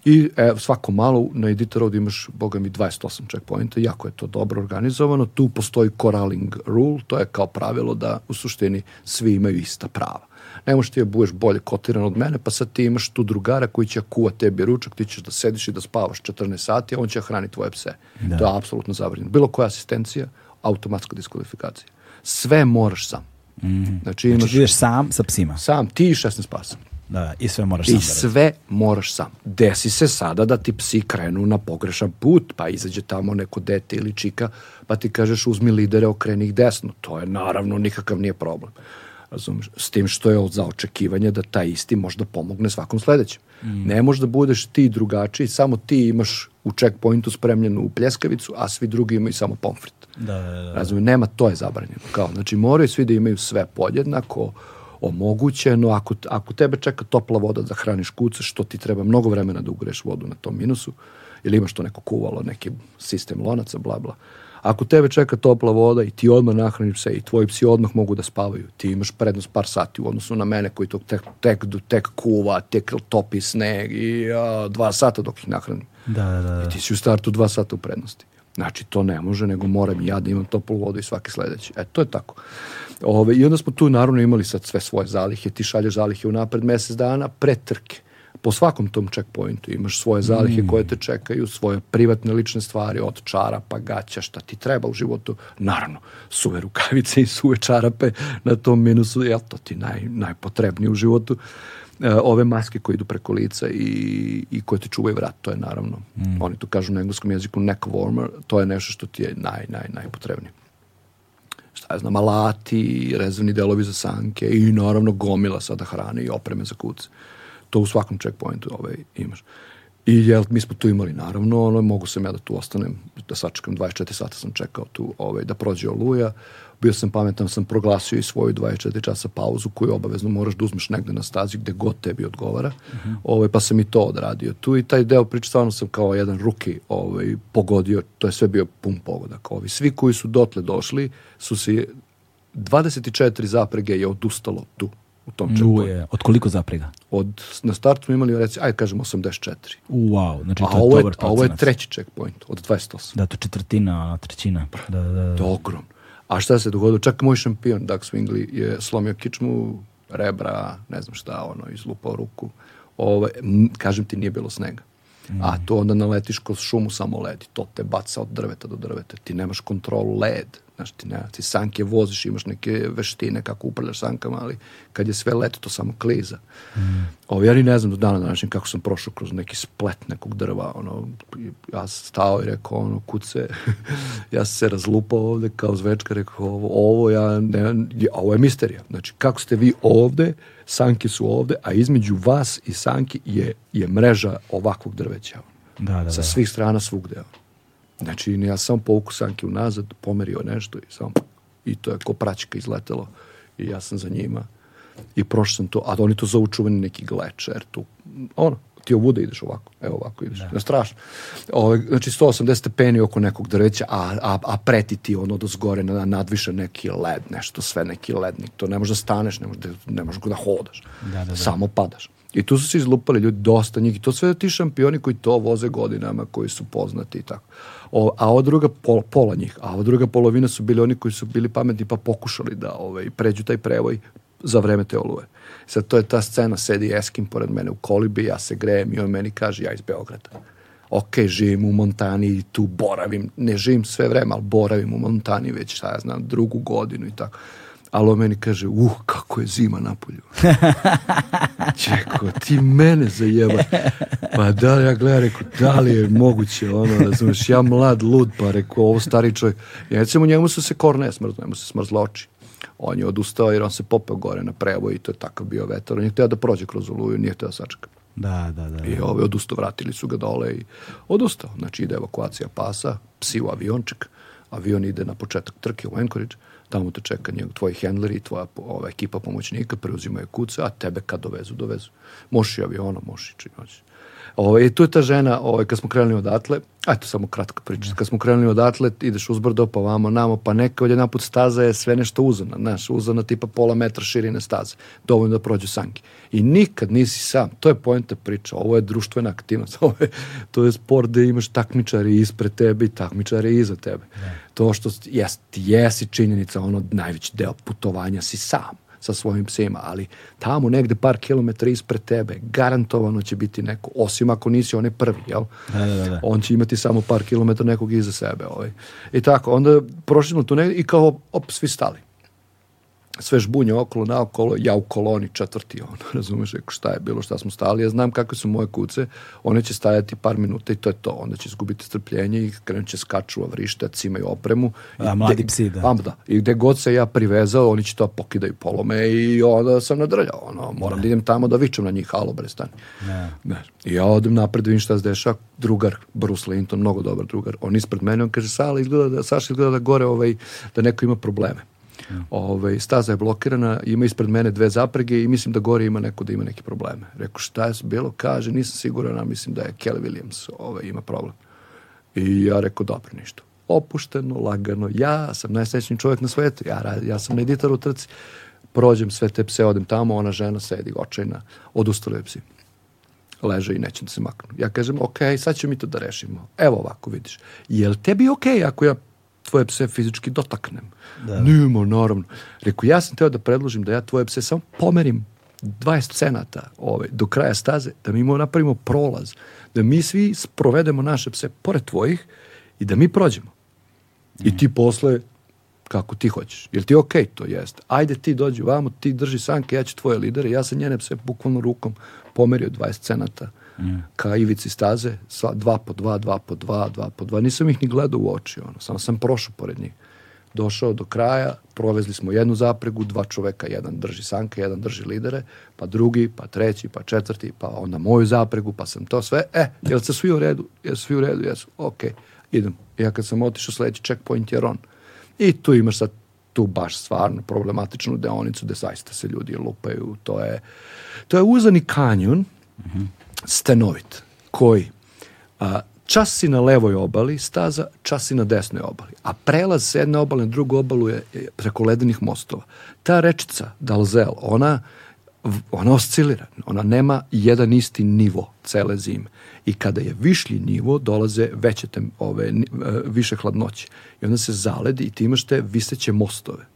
i e, svako malo na Edita Road imaš, boga mi, 28 checkpointa, jako je to dobro organizovano, tu postoji corralling rule, to je kao pravilo da u suštini svi imaju ista prava. Ne možeš ti da budeš bolje kotiran od mene, pa sad ti imaš tu drugara koji će kuva tebi ručak, ti ćeš da sediš i da spavaš 14 sati, a on će hrani tvoje pse. Da. To je apsolutno zabranjeno. Bilo koja asistencija, automatska diskvalifikacija. Sve moraš sam. Mm. Znači, imaš... znači ideš sam sa psima. Sam, ti i 16 pasa. Da, da, I sve moraš sam da I sve moraš sam. Desi se sada da ti psi krenu na pogrešan put, pa izađe tamo neko dete ili čika, pa ti kažeš uzmi lidere, okreni ih desno. To je naravno nikakav nije problem. Razumeš? S tim što je za očekivanje da taj isti možda pomogne svakom sledećem. Mm. Ne možda budeš ti drugačiji, samo ti imaš u checkpointu spremljenu pljeskavicu, a svi drugi imaju samo pomfrit. Da, da, da. nema, to je zabranjeno. Kao, znači, moraju svi da imaju sve podjednako, omogućeno. Ako, ako tebe čeka topla voda da hraniš kuca, što ti treba mnogo vremena da ugreš vodu na tom minusu, ili imaš to neko kuvalo, neki sistem lonaca, bla, bla. Ako tebe čeka topla voda i ti odmah nahraniš se i tvoji psi odmah mogu da spavaju, ti imaš prednost par sati u odnosu na mene koji to tek, tek, tek kuva, tek topi sneg i a, dva sata dok ih nahranim. Da, da, da. I ti si u startu dva sata u prednosti. Znači, to ne može, nego moram ja da imam toplu vodu i svaki sledeći. E, to je tako. Ove, I onda smo tu naravno imali sad sve svoje zalihe, ti šalješ zalihe unapred mesec dana, pre trke. Po svakom tom checkpointu imaš svoje zalihe mm. koje te čekaju, svoje privatne lične stvari, od čarapa, gaća, šta ti treba u životu. Naravno, suve rukavice i suve čarape na tom minusu, jel to ti naj, najpotrebnije u životu. Uh, E, ove maske koje idu preko lica i, i koje te čuvaju vrat, to je naravno, mm. oni to kažu na engleskom jeziku neck warmer, to je nešto što ti je naj, naj, najpotrebnije. Šta ja znam, alati, rezervni delovi za sanke i naravno gomila sada hrane i opreme za kuce. To u svakom checkpointu ovaj, imaš. I jel, mi smo tu imali, naravno, ono, mogu sam ja da tu ostanem, da sačekam, 24 sata sam čekao tu, ovaj, da prođe oluja, uh, bio sam pametan, sam proglasio i svoju 24 časa pauzu koju obavezno moraš da uzmeš negde na stazi gde god tebi odgovara. Uh mhm. -huh. ovaj, pa sam i to odradio tu i taj deo priče stvarno sam kao jedan ruki ovaj, pogodio, to je sve bio pun pogodak. Ovi. Svi koji su dotle došli su se 24 zaprege je odustalo tu u tom čemporu. Uje, od koliko zaprega? Od, na startu smo imali, reci, ajde kažemo 84. Wow, znači a to je, ovo dobar procenac. A ovo je treći checkpoint od 28. Da, to je četvrtina, trećina. Da, da, da. da. To je ogromno. A šta se dogodilo? Čak moj šampion Doug Swingley je slomio kičmu, rebra, ne znam šta, ono, izlupao ruku. Ove, ovaj, kažem ti, nije bilo snega. A mm. to onda naletiš kroz šumu samo ledi. To te baca od drveta do drveta. Ti nemaš kontrolu led. Znaš, ti, ne, ti sanke voziš, imaš neke veštine kako upravljaš sankama, ali kad je sve leto, to samo kliza. Mm. Ovo, ja ni ne znam do dana današnjeg kako sam prošao kroz neki splet nekog drva, ono, ja stao i rekao, ono, kuce, ja sam se razlupao ovde kao zvečka, rekao, ovo, ovo ja, ne, ovo je misterija. Znači, kako ste vi ovde, sanke su ovde, a između vas i sanke je, je mreža ovakvog drveća. Da, da, da. Sa da. svih strana svugde. Ono. Znači, ja sam povuku sanke unazad, pomerio nešto i samo, i to je ko praćka izletelo i ja sam za njima i prošao sam to, a oni to zovu čuveni neki glečer, tu, ono, ti ovuda ideš ovako, evo ovako ideš, da. Ja, strašno. Ove, ovaj, znači 180 stepeni oko nekog drveća, a, a, a preti ti ono do zgore na, nadviše neki led, nešto sve, neki lednik, to ne možeš da staneš, ne možeš da, ne možeš da hodaš, da, da, da. samo padaš. I tu su se izlupali ljudi, dosta njih, i to sve ti šampioni koji to voze godinama, koji su poznati i tako a ova druga pol, pola njih, a ova druga polovina su bili oni koji su bili pametni pa pokušali da ovaj, pređu taj prevoj za vreme te oluje. Sad to je ta scena, sedi Eskim pored mene u kolibi, ja se grejem i on meni kaže ja iz Beograda. Ok, živim u Montani i tu boravim, ne živim sve vreme, ali boravim u Montani već, šta ja znam, drugu godinu i tako ali on meni kaže, uh, kako je zima na polju. Čeko, ti mene zajeba. Pa da, ja gledam, rekao, da li je moguće, ono, razumiješ, ja mlad, lud, pa rekao, ovo stari čovjek. Ja recimo, njemu su se korne smrzlo, njemu se smrzlo oči. On je odustao jer on se popeo gore na prevoj i to je takav bio vetar. On je htio da prođe kroz oluju, nije htio da sačeka. Da, da, da. I ovaj odustao, vratili su ga dole i odustao. Znači ide evakuacija pasa, psi u avionček, avion ide na početak trke u Anchorage, tamo te čeka njegov, tvoj handler i tvoja ova ekipa pomoćnika, preuzimaju kuca, a tebe kad dovezu, dovezu. i avionom, moši čim hoćeš. Ovaj, tu je ta žena, ovaj, kad smo krenuli odatle, eto samo kratka priča, kad smo krenuli odatle, ideš uzbrdo, pa vamo, namo, pa neka od staza je sve nešto uzana, znaš, uzana tipa pola metra širine staze, dovoljno da prođu sanki. I nikad nisi sam, to je poenta priče. ovo je društvena aktivnost, ovo je, to je sport gde imaš takmičare ispred tebe i takmičare iza tebe. Ne. Da. To što jest, jesi činjenica, ono najveći deo putovanja si sam sa svojim psima, ali tamo negde par kilometara ispred tebe garantovano će biti neko, osim ako nisi one prvi, jel? Da, da, da, da. On će imati samo par kilometara nekog iza sebe. Ovaj. I tako, onda prošli smo tu negde i kao op, svi stali sve žbunje okolo, naokolo, ja u koloni četvrti, ono, razumeš, reko šta je bilo, šta smo stali, ja znam kakve su moje kuce, one će stajati par minuta i to je to, onda će izgubiti strpljenje i krenut će skaču, vrišta, cimaju opremu. A, i mladi gde, psi, da. Am, da. I gde god se ja privezao, oni će to pokidaju polome i onda sam nadrljao, ono, moram ne. Da. da idem tamo da vičem na njih, halo, bre, stani. Ne. Da. ne. Da. I ja odem napred, vidim šta se deša, drugar, Bruce Linton, mnogo dobar drugar, on ispred mene, on kaže, Sala izgleda da, Saša izgleda da gore, ovaj, da neko ima probleme. Ove, ovaj, staza je blokirana, ima ispred mene dve zaprege i mislim da gore ima neko da ima neke probleme. Rekao, šta je bilo? Kaže, nisam siguran, a mislim da je Kelly Williams ovaj, ima problem. I ja rekao, dobro, ništa. Opušteno, lagano, ja sam najsrećniji čovjek na svetu, ja, ja sam editor u trci, prođem sve te pse, odem tamo, ona žena sedi očajna, odustala psi. Leže i neće da se maknu. Ja kažem, ok, sad ćemo mi to da rešimo. Evo ovako, vidiš. Jel li tebi ok ako ja tvoje pse fizički dotaknem. Da. Nimo, naravno. Reku, ja sam teo da predložim da ja tvoje pse samo pomerim 20 cenata ovaj, do kraja staze, da mi napravimo prolaz, da mi svi sprovedemo naše pse pored tvojih i da mi prođemo. Mm. I ti posle kako ti hoćeš. Jel ti okej okay, to jeste? Ajde ti dođi vamo, ti drži sanke, ja ću tvoje lidere. Ja sam njene pse bukvalno rukom pomerio 20 cenata mm. ka ivici staze, sa dva po dva, dva po dva, dva po dva. Nisam ih ni gledao u oči, ono. samo sam prošao pored njih. Došao do kraja, provezli smo jednu zapregu, dva čoveka, jedan drži sanke, jedan drži lidere, pa drugi, pa treći, pa četvrti, pa onda moju zapregu, pa sam to sve. E, jel se svi u redu? Jesu svi u redu? Jesu. Ok, idem. Ja kad sam otišao sledeći checkpoint je Ron. I tu imaš sad tu baš stvarno problematičnu deonicu gde zaista se ljudi lupaju. To je, to je uzani kanjon, mm -hmm stanovit, koji a, čas si na levoj obali staza, čas si na desnoj obali. A prelaz s jedne obale na drugu obalu je preko ledenih mostova. Ta rečica, Dalzel, ona, ona oscilira. Ona nema jedan isti nivo cele zime. I kada je višlji nivo, dolaze veće tem, ove, e, više hladnoće. I onda se zaledi i ti imaš te viseće mostove.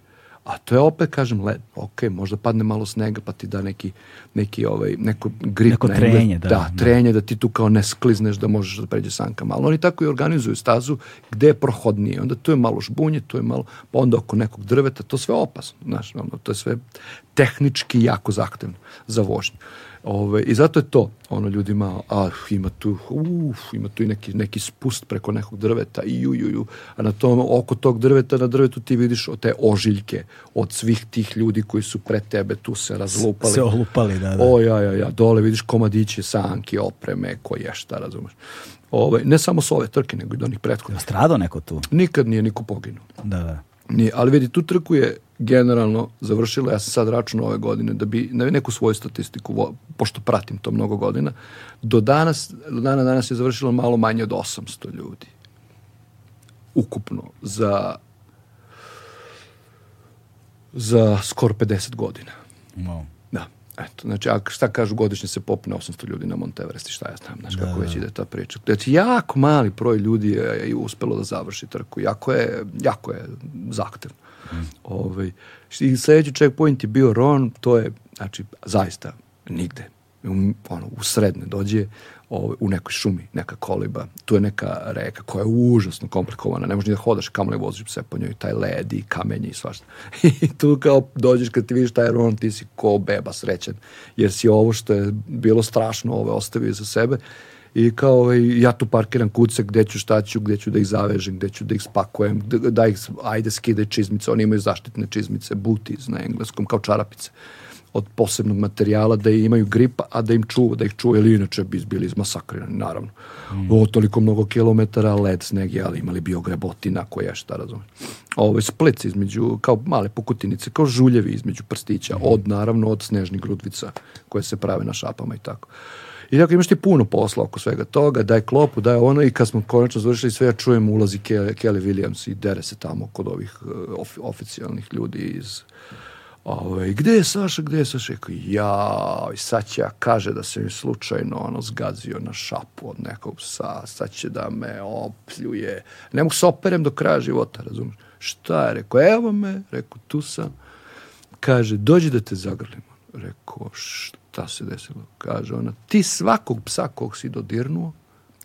A to je opet, kažem, led. Ok, možda padne malo snega pa ti da neki, neki ovaj, neko grip. Neko trenje, da, da, da. trenje da ti tu kao ne sklizneš da možeš da pređe sanka malo. oni tako i organizuju stazu gde je prohodnije. Onda tu je malo žbunje, tu je malo, pa onda oko nekog drveta, to sve opasno. Znaš, ono, to je sve tehnički jako zahtevno za vožnju. Ove, I zato je to ono ljudima, a ima tu, uf, ima tu i neki, neki spust preko nekog drveta i ju, ju, ju. A na tom, oko tog drveta, na drvetu ti vidiš te ožiljke od svih tih ljudi koji su pre tebe tu se razlupali. Se olupali, da, da. O, ja, ja, ja. Dole vidiš komadiće, sanki, opreme, koje šta, razumeš. Ove, ne samo s ove trke, nego i do onih prethodnih. Strado neko tu? Nikad nije niko poginuo. Da, da. Nije, ali vidi, tu trku je generalno završila, ja sam sad računao ove godine, da bi na da neku svoju statistiku, pošto pratim to mnogo godina, do danas, dana danas je završilo malo manje od 800 ljudi. Ukupno za za skoro 50 godina. Wow. Da. Eto, znači, a šta kažu, godišnje se popne 800 ljudi na Monteverest i šta ja znam, znaš, da, kako da. već da. ide ta priča. Znači, jako mali broj ljudi je uspelo da završi trku. Jako je, jako je zahtevno. Mm. Ovaj, I sledeći checkpoint je bio Ron, to je, znači, zaista nigde. U, ono, u sredne dođe, ovaj, u nekoj šumi, neka koliba, tu je neka reka koja je užasno komplikovana, ne možeš ni da hodaš, kamo ne voziš se po njoj, taj led i kamenje i svašta. I tu kao dođeš kad ti vidiš taj Ron, ti si ko beba srećen, jer si ovo što je bilo strašno, ove ostavio za sebe i kao ovaj, ja tu parkiram kuce gde ću, šta ću, gde ću da ih zavežem, gde ću da ih spakujem, da, da ih, ajde skide čizmice, oni imaju zaštitne čizmice, booties na engleskom, kao čarapice od posebnog materijala da imaju grip, a da im čuva, da ih čuva, ili inače bi bili izmasakrirani, naravno. Mm. O, toliko mnogo kilometara, led, sneg, ali imali bi ogrebotina, koja je šta razumije. Ovo, ovaj, splec između, kao male pokutinice, kao žuljevi između prstića, mm. od, naravno, od snežnih grudvica koje se prave na šapama i tako. I tako imaš ti puno posla oko svega toga, daj klopu, daj ono i kad smo konačno završili sve, ja čujem ulazi Kelly, Kelly Williams i dere se tamo kod ovih e, of, oficijalnih ljudi iz... Ove, ovaj, gde je Saša, gde je Saša? Ja, sad će ja kaže da se mi slučajno ono zgazio na šapu od nekog psa, sad će da me opljuje. Ne mogu se operem do kraja života, razumiješ? Šta je? Rekao, evo me, reko, tu sam. Kaže, dođi da te zagrlim. Reko, šta? šta se desilo? Kaže ona, ti svakog psa kog si dodirnuo,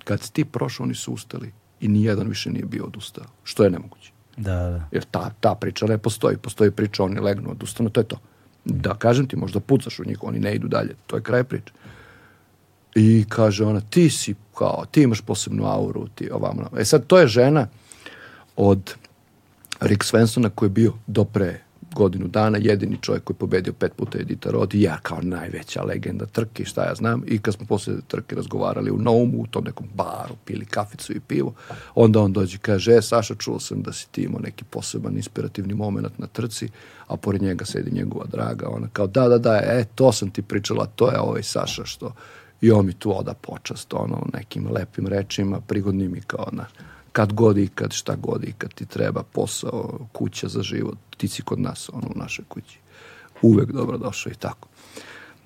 kad si ti prošao, oni su ustali i nijedan više nije bio odustao. Što je nemoguće. Da, da. Jer ta, ta priča ne postoji. Postoji priča, oni legnu, odustanu, to je to. Da, kažem ti, možda pucaš u njih, oni ne idu dalje. To je kraj priče. I kaže ona, ti si kao, ti imaš posebnu auru, ti ovamo. E sad, to je žena od Rick Svensona koji je bio do pre godinu dana jedini čovjek koji je pobedio pet puta Edita Rod i ja kao najveća legenda trke, šta ja znam. I kad smo posle trke razgovarali u Noumu, u tom nekom baru, pili kaficu i pivo, onda on dođe i kaže, e, Saša, čuo sam da si ti imao neki poseban inspirativni moment na trci, a pored njega sedi njegova draga. Ona kao, da, da, da, e, to sam ti pričala, to je ovaj Saša što... I on mi tu oda počast, ono, nekim lepim rečima, prigodnim i kao, na, kad god i kad šta god i kad ti treba posao, kuća za život, ti si kod nas, ono, u našoj kući. Uvek dobro došao i tako.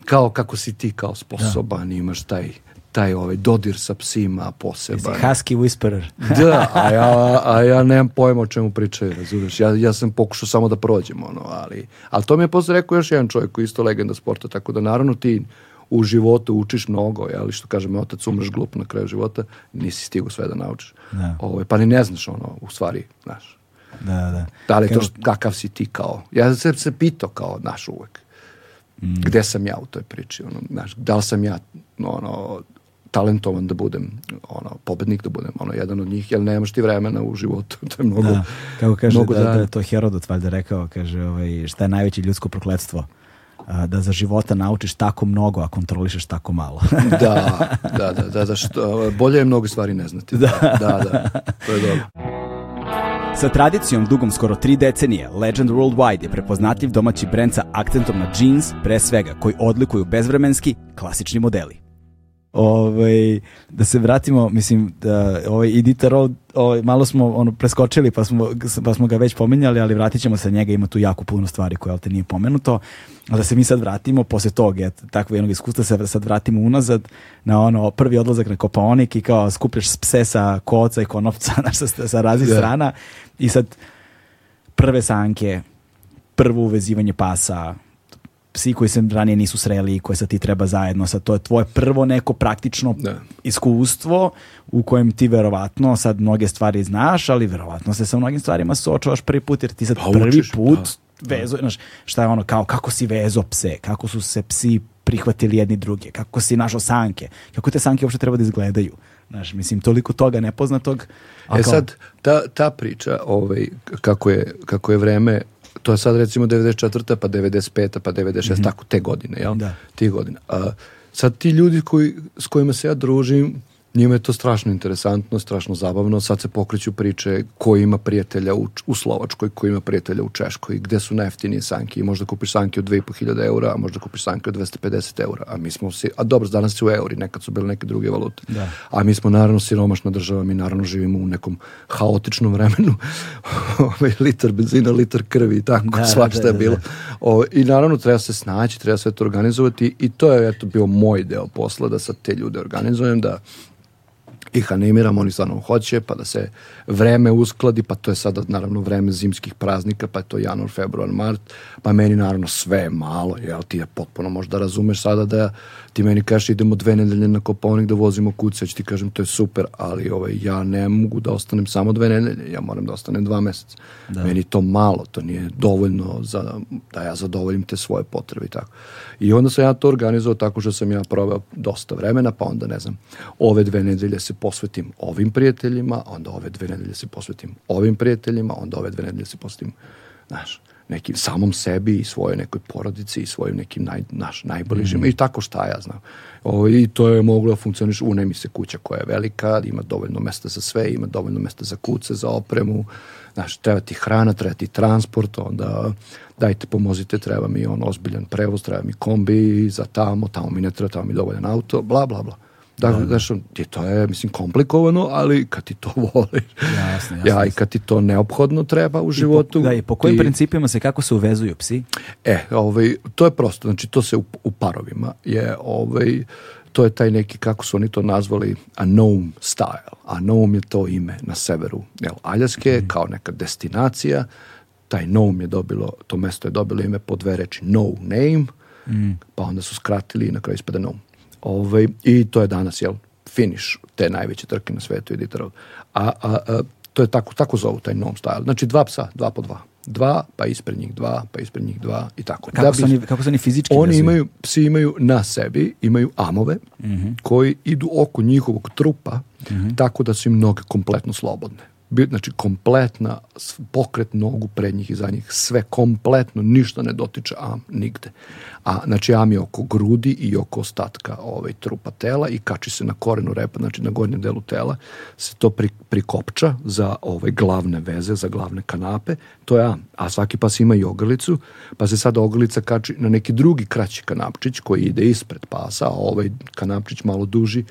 Kao kako si ti kao sposoban, da. imaš taj taj ovaj dodir sa psima poseban. Jesi husky whisperer. da, a ja, a ja nemam pojma o čemu pričaju, razumeš. Ja, ja sam pokušao samo da prođem, ono, ali, ali to mi je posle rekao još jedan čovjek koji je isto legenda sporta, tako da naravno ti u životu učiš mnogo, ali što kažem, otac umreš glup na kraju života, nisi stigu sve da naučiš. Da. Ovo, ovaj, pa ni ne znaš ono, u stvari, znaš. Da, da. Da li to kakav si ti kao? Ja sam se pitao kao, naš uvek. Mm. Gde sam ja u toj priči? Ono, znaš, da li sam ja ono, talentovan da budem ono, pobednik da budem ono, jedan od njih, jer nemaš ti vremena u životu. to je mnogo, da, kako kaže, mnogo da, da, je to Herodot valjda rekao, kaže, ovaj, šta je najveće ljudsko prokledstvo? da za života naučiš tako mnogo, a kontrolišeš tako malo. da, da, da, da, da što, bolje je mnogo stvari ne znati. Da, da, da, da to je dobro. Sa tradicijom dugom skoro tri decenije, Legend Worldwide je prepoznatljiv domaći brend sa akcentom na jeans, pre svega, koji odlikuju bezvremenski, klasični modeli. Ovaj, da se vratimo, mislim, da, ovaj, Edita Road, ovaj, malo smo ono, preskočili pa smo, pa smo ga već pominjali, ali vratit ćemo se njega, ima tu jako puno stvari koje ovdje nije pomenuto. Ali da se mi sad vratimo, posle tog, et, takve jednog iskustva, se sad vratimo unazad na ono prvi odlazak na kopaonik i kao skupljaš pse sa koca i konopca na, sa, sa raznih yeah. Da. strana I sad, prve sanke, prvo uvezivanje pasa, psi koji se ranije nisu sreli i koje sad ti treba zajedno. Sad to je tvoje prvo neko praktično da. iskustvo u kojem ti verovatno sad mnoge stvari znaš, ali verovatno se sa mnogim stvarima suočavaš prvi put jer ti sad pa, prvi učiš, put da. vezo, znaš, šta je ono kao kako si vezo pse, kako su se psi prihvatili jedni druge, kako si našao sanke, kako te sanke uopšte treba da izgledaju. Znaš, mislim, toliko toga nepoznatog. E a E sad, ta, ta priča, ovaj, kako, je, kako je vreme, to je sad recimo 94. pa 95. pa 96. Mm -hmm. tako te godine, jel? Da. Tih godina. A, sad ti ljudi koji, s kojima se ja družim, njima je to strašno interesantno, strašno zabavno. Sad se pokreću priče ko ima prijatelja u, u Slovačkoj, ko ima prijatelja u Češkoj, gde su najeftinije sanke. I možda kupiš sanke od 2500 eura, a možda kupiš sanke od 250 eura. A mi smo si, a dobro, danas su euri, nekad su bile neke druge valute. Da. A mi smo naravno siromašna država, mi naravno živimo u nekom haotičnom vremenu. Ovaj, liter benzina, liter krvi i tako, da, svašta da, je da, bilo. Da. O, I naravno treba se snaći, treba sve to organizovati i to je eto bio moj deo posla da sa te ljude organizujem, da ih animiramo, oni stvarno hoće, pa da se vreme uskladi, pa to je sada naravno vreme zimskih praznika, pa je to januar, februar, mart, pa meni naravno sve malo, jel ti je potpuno možda razumeš sada da ti meni kažeš idemo dve nedelje na Koponik da vozimo kuce, ja ću ti kažem to je super, ali ovaj, ja ne mogu da ostanem samo dve nedelje, ja moram da ostanem dva meseca. Da. Meni to malo, to nije dovoljno za, da ja zadovoljim te svoje potrebe i tako. I onda sam ja to organizovao tako što sam ja proveo dosta vremena, pa onda ne znam, ove dve nedelje se posvetim ovim prijateljima, onda ove dve nedelje se posvetim ovim prijateljima, onda ove dve nedelje se posvetim, znaš, nekim samom sebi i svojoj nekoj porodici i svojim nekim naj, naš, najbližima mm. i tako šta ja znam. O, I to je moglo da funkcioniš, une mi se kuća koja je velika, ima dovoljno mesta za sve, ima dovoljno mesta za kuce, za opremu, znaš, treba ti hrana, treba ti transport, onda dajte pomozite, treba mi on ozbiljan prevoz, treba mi kombi za tamo, tamo mi ne treba, tamo mi dovoljan auto, bla, bla, bla. Da, da, znaš, ti to je, mislim, komplikovano, ali kad ti to voliš, jasno, jasno, ja, i kad ti to neophodno treba u životu... I po, da, i po kojim ti... principima se, kako se uvezuju psi? E, ovaj, to je prosto, znači, to se u, u parovima je, ovaj, to je taj neki, kako su oni to nazvali, Anom style. Anom je to ime na severu jel, Aljaske, mm. kao neka destinacija. Taj Noum je dobilo, to mesto je dobilo ime po dve reči No Name, mm. pa onda su skratili i na kraju ispada Noum. Ove, ovaj, I to je danas, jel, finish te najveće trke na svetu i Dieterov. A, a, a, to je tako, tako zovu taj nom style. Znači dva psa, dva po dva. Dva, pa ispred njih dva, pa ispred njih dva i tako. Kako, da bi, su, oni, kako su oni fizički? Oni razvijaju? imaju, psi imaju na sebi, imaju amove uh mhm. -huh. koji idu oko njihovog trupa uh mhm. -huh. tako da su im noge kompletno slobodne znači kompletna pokret nogu prednjih i zadnjih, sve kompletno, ništa ne dotiče am nigde. A znači am je oko grudi i oko ostatka ovaj, trupa tela i kači se na korenu repa, znači na gornjem delu tela se to pri, prikopča za ovaj, glavne veze, za glavne kanape, to je am. A svaki pas ima i ogrlicu, pa se sada ogrlica kači na neki drugi kraći kanapčić koji ide ispred pasa, a ovaj kanapčić malo duži,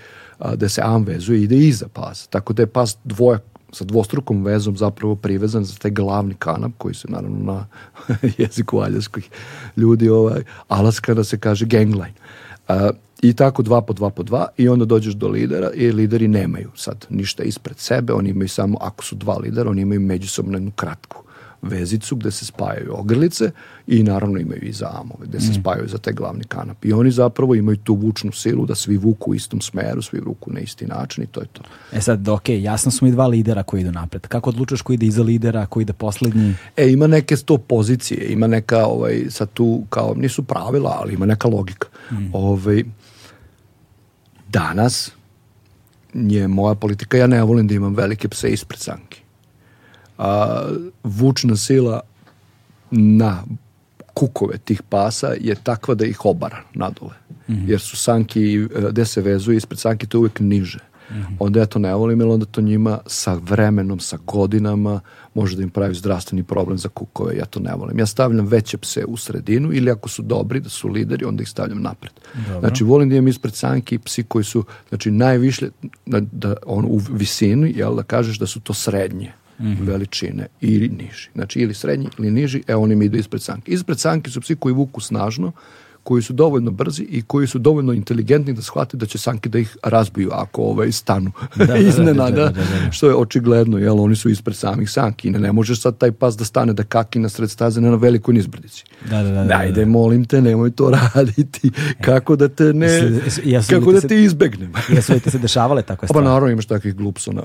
da se am vezuje i ide iza pasa. Tako da je pas dvojak sa dvostrukom vezom zapravo privezan za taj glavni kanap koji se naravno na jeziku aljaskih ljudi ovaj, alaska alaskana da se kaže gangline. A, I tako dva po dva po dva i onda dođeš do lidera i lideri nemaju sad ništa ispred sebe, oni imaju samo, ako su dva lidera, oni imaju međusobno jednu kratku vezicu gde se spajaju ogrlice i naravno imaju i zamove gde se mm. spajaju za taj glavni kanap. I oni zapravo imaju tu vučnu silu da svi vuku u istom smeru, svi vuku na isti način i to je to. E sad, ok, jasno su mi dva lidera koji idu napred. Kako odlučuješ koji ide iza lidera, koji ide poslednji? E, ima neke sto pozicije, ima neka, ovaj, sad tu kao, nisu pravila, ali ima neka logika. Mm. Ovaj, danas je moja politika, ja ne volim da imam velike pse ispred sanki a, vučna sila na kukove tih pasa je takva da ih obara nadole. Mm -hmm. Jer su sanki, e, gde se vezuje, ispred sanki to je niže. Mm -hmm. Onda ja to ne volim, jer onda to njima sa vremenom, sa godinama može da im pravi zdravstveni problem za kukove. Ja to ne volim. Ja stavljam veće pse u sredinu ili ako su dobri, da su lideri, onda ih stavljam napred. Dobro. Znači, volim da imam ispred sanki psi koji su znači, najviše da, da on, u visini, jel, da kažeš da su to srednje mm. veličine ili niži. Znači ili srednji ili niži, e oni mi idu ispred sanke. Ispred sanke su psi koji vuku snažno, koji su dovoljno brzi i koji su dovoljno inteligentni da shvate da će sanke da ih razbiju ako ovaj stanu da, da, da, da iznenada, što je očigledno, jel, oni su ispred samih sanki, ne, ne možeš sad taj pas da stane da kaki na sred staze na velikoj nizbrdici. Da, da, da. Dajde, molim te, nemoj to raditi, e, kako da te ne, kako da te izbegnem. Jesu li ti se dešavale tako pa pa stvari? Pa naravno imaš takvih glupsona,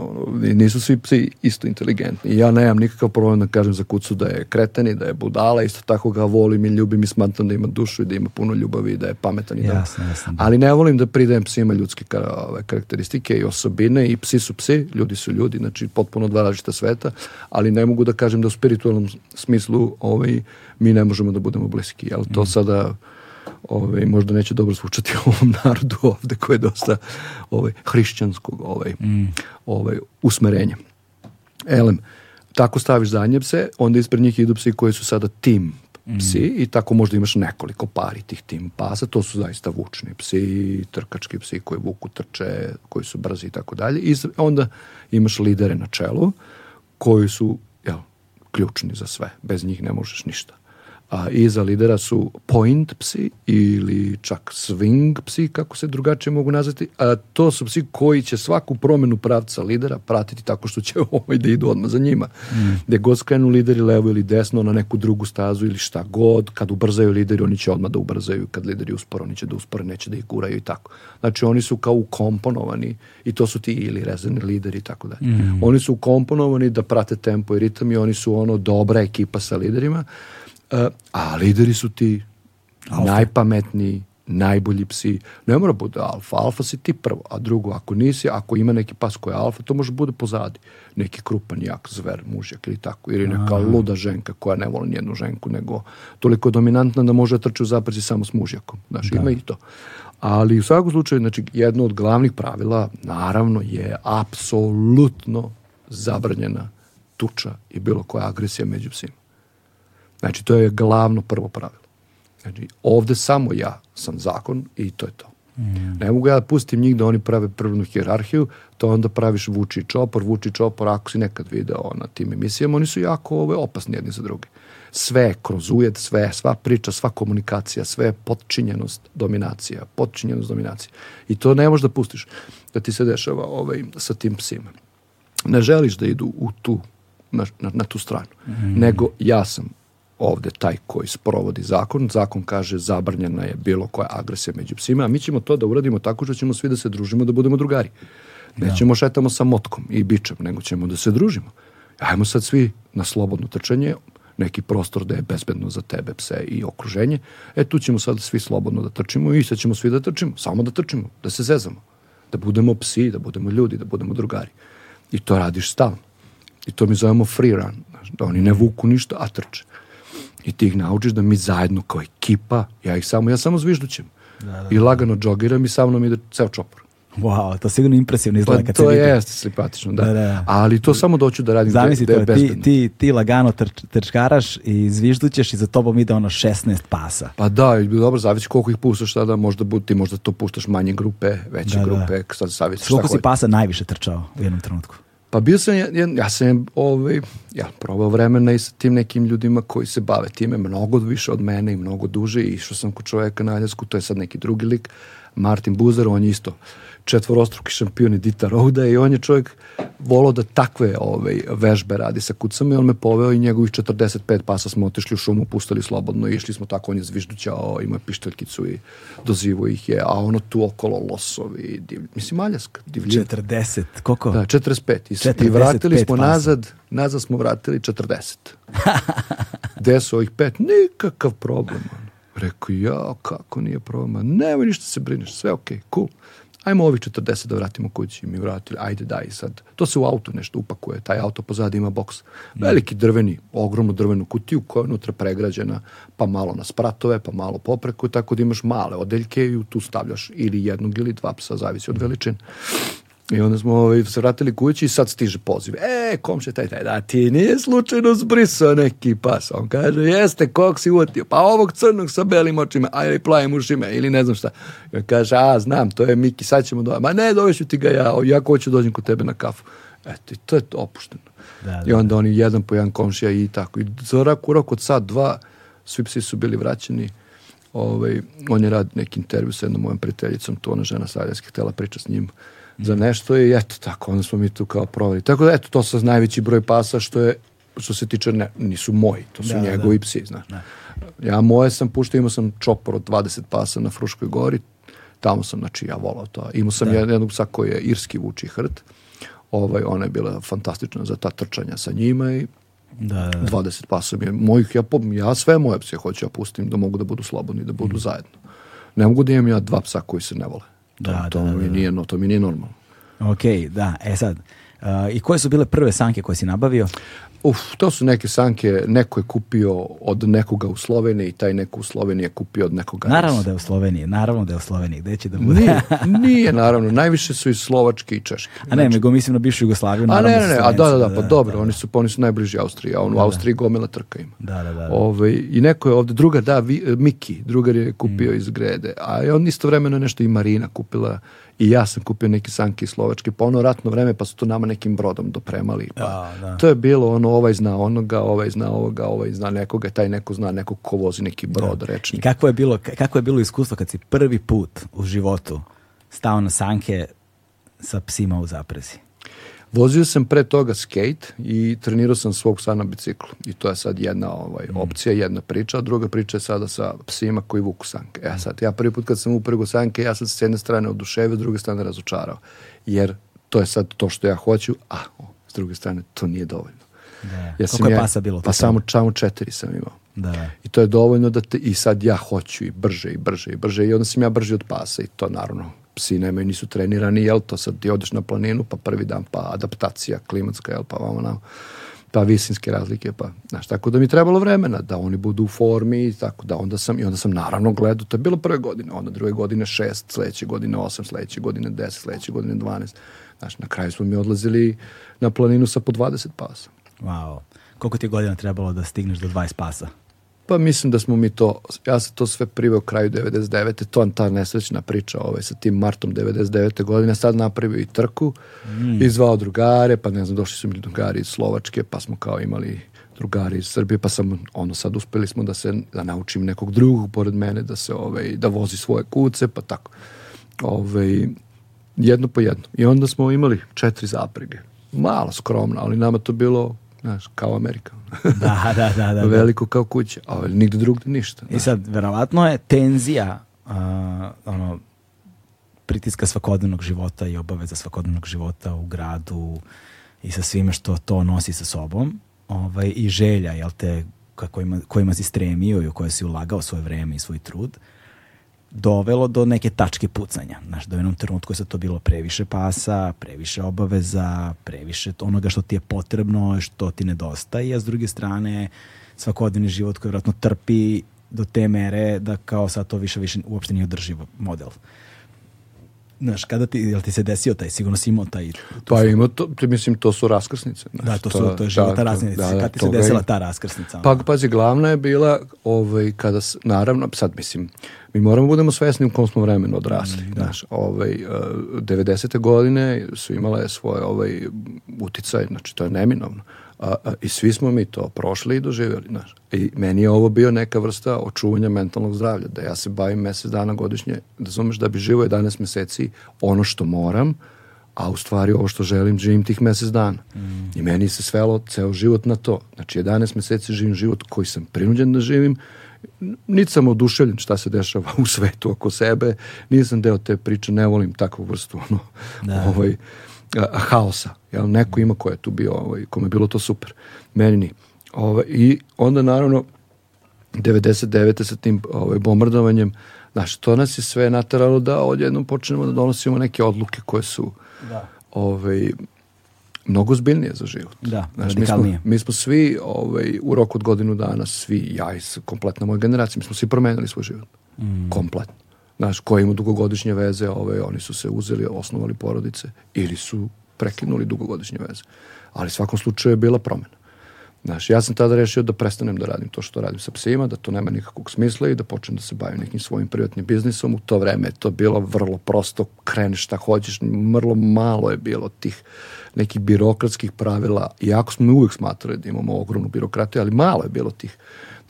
nisu svi psi isto inteligentni. Ja nemam nikakav problem da kažem za kucu da je kreten da je budala, isto tako ga volim i ljubim i smatram da ima dušu i da ima puno puno ljubavi i da je pametan i jasne, da- Jasne, da. Ali ne volim da pridajem psima ljudske ove karakteristike i osobine i psi su psi, ljudi su ljudi, znači potpuno dva različita sveta, ali ne mogu da kažem da u spiritualnom smislu ovaj, mi ne možemo da budemo bliski, jel to mm. sada ovaj, možda neće dobro zvučati ovom narodu ovde koje je dosta ovaj, hrišćanskog ovaj, mm. ovaj, usmerenja. Elem, tako staviš za pse, onda ispred njih idu psi koji su sada tim psi mm. i tako možda imaš nekoliko pari tih tim pasa, to su zaista vučni psi, trkački psi koji vuku trče, koji su brzi i tako dalje i onda imaš lidere na čelu koji su jel, ključni za sve, bez njih ne možeš ništa a iza lidera su point psi ili čak swing psi, kako se drugačije mogu nazvati, a to su psi koji će svaku promenu pravca lidera pratiti tako što će ovaj da idu odmah za njima. Mm. Gde god skrenu lideri levo ili desno na neku drugu stazu ili šta god, kad ubrzaju lideri oni će odmah da ubrzaju, kad lideri uspore oni će da uspore, neće da ih guraju i tako. Znači oni su kao ukomponovani i to su ti ili rezervni lideri i tako dalje. Mm. Oni su ukomponovani da prate tempo i ritam i oni su ono dobra ekipa sa liderima. E, a lideri su ti alfa. najpametniji, najbolji psi. Ne mora bude alfa. Alfa si ti prvo, a drugo, ako nisi, ako ima neki pas koji je alfa, to može bude pozadi. Neki krupan, jak, zver, mužjak ili tako. Ili neka Aha. luda ženka koja ne voli nijednu ženku, nego toliko je dominantna da može da trči u zapreci samo s mužjakom. Znaš, da. ima i to. Ali u svakom slučaju, znači, jedno od glavnih pravila, naravno, je apsolutno zabranjena tuča i bilo koja agresija među psima. Znači, to je glavno prvo pravilo. Znači, ovde samo ja sam zakon i to je to. Mm. Ne mogu ja da pustim njih da oni prave prvnu hjerarhiju, to onda praviš Vuči i Čopor, Vuči i Čopor, ako si nekad video na tim emisijama, oni su jako ove, opasni jedni za drugi. Sve kroz ujed, sve, sva priča, sva komunikacija, sve je potčinjenost, dominacija, potčinjenost, dominacija. I to ne možeš da pustiš da ti se dešava ovaj, sa tim psima. Ne želiš da idu u tu, na, na, na tu stranu, mm. nego ja sam ovde taj koji sprovodi zakon. Zakon kaže zabranjena je bilo koja agresija među psima, a mi ćemo to da uradimo tako što ćemo svi da se družimo, da budemo drugari. Nećemo da. šetamo sa motkom i bičem, nego ćemo da se družimo. Ajmo sad svi na slobodno trčanje, neki prostor da je bezbedno za tebe, pse i okruženje. E tu ćemo sad svi slobodno da trčimo i sad ćemo svi da trčimo, samo da trčimo, da se zezamo. Da budemo psi, da budemo ljudi, da budemo drugari. I to radiš stalno. I to mi zovemo free run. Da oni ne vuku ništa, a trče i ti ih naučiš da mi zajedno kao ekipa, ja ih samo, ja samo zviždućem. Da, da, I da. lagano džogiram i sa mnom ide ceo čopor. Wow, to sigurno impresivno izgleda pa, kad to se vidi. jeste simpatično, da. Da, da. Ali to samo doću da radim Zamisli da, da je ti, ti, ti lagano trč, trčkaraš i zviždućeš i za tobom ide ono 16 pasa. Pa da, i dobro, zavisi koliko ih puštaš sada, možda bud, ti možda to puštaš manje grupe, veće da, da. grupe, da. sad zavisi šta Koliko si pasa najviše trčao u jednom trenutku? Pa bio sam, ja, ja sam ovaj, ja, probao vremena i sa tim nekim ljudima koji se bave time mnogo više od mene i mnogo duže i išao sam kod čoveka na Aljasku, to je sad neki drugi lik, Martin Buzar, on je isto četvorostruki šampion Dita Rouda i on je čovjek volao da takve ove, ovaj, vežbe radi sa kucama i on me poveo i njegovih 45 pasa smo otišli u šumu, pustili slobodno i išli smo tako, on je zviždućao, imao je pišteljkicu i dozivo ih je, a ono tu okolo losovi, div, mislim Aljaska, divlje. 40, koliko? Da, 45. I, 45 i vratili smo pasa. nazad, nazad smo vratili 40. Gde su ovih pet? Nikakav problem. Rekao, ja, kako nije problem? Nemoj ništa se brineš, sve okej, okay, cool ajmo ovih 40 da vratimo kući. Mi vratili, ajde daj sad. To se u auto nešto upakuje, taj auto pozadi ima boks. Mm. Veliki drveni, ogromnu drvenu kutiju koja je unutra pregrađena, pa malo na spratove, pa malo popreku, tako da imaš male odeljke i tu stavljaš ili jednog ili dva psa, zavisi od veličine. I onda smo ovaj, se vratili kući i sad stiže poziv. E, komše, taj, taj, da ti nije slučajno zbrisao neki pas. On kaže, jeste, kog si uotio? Pa ovog crnog sa belim očima, a ili plavim ušima, ili ne znam šta. I on kaže, a, znam, to je Miki, sad ćemo doći. Ma ne, doveću ti ga ja, ja hoću dođem kod tebe na kafu. Eto, i to je to opušteno. Da, da, I onda da. oni jedan po jedan komšija i tako. I za rak u od sad, dva, svi psi su bili vraćeni. Ovaj, on je rad neki intervju sa jednom mojom prijateljicom, to ona žena sa Savljanske, htela priča s njim za nešto i eto tako, onda smo mi tu kao provali. Tako da eto, to sa najveći broj pasa što je što se tiče, ne, nisu moji, to su da, da njegovi da. psi, znaš. Da. Ja moje sam puštao, imao sam čopor od 20 pasa na Fruškoj gori, tamo sam, znači, ja volao to. Imao sam da. jednog psa koji je irski vuči hrt, ovaj, ona je bila fantastična za ta trčanja sa njima i da, da, da. 20 pasa mi je mojih, ja, ja sve moje pse hoću, ja da pustim da mogu da budu slobodni, da budu mm. zajedno. Ne mogu da imam ja dva psa koji se ne vole. Da, da, da, to, da, mi da. nije, to mi nije normalno. Ok, da, e sad. Uh, I koje su bile prve sanke koje si nabavio? Uf, to su neke sanke, neko je kupio od nekoga u Sloveniji i taj neko u Sloveniji je kupio od nekoga. Naravno da je u Sloveniji, naravno da je u Sloveniji, gde će da bude? Nije, nije naravno, najviše su iz Slovačke i Češke. A ne, znači- nego mislim na bivšu Jugoslaviju. naravno A ne, ne, da ne, a da, da, da, da, pa da, dobro, da, oni su, pa oni su najbliži Austriji, a on u da, Austriji gomila trka ima. Da, da, da. Ove, ovaj, I neko je ovde, druga, da, vi, Miki, drugar je kupio mm. iz Grede, a on istovremeno nešto i Marina kupila I ja sam kupio neke sanke iz Slovačke, pa ono ratno vreme, pa su to nama nekim brodom dopremali. Pa da, da. To je bilo ono, ovaj zna onoga, ovaj zna ovoga, ovaj zna nekoga, taj neko zna nekog ko vozi neki da. brod, da. rečni. I kako je, bilo, kako je bilo iskustvo kad si prvi put u životu stao na sanke sa psima u zaprezi? Vozio sam pre toga skate i trenirao sam svog psa na biciklu. I to je sad jedna ovaj, mm. opcija, jedna priča, a druga priča je sada sa psima koji vuku sanke. E sad, ja prvi put kad sam uprego sanke, ja sam s jedne strane oduševio, s druge strane razočarao. Jer to je sad to što ja hoću, a s druge strane to nije dovoljno. Da. Ja Koliko je ja, pasa bilo? Pa samo čamo četiri sam imao. Da. I to je dovoljno da te, i sad ja hoću i brže i brže i brže i onda sam ja brži od pasa i to naravno psi nemaju, nisu trenirani, jel to sad ti odeš na planinu, pa prvi dan, pa adaptacija klimatska, jel, pa vamo nam pa visinske razlike, pa, znaš, tako da mi trebalo vremena da oni budu u formi, tako da onda sam, i onda sam naravno gledao, to je bilo prve godine, onda druge godine šest, sledeće godine osam, sledeće godine deset, sledeće godine dvanest, znaš, na kraju smo mi odlazili na planinu sa po 20 pasa. Wow. Koliko ti je godina trebalo da stigneš do 20 pasa? Pa mislim da smo mi to, ja sam to sve priveo kraju 99. To je ta nesrećna priča ovaj, sa tim martom 99. godine. Sad napravio i trku, mm. izvao drugare, pa ne znam, došli su mi drugari iz Slovačke, pa smo kao imali drugari iz Srbije, pa sam ono sad uspeli smo da se, da naučim nekog drugog pored mene, da se, ovaj, da vozi svoje kuce, pa tako. Ovaj, jedno po jedno. I onda smo imali četiri zaprege. Malo skromno, ali nama to bilo znaš, kao Amerika. da, da, da, da. da. Veliko kao kuća, a nigde drugde ništa. I da. sad, verovatno je tenzija uh, ono, pritiska svakodnevnog života i obaveza svakodnevnog života u gradu i sa svime što to nosi sa sobom ovaj, i želja, jel te, kojima, kojima si stremio i u koje si ulagao svoje vreme i svoj trud, dovelo do neke tačke pucanja. Znaš, do da u jednom trenutku je sad to bilo previše pasa, previše obaveza, previše onoga što ti je potrebno, što ti nedostaje, a s druge strane svakodnevni život koji vjerojatno trpi do te mere da kao sad to više, više uopšte nije održivo model. Uh, znaš, kada ti, jel ti se desio taj, sigurno si imao taj... Pa sam... ima to, mislim, to su raskrsnice. Znaš, da, to, su, to je da, života da, raskrsnica. Da, da, kada ti se desila je... ta raskrsnica? Pa, pazi, glavna je bila, ovaj, kada, naravno, sad mislim, mi moramo da budemo svesni u kom smo vremenu odrasli. Mm, da. Znaš, ovaj, 90. E, godine su imale svoje ovaj, uticaj, znači to je neminovno a, a, i svi smo mi to prošli i doživjeli. Znaš. I meni je ovo bio neka vrsta očuvanja mentalnog zdravlja, da ja se bavim mesec dana godišnje, da zumeš da bi živo 11 meseci ono što moram, a u stvari ovo što želim, živim tih mesec dana. Mm. I meni se svelo ceo život na to. Znači 11 meseci živim život koji sam prinuđen da živim, niti sam oduševljen šta se dešava u svetu oko sebe, nisam deo te priče, ne volim takvu vrstu ono, da. ovaj, haosa. Jel? Neko ima ko je tu bio, ovaj, kome je bilo to super. Meni ni. Ovaj, I onda naravno 99. sa tim ovaj, bombardovanjem Znaš, to nas je sve nateralo da odjednom počnemo da donosimo neke odluke koje su da. ovaj, mnogo zbiljnije za život. Da, Znaš, mi, smo, mi smo svi ovaj, u roku od godinu dana, svi, ja i kompletna moja generacija, mi smo svi promenili svoj život. Mm. Kompletno znaš, koji ima dugogodišnje veze, ovaj, oni su se uzeli, osnovali porodice ili su prekinuli dugogodišnje veze. Ali svakom slučaju je bila promena. Znaš, ja sam tada rešio da prestanem da radim to što radim sa psima, da to nema nikakvog smisla i da počnem da se bavim nekim svojim privatnim biznisom. U to vreme je to bilo vrlo prosto, kreni šta hoćeš, vrlo malo je bilo tih nekih birokratskih pravila. Iako smo uvek smatrali da imamo ogromnu birokratiju, ali malo je bilo tih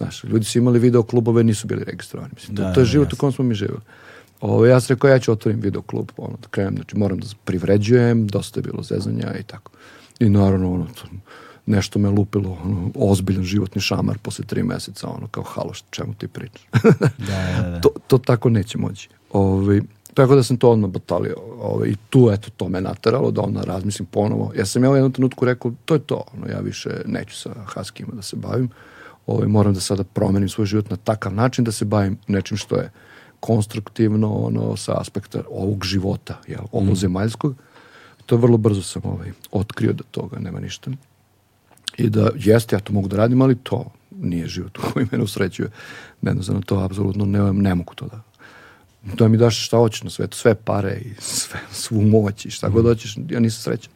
Znaš, ljudi su imali video klubove, nisu bili registrovani. Mislim, da, to, to je da, život jasno. u kom smo mi živeli. Ovo, ja sam rekao, ja ću otvorim video klub, ono, da krenem, znači moram da privređujem, dosta je bilo zezanja i tako. I naravno, ono, to, nešto me lupilo, ono, ozbiljan životni šamar posle tri meseca, ono, kao, halo, čemu ti pričaš? da, da, da. To, to tako neće moći. Ove, ovaj, tako da sam to odmah batalio. Ove, ovaj, I tu, eto, to me nateralo da onda razmislim ponovo. Ja sam ja u jednom trenutku rekao, to je to, ono, ja više neću sa Haskima da se bavim. Uh, ovaj, moram da sada promenim svoj život na takav način da se bavim nečim što je konstruktivno ono, sa aspekta ovog života, jel, ovo mm. zemaljskog. To vrlo brzo sam ovaj, otkrio da toga nema ništa. I da jeste, ja to mogu da radim, ali to nije život koji mene usrećuje. Jednostavno to apsolutno ne, ne mogu to da da mi daš šta hoćeš na svetu, sve pare i sve, svu moć i šta god mhm. hoćeš, ja nisam srećan.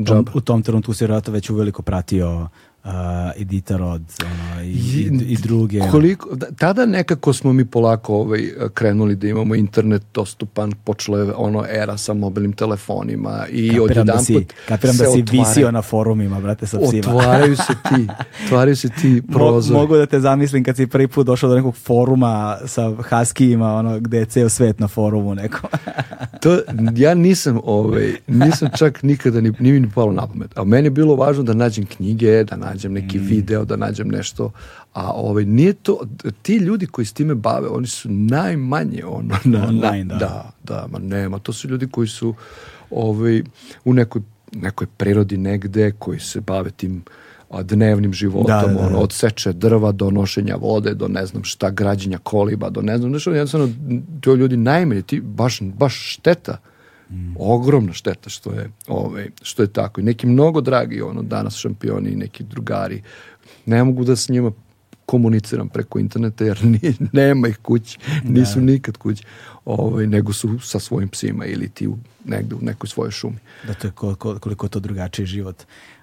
Džaba. U tom trenutku si rata već uveliko pratio Uh, i Dita Rod uh, i, i, i, druge. Koliko, da, tada nekako smo mi polako ovaj, krenuli da imamo internet dostupan, počela je ono era sa mobilnim telefonima i kapiram odjedan da si, Kapiram da se da si otvara, visio na forumima, brate, sa psima. Otvaraju se ti, otvaraju se ti prozor. Mo, mogu da te zamislim kad si prvi put došao do nekog foruma sa haskijima, ono, gde je ceo svet na forumu neko. to, ja nisam, ovaj, nisam čak nikada ni, ni mi ni palo na pamet, a meni je bilo važno da nađem knjige, da nađem nađem neki mm. video, da nađem nešto, a ovaj, nije to, ti ljudi koji s time bave, oni su najmanje ono, na, Online, da. da. Da, ma nema, to su ljudi koji su ovaj, u nekoj, nekoj prirodi negde, koji se bave tim a, dnevnim životom, da, da, da. Ono, od seče drva do nošenja vode, do ne znam šta, građenja koliba, do ne znam nešto, jednostavno to ljudi najmanje, ti baš, baš šteta Ogromna šteta što je, ovaj, što je tako. I neki mnogo dragi ono, danas šampioni i neki drugari. Ne mogu da s njima komuniciram preko interneta jer ni, nema ih kući, nisu da. nikad kući, ovaj, nego su sa svojim psima ili ti u, negde u nekoj svojoj šumi. Da to je koliko, koliko to drugačiji život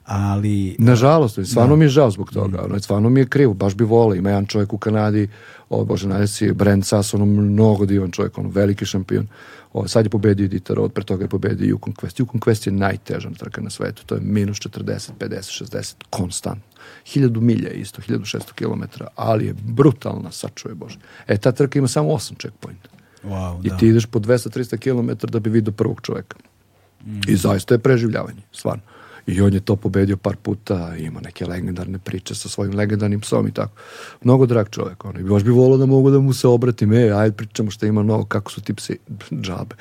ali... Nažalost, stvarno da. mi je žao zbog toga, mm. ono, stvarno mi je krivo, baš bi volao, ima jedan čovjek u Kanadi, o Bože, nadesi je Brent Sass, ono mnogo divan čovjek, ono veliki šampion, o, sad je pobedio Dieter od pre toga je pobedio Yukon Quest. Yukon Quest je najtežan trka na svetu, to je minus 40, 50, 60, konstant. 1000 milja isto, 1600 km, ali je brutalna, sačuje Bože. E, ta trka ima samo 8 checkpointa. Wow, I da. ti ideš po 200-300 km da bi vidio prvog čoveka. Mm. I zaista je preživljavanje, stvarno i on je to pobedio par puta, ima neke legendarne priče sa svojim legendarnim psom i tako. Mnogo drag čovjek, on još bi volao da mogu da mu se obratim, e, ajde pričamo šta ima novo, kako su ti psi, džabe.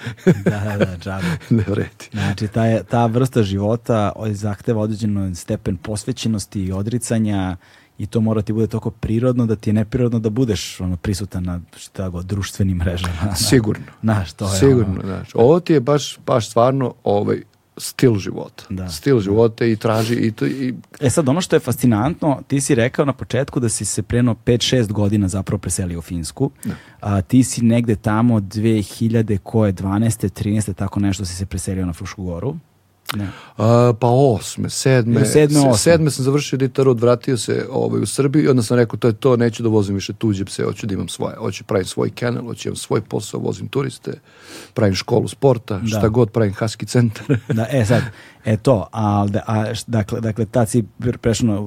da, da, da, džabe. ne vredi. Znači, ta, je, ta vrsta života zahteva određen stepen posvećenosti i odricanja i to mora da ti bude toliko prirodno da ti je neprirodno da budeš ono, prisutan na šta god, društvenim mrežama. Sigurno. Na, to je, Sigurno, ono, znaš. Ovo ti je baš, baš stvarno ovaj, stil života. Da. Stil da. života i traži i, to, i... E sad, ono što je fascinantno, ti si rekao na početku da si se preno 5-6 godina zapravo preselio u Finsku. Da. A, ti si negde tamo 2000, koje, 12. 13. tako nešto si se preselio na Frušku goru. Ne. pa osme, sedme, sedme, osme. sedme sam završio Ritar vratio se ovaj, u Srbiju i onda sam rekao to je to, neću da vozim više tuđe pse, hoću da imam svoje, hoću pravim svoj kennel, hoću imam svoj posao, vozim turiste, pravim školu sporta, da. šta god, pravim haski centar. da, e sad, E to, da, a, a dakle, dakle, tad si prešao na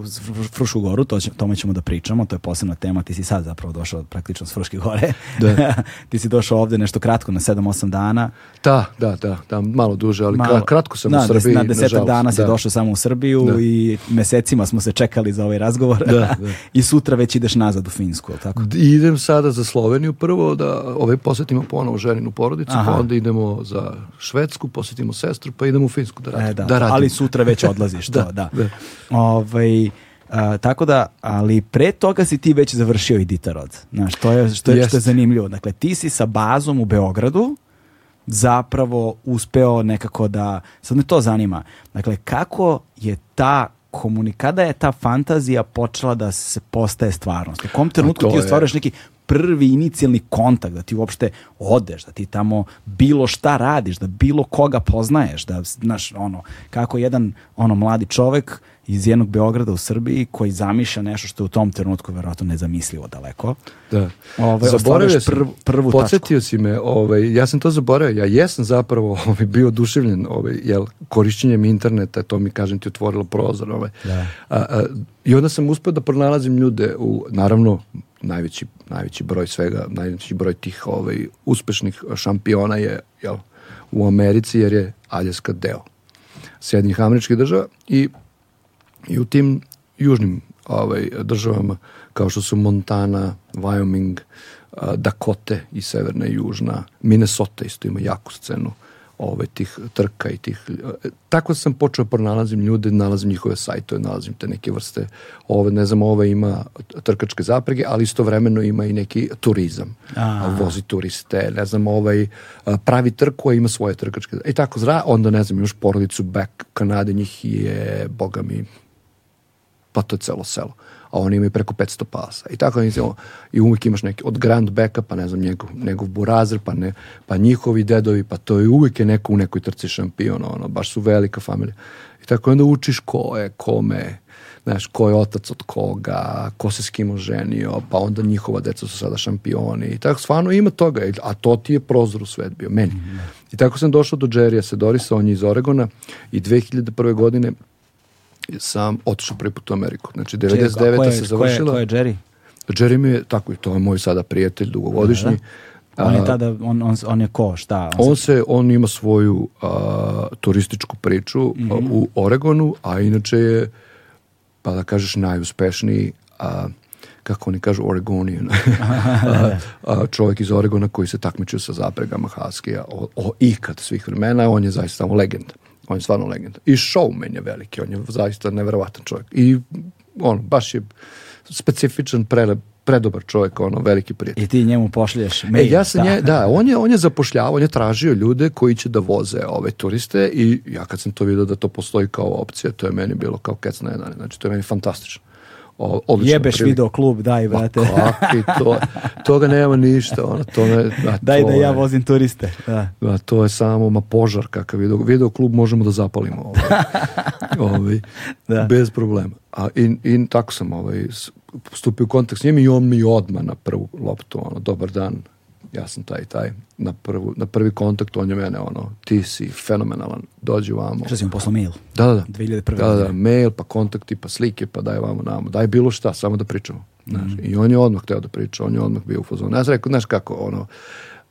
Frušku goru, to će, tome ćemo da pričamo, to je posebna tema, ti si sad zapravo došao praktično s Fruške gore. Da. ti si došao ovde nešto kratko, na 7-8 dana. Da, da, da, da, malo duže, ali malo, kratko sam da, u Srbiji, Na desetak dana si da. došao samo u Srbiju da. i mesecima smo se čekali za ovaj razgovor. Da, da. I sutra već ideš nazad u Finsku, tako? Idem sada za Sloveniju prvo, da ovaj posetimo ponovo ženinu porodicu, Aha. pa onda idemo za Švedsku, posetimo sestru, pa idemo u Finsku da e, radimo. E, da, da ali sutra već odlaziš da, to, da. da. Ovaj, a, tako da, ali pre toga si ti već završio i Ditarod. Znaš, to je, što, je, što je zanimljivo. Dakle, ti si sa bazom u Beogradu zapravo uspeo nekako da, sad me to zanima, dakle, kako je ta komunikada je ta fantazija počela da se postaje stvarnost? U kom trenutku ti ostvaruješ neki prvi inicijalni kontakt, da ti uopšte odeš, da ti tamo bilo šta radiš, da bilo koga poznaješ, da, znaš, ono, kako jedan, ono, mladi čovek iz jednog Beograda u Srbiji koji zamišlja nešto što je u tom trenutku verovatno nezamislivo daleko. Da. Ove, ovaj, zaboravio sam, prv, prvu podsjetio tačku. si me, ovaj, ja sam to zaboravio, ja jesam zapravo ovaj, bio oduševljen, ovaj, jel, korišćenjem interneta, to mi kažem ti otvorilo prozor. Ovaj. Da. A, a, I onda sam uspio da pronalazim ljude, u, naravno najveći, najveći broj svega, najveći broj tih ovaj, uspešnih šampiona je jel, u Americi jer je Aljaska deo Sjedinjih američkih država i, i u tim južnim ovaj, državama kao što su Montana, Wyoming, eh, Dakote i Severna i Južna, Minnesota isto ima jaku scenu ove, tih trka i tih... E, tako sam počeo pronalazim pa ljude, nalazim njihove sajtove, nalazim te neke vrste, ove, ne znam, ova ima trkačke zaprege, ali istovremeno ima i neki turizam. -a. Vozi turiste, ne znam, ovaj, e, pravi trku, a ima svoje trkačke. I e, tako zra, onda ne znam, imaš porodicu back Kanade, njih je, boga mi, pa to je celo selo a oni imaju preko 500 pasa. I tako mislim, i uvijek imaš neki, od Grand Backa, pa ne znam, njegov, njegov Burazer, pa, ne, pa njihovi dedovi, pa to je uvijek je neko u nekoj trci šampion, ono, baš su velika familija. I tako onda učiš ko je, kome, znaš, ko je otac od koga, ko se s kim oženio, pa onda njihova deca su sada šampioni. I tako, stvarno ima toga, a to ti je prozor u svet bio, meni. Mhm. I tako sam došao do Jerrya Sedorisa, on je iz Oregona i 2001. godine sam otišao prvi put u Ameriku. Znači, 99. Ko je, se završila. Ko je, ko je Jerry? Jerry mi je, tako i to je moj sada prijatelj, dugogodišnji. Da, da. On je tada, on, on, on je ko, šta? On, on se, on ima svoju a, turističku priču mm -hmm. u Oregonu, a inače je, pa da kažeš, najuspešniji a, kako oni kažu, Oregonian. a, da. a, čovjek iz Oregona koji se takmičio sa zapregama Haskija o, o ikad svih vremena, on je zaista legenda. On je stvarno legenda. I showman je veliki, on je zaista neverovatan čovjek. I on, baš je specifičan, prelep, predobar čovjek, ono, veliki prijatelj. I ti njemu pošlješ e, mail. E, ja sam da. Nje, da, on je, on je zapošljavao, on je tražio ljude koji će da voze ove turiste i ja kad sam to vidio da to postoji kao opcija, to je meni bilo kao kec na jedan. Znači, to je meni fantastično odlično. Jebeš prilike. video klub, daj, brate. Ma kakvi, to, toga nema ništa. Ono, to ne, da, daj to da je, ja vozim turiste. Da. da. to je samo ma, požar kakav video, video klub možemo da zapalimo. Ovaj, ovaj, da. Bez problema. A, in, in tako sam ovaj, stupio u kontakt s njim i on mi odma na prvu loptu. Ono, dobar dan, ja sam taj i taj. Na, prvu, na prvi kontakt on je mene ono, ti si fenomenalan, dođi vamo. Što si mi poslao mail? Da, da, da. 2001. Da, da, da mail, pa kontakti, pa slike, pa daj vamo namo. Daj bilo šta, samo da pričamo. Znaš, mm I on je odmah hteo da priča, on je odmah bio u fazonu. Ja sam rekao, znaš kako, ono,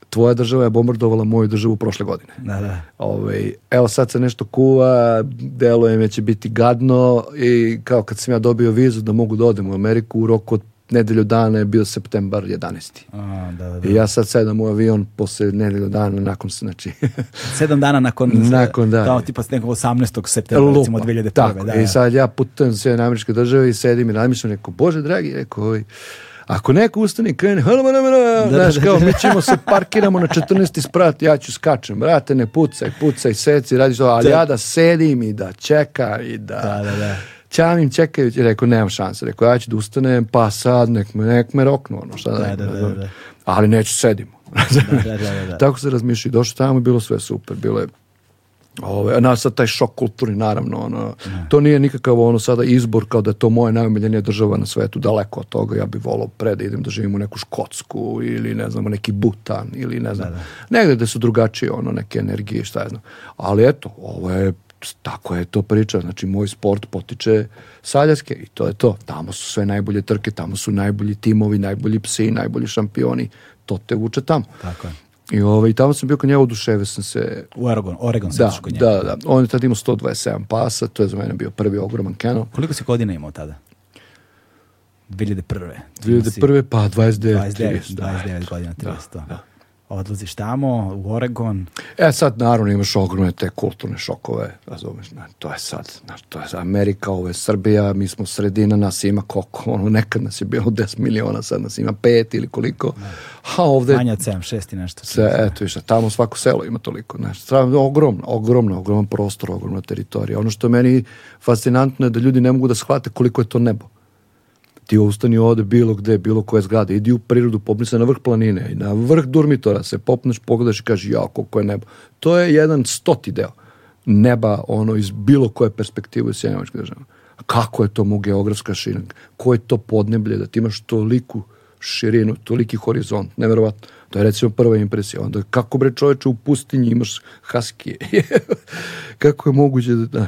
tvoja država je bombardovala moju državu prošle godine. Da, da. Ove, ovaj, evo sad se nešto kuva, deluje me da će biti gadno i kao kad sam ja dobio vizu da mogu da odem u Ameriku u roku od nedelju dana je bio septembar 11. A, da, da, da. I ja sad sedam u avion posle nedelju dana nakon se, znači... sedam dana nakon... nakon, da. Kao tipa nekog 18. septembra, Lupa, recimo 2001. Tako, da, i da. sad ja putujem sve na američke države i sedim i razmišljam, neko, bože dragi, rekao, ovaj, ako neko ustane i krene, da, da, znaš, kao, mi ćemo se parkiramo na 14. sprat, ja ću skačem, brate, ne pucaj, pucaj, seci, radiš to, ali ja da sedim i da čeka i da... Da, da, da Ćamim čekajući, rekao, nemam šanse. Rekao, ja ću da ustanem, pa sad, nek me, nek me roknu, ono, šta da, da, da, da, Ali neću, sedimo. da, da, da, Tako se razmišlja i došao tamo i bilo sve super. Bilo je Ove, na sad taj šok kulturni naravno ono, ne. to nije nikakav ono sada izbor kao da je to moja najomiljenija država na svetu daleko od toga, ja bih volao pre da idem da živim u neku Škotsku ili ne znam neki Butan ili ne znam, da, da. negde da su drugačije ono neke energije šta je znam ali eto, ovo je tako je to priča. Znači, moj sport potiče Saljaske i to je to. Tamo su sve najbolje trke, tamo su najbolji timovi, najbolji psi, najbolji šampioni. To te vuče tamo. Tako je. I ovaj, tamo sam bio kod njega, oduševio sam se. U Aragon, Oregon sam da, kod da, njega. Da, da. On je tada imao 127 pasa, to je za mene bio prvi ogroman kennel. Koliko si godina imao tada? 2001. 2001. pa 29, 29, 30, 29 da, godina, 30. Da, da odlaziš tamo u Oregon. E sad naravno imaš ogromne te kulturne šokove, razumeš, to je sad, znaš, to je Amerika, ovo je Srbija, mi smo sredina, nas ima koliko, ono, nekad nas je bilo 10 miliona, sad nas ima pet ili koliko, a ovde... Manja 7, 6 i nešto. Se, eto više, tamo svako selo ima toliko, znaš, ogromno, ogromno, ogroman prostor, ogromna teritorija. Ono što meni fascinantno je da ljudi ne mogu da shvate koliko je to nebo ti ustani ovde bilo gde, bilo koje zgrade, idi u prirodu, popni se na vrh planine, na vrh durmitora se popneš, pogledaš i kaže, ja, koliko je nebo. To je jedan stoti deo neba, ono, iz bilo koje perspektive u Sjedinjavačke države. Kako je to mu geografska širina? Koje je to podneblje da ti imaš toliku širinu, toliki horizont, neverovatno. To je recimo prva impresija. Onda kako bre čoveče u pustinji imaš haskije? kako je moguće da, da,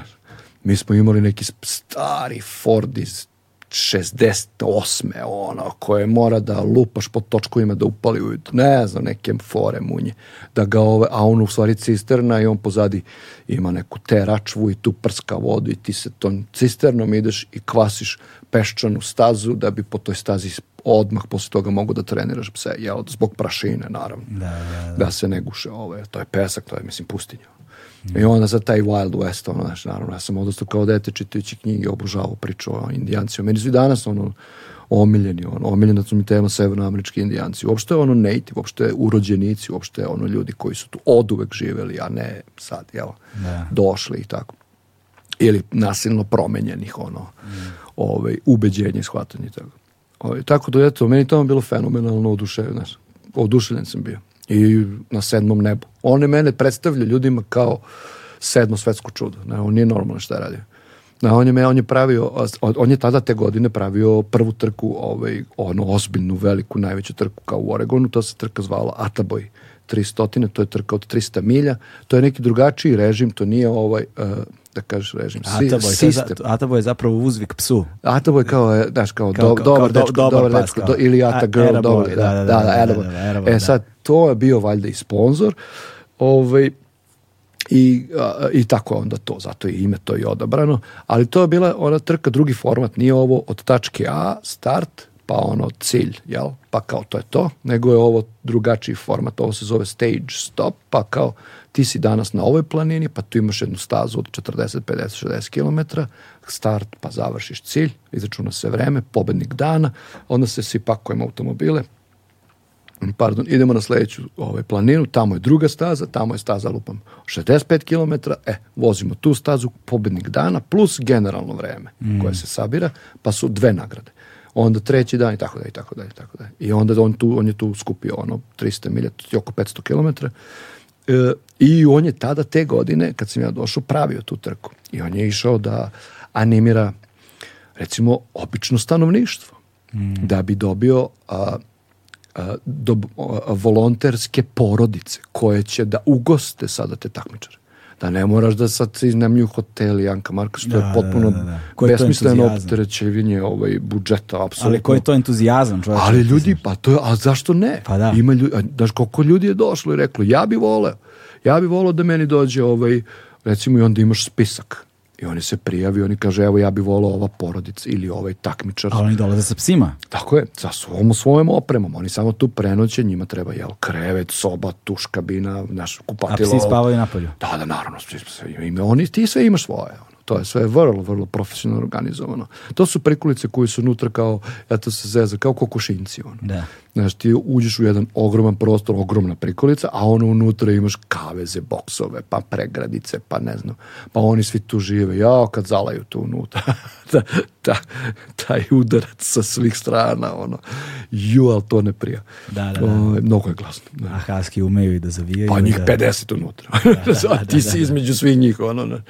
mi smo imali neki stari Ford iz 68. ono, koje mora da lupaš po točkovima da upali u, ne znam, neke fore munje. Da ga ove, a on u stvari cisterna i on pozadi ima neku teračvu i tu prska vodu i ti se tom cisternom ideš i kvasiš peščanu stazu da bi po toj stazi odmah posle toga mogu da treniraš pse, jel, zbog prašine, naravno. Da, da, da. da se ne guše ove, ovaj, to je pesak, to je, mislim, pustinja. I onda za taj Wild West, ono, znaš, naravno, ja sam odnosno kao dete čitajući knjige obožavao priču o indijancima. Meni su i danas, ono, omiljeni, ono, omiljena su mi tema severnoamerički indijanci. Uopšte ono native, uopšte urođenici, uopšte ono ljudi koji su tu oduvek živeli, a ne sad, jel, da. došli i tako. Ili nasilno promenjenih, ono, mm. ovaj, ubeđenje i shvatanje i tako. Ovaj, tako da, eto, meni tamo bilo fenomenalno oduševljeno, oduševljen sam bio i na sedmom nebu. On je mene predstavlja ljudima kao sedmo svetsko čudo. Ne, on nije normalno šta radi. Ne, on, je, on, je pravio, on je tada te godine pravio prvu trku, ovaj, ono, ozbiljnu, veliku, najveću trku kao u Oregonu. To se trka zvala Ataboy 300, to je trka od 300 milja. To je neki drugačiji režim, to nije ovaj... Uh, da kažeš režim. Ataboj, sistem. Ataboj je zapravo uzvik psu. Ataboj kao, znaš, kao, kao, do, dobar, dečko, dobar, dobar pas, dečko, do, ili Ata girl, dobar, da, da, da, da, E sad, to je bio valjda i sponsor, ovaj, i, a, i tako onda to, zato je ime to i odabrano, ali to je bila ona trka, drugi format, nije ovo od tačke A, start, pa ono cilj, jel? Pa kao to je to, nego je ovo drugačiji format, ovo se zove stage stop, pa kao ti si danas na ovoj planini, pa tu imaš jednu stazu od 40, 50, 60 km, start pa završiš cilj, izračuna se vreme, pobednik dana, onda se svi pakujemo automobile, pardon, idemo na sledeću ovaj, planinu, tamo je druga staza, tamo je staza, lupam, 65 km, e, vozimo tu stazu, pobednik dana, plus generalno vreme mm. koje se sabira, pa su dve nagrade. Onda treći dan i tako dalje, i tako dalje, i tako dalje. I onda on, tu, on je tu skupio ono 300 milja, oko 500 km, E, I on je tada te godine, kad sam ja došao, pravio tu trku. I on je išao da animira, recimo, obično stanovništvo. Mm. Da bi dobio a, a, do, a, volonterske porodice koje će da ugoste sada te takmičare da ne moraš da sad se iznamlju hotel Janka Marka, što da, je da, potpuno da, da, da. besmisleno opterećivanje ovaj, budžeta, apsolutno. Ali koji je to entuzijazam, čovječ? Ali ljudi, pa to je, a zašto ne? Pa da. Ima ljudi, a, znaš koliko ljudi je došlo i reklo, ja bi voleo, ja bi voleo da meni dođe ovaj, recimo i onda imaš spisak I oni se prijavi, oni kaže, evo ja bi volao ova porodica ili ovaj takmičar. Ali oni dolaze sa psima. Tako je, sa svom svojom opremom. Oni samo tu prenoće, njima treba jel, krevet, soba, tuš, kabina, naš kupatilo. A psi spavaju napolju? Da, da, naravno. Psi, psi, oni, ti sve imaš svoje to je sve vrlo, vrlo profesionalno organizovano. To su prikulice koje su unutra kao, eto se zeza, kao kokošinci. Ono. Da. Znaš, ti uđeš u jedan ogroman prostor, ogromna prikolica, a ono unutra imaš kaveze, boksove, pa pregradice, pa ne znam. Pa oni svi tu žive. Ja, kad zalaju tu unutra. ta, da, ta, taj udarac sa svih strana, ono. Ju, ali to ne prija. Da, da, da. O, mnogo je glasno. Da. A haski umeju i da zavijaju. Pa njih da... 50 unutra. Da, da, da, da, da, da, da. ti si između svih njih, ono. Ne.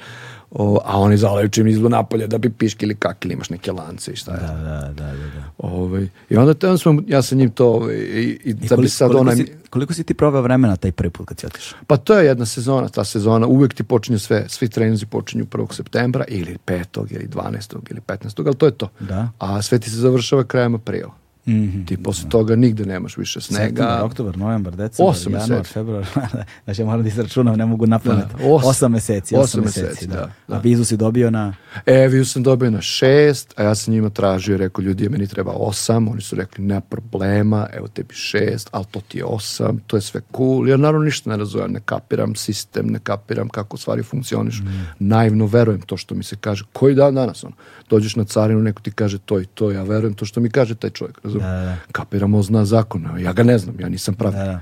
O, a oni zalaju čim izbu napolje da bi piški ili kak ili imaš neke lance i šta je. Da, da, da. da, da. Ove, ovaj, I onda te, on smo, ja sa njim to ove, ovaj, i, i, da bi sad onaj... koliko si ti proveo vremena taj prvi put kad si otišao? Pa to je jedna sezona, ta sezona uvek ti počinju sve, svi treninzi počinju 1. septembra ili 5. ili 12. ili 15. ali to je to. Da. A sve ti se završava krajem aprila. Mm -hmm, Ti posle da. toga nigde nemaš više snega. Septembar, oktobar, novembar, decembar, osam januar, meseci. februar. Da, znači ja moram da izračunam, ne mogu napamet. Da, os, 8 meseci. 8, osam meseci, da. da. da. A vizu si dobio na... E, vizu sam dobio na 6, a ja sam njima tražio, rekao, ljudi, meni treba 8, Oni su rekli, nema problema, evo tebi 6, ali to ti je 8, to je sve cool. Ja naravno ništa ne razumem, ne kapiram sistem, ne kapiram kako stvari funkcioniš. Mm. Naivno verujem to što mi se kaže. Koji dan danas, ono, dođeš na carinu, neko ti kaže to i to, ja verujem to što mi kaže taj čovjek, razumiješ? Da, da. Kapiramo zna zakona, ja ga ne znam, ja nisam pravnik. Da,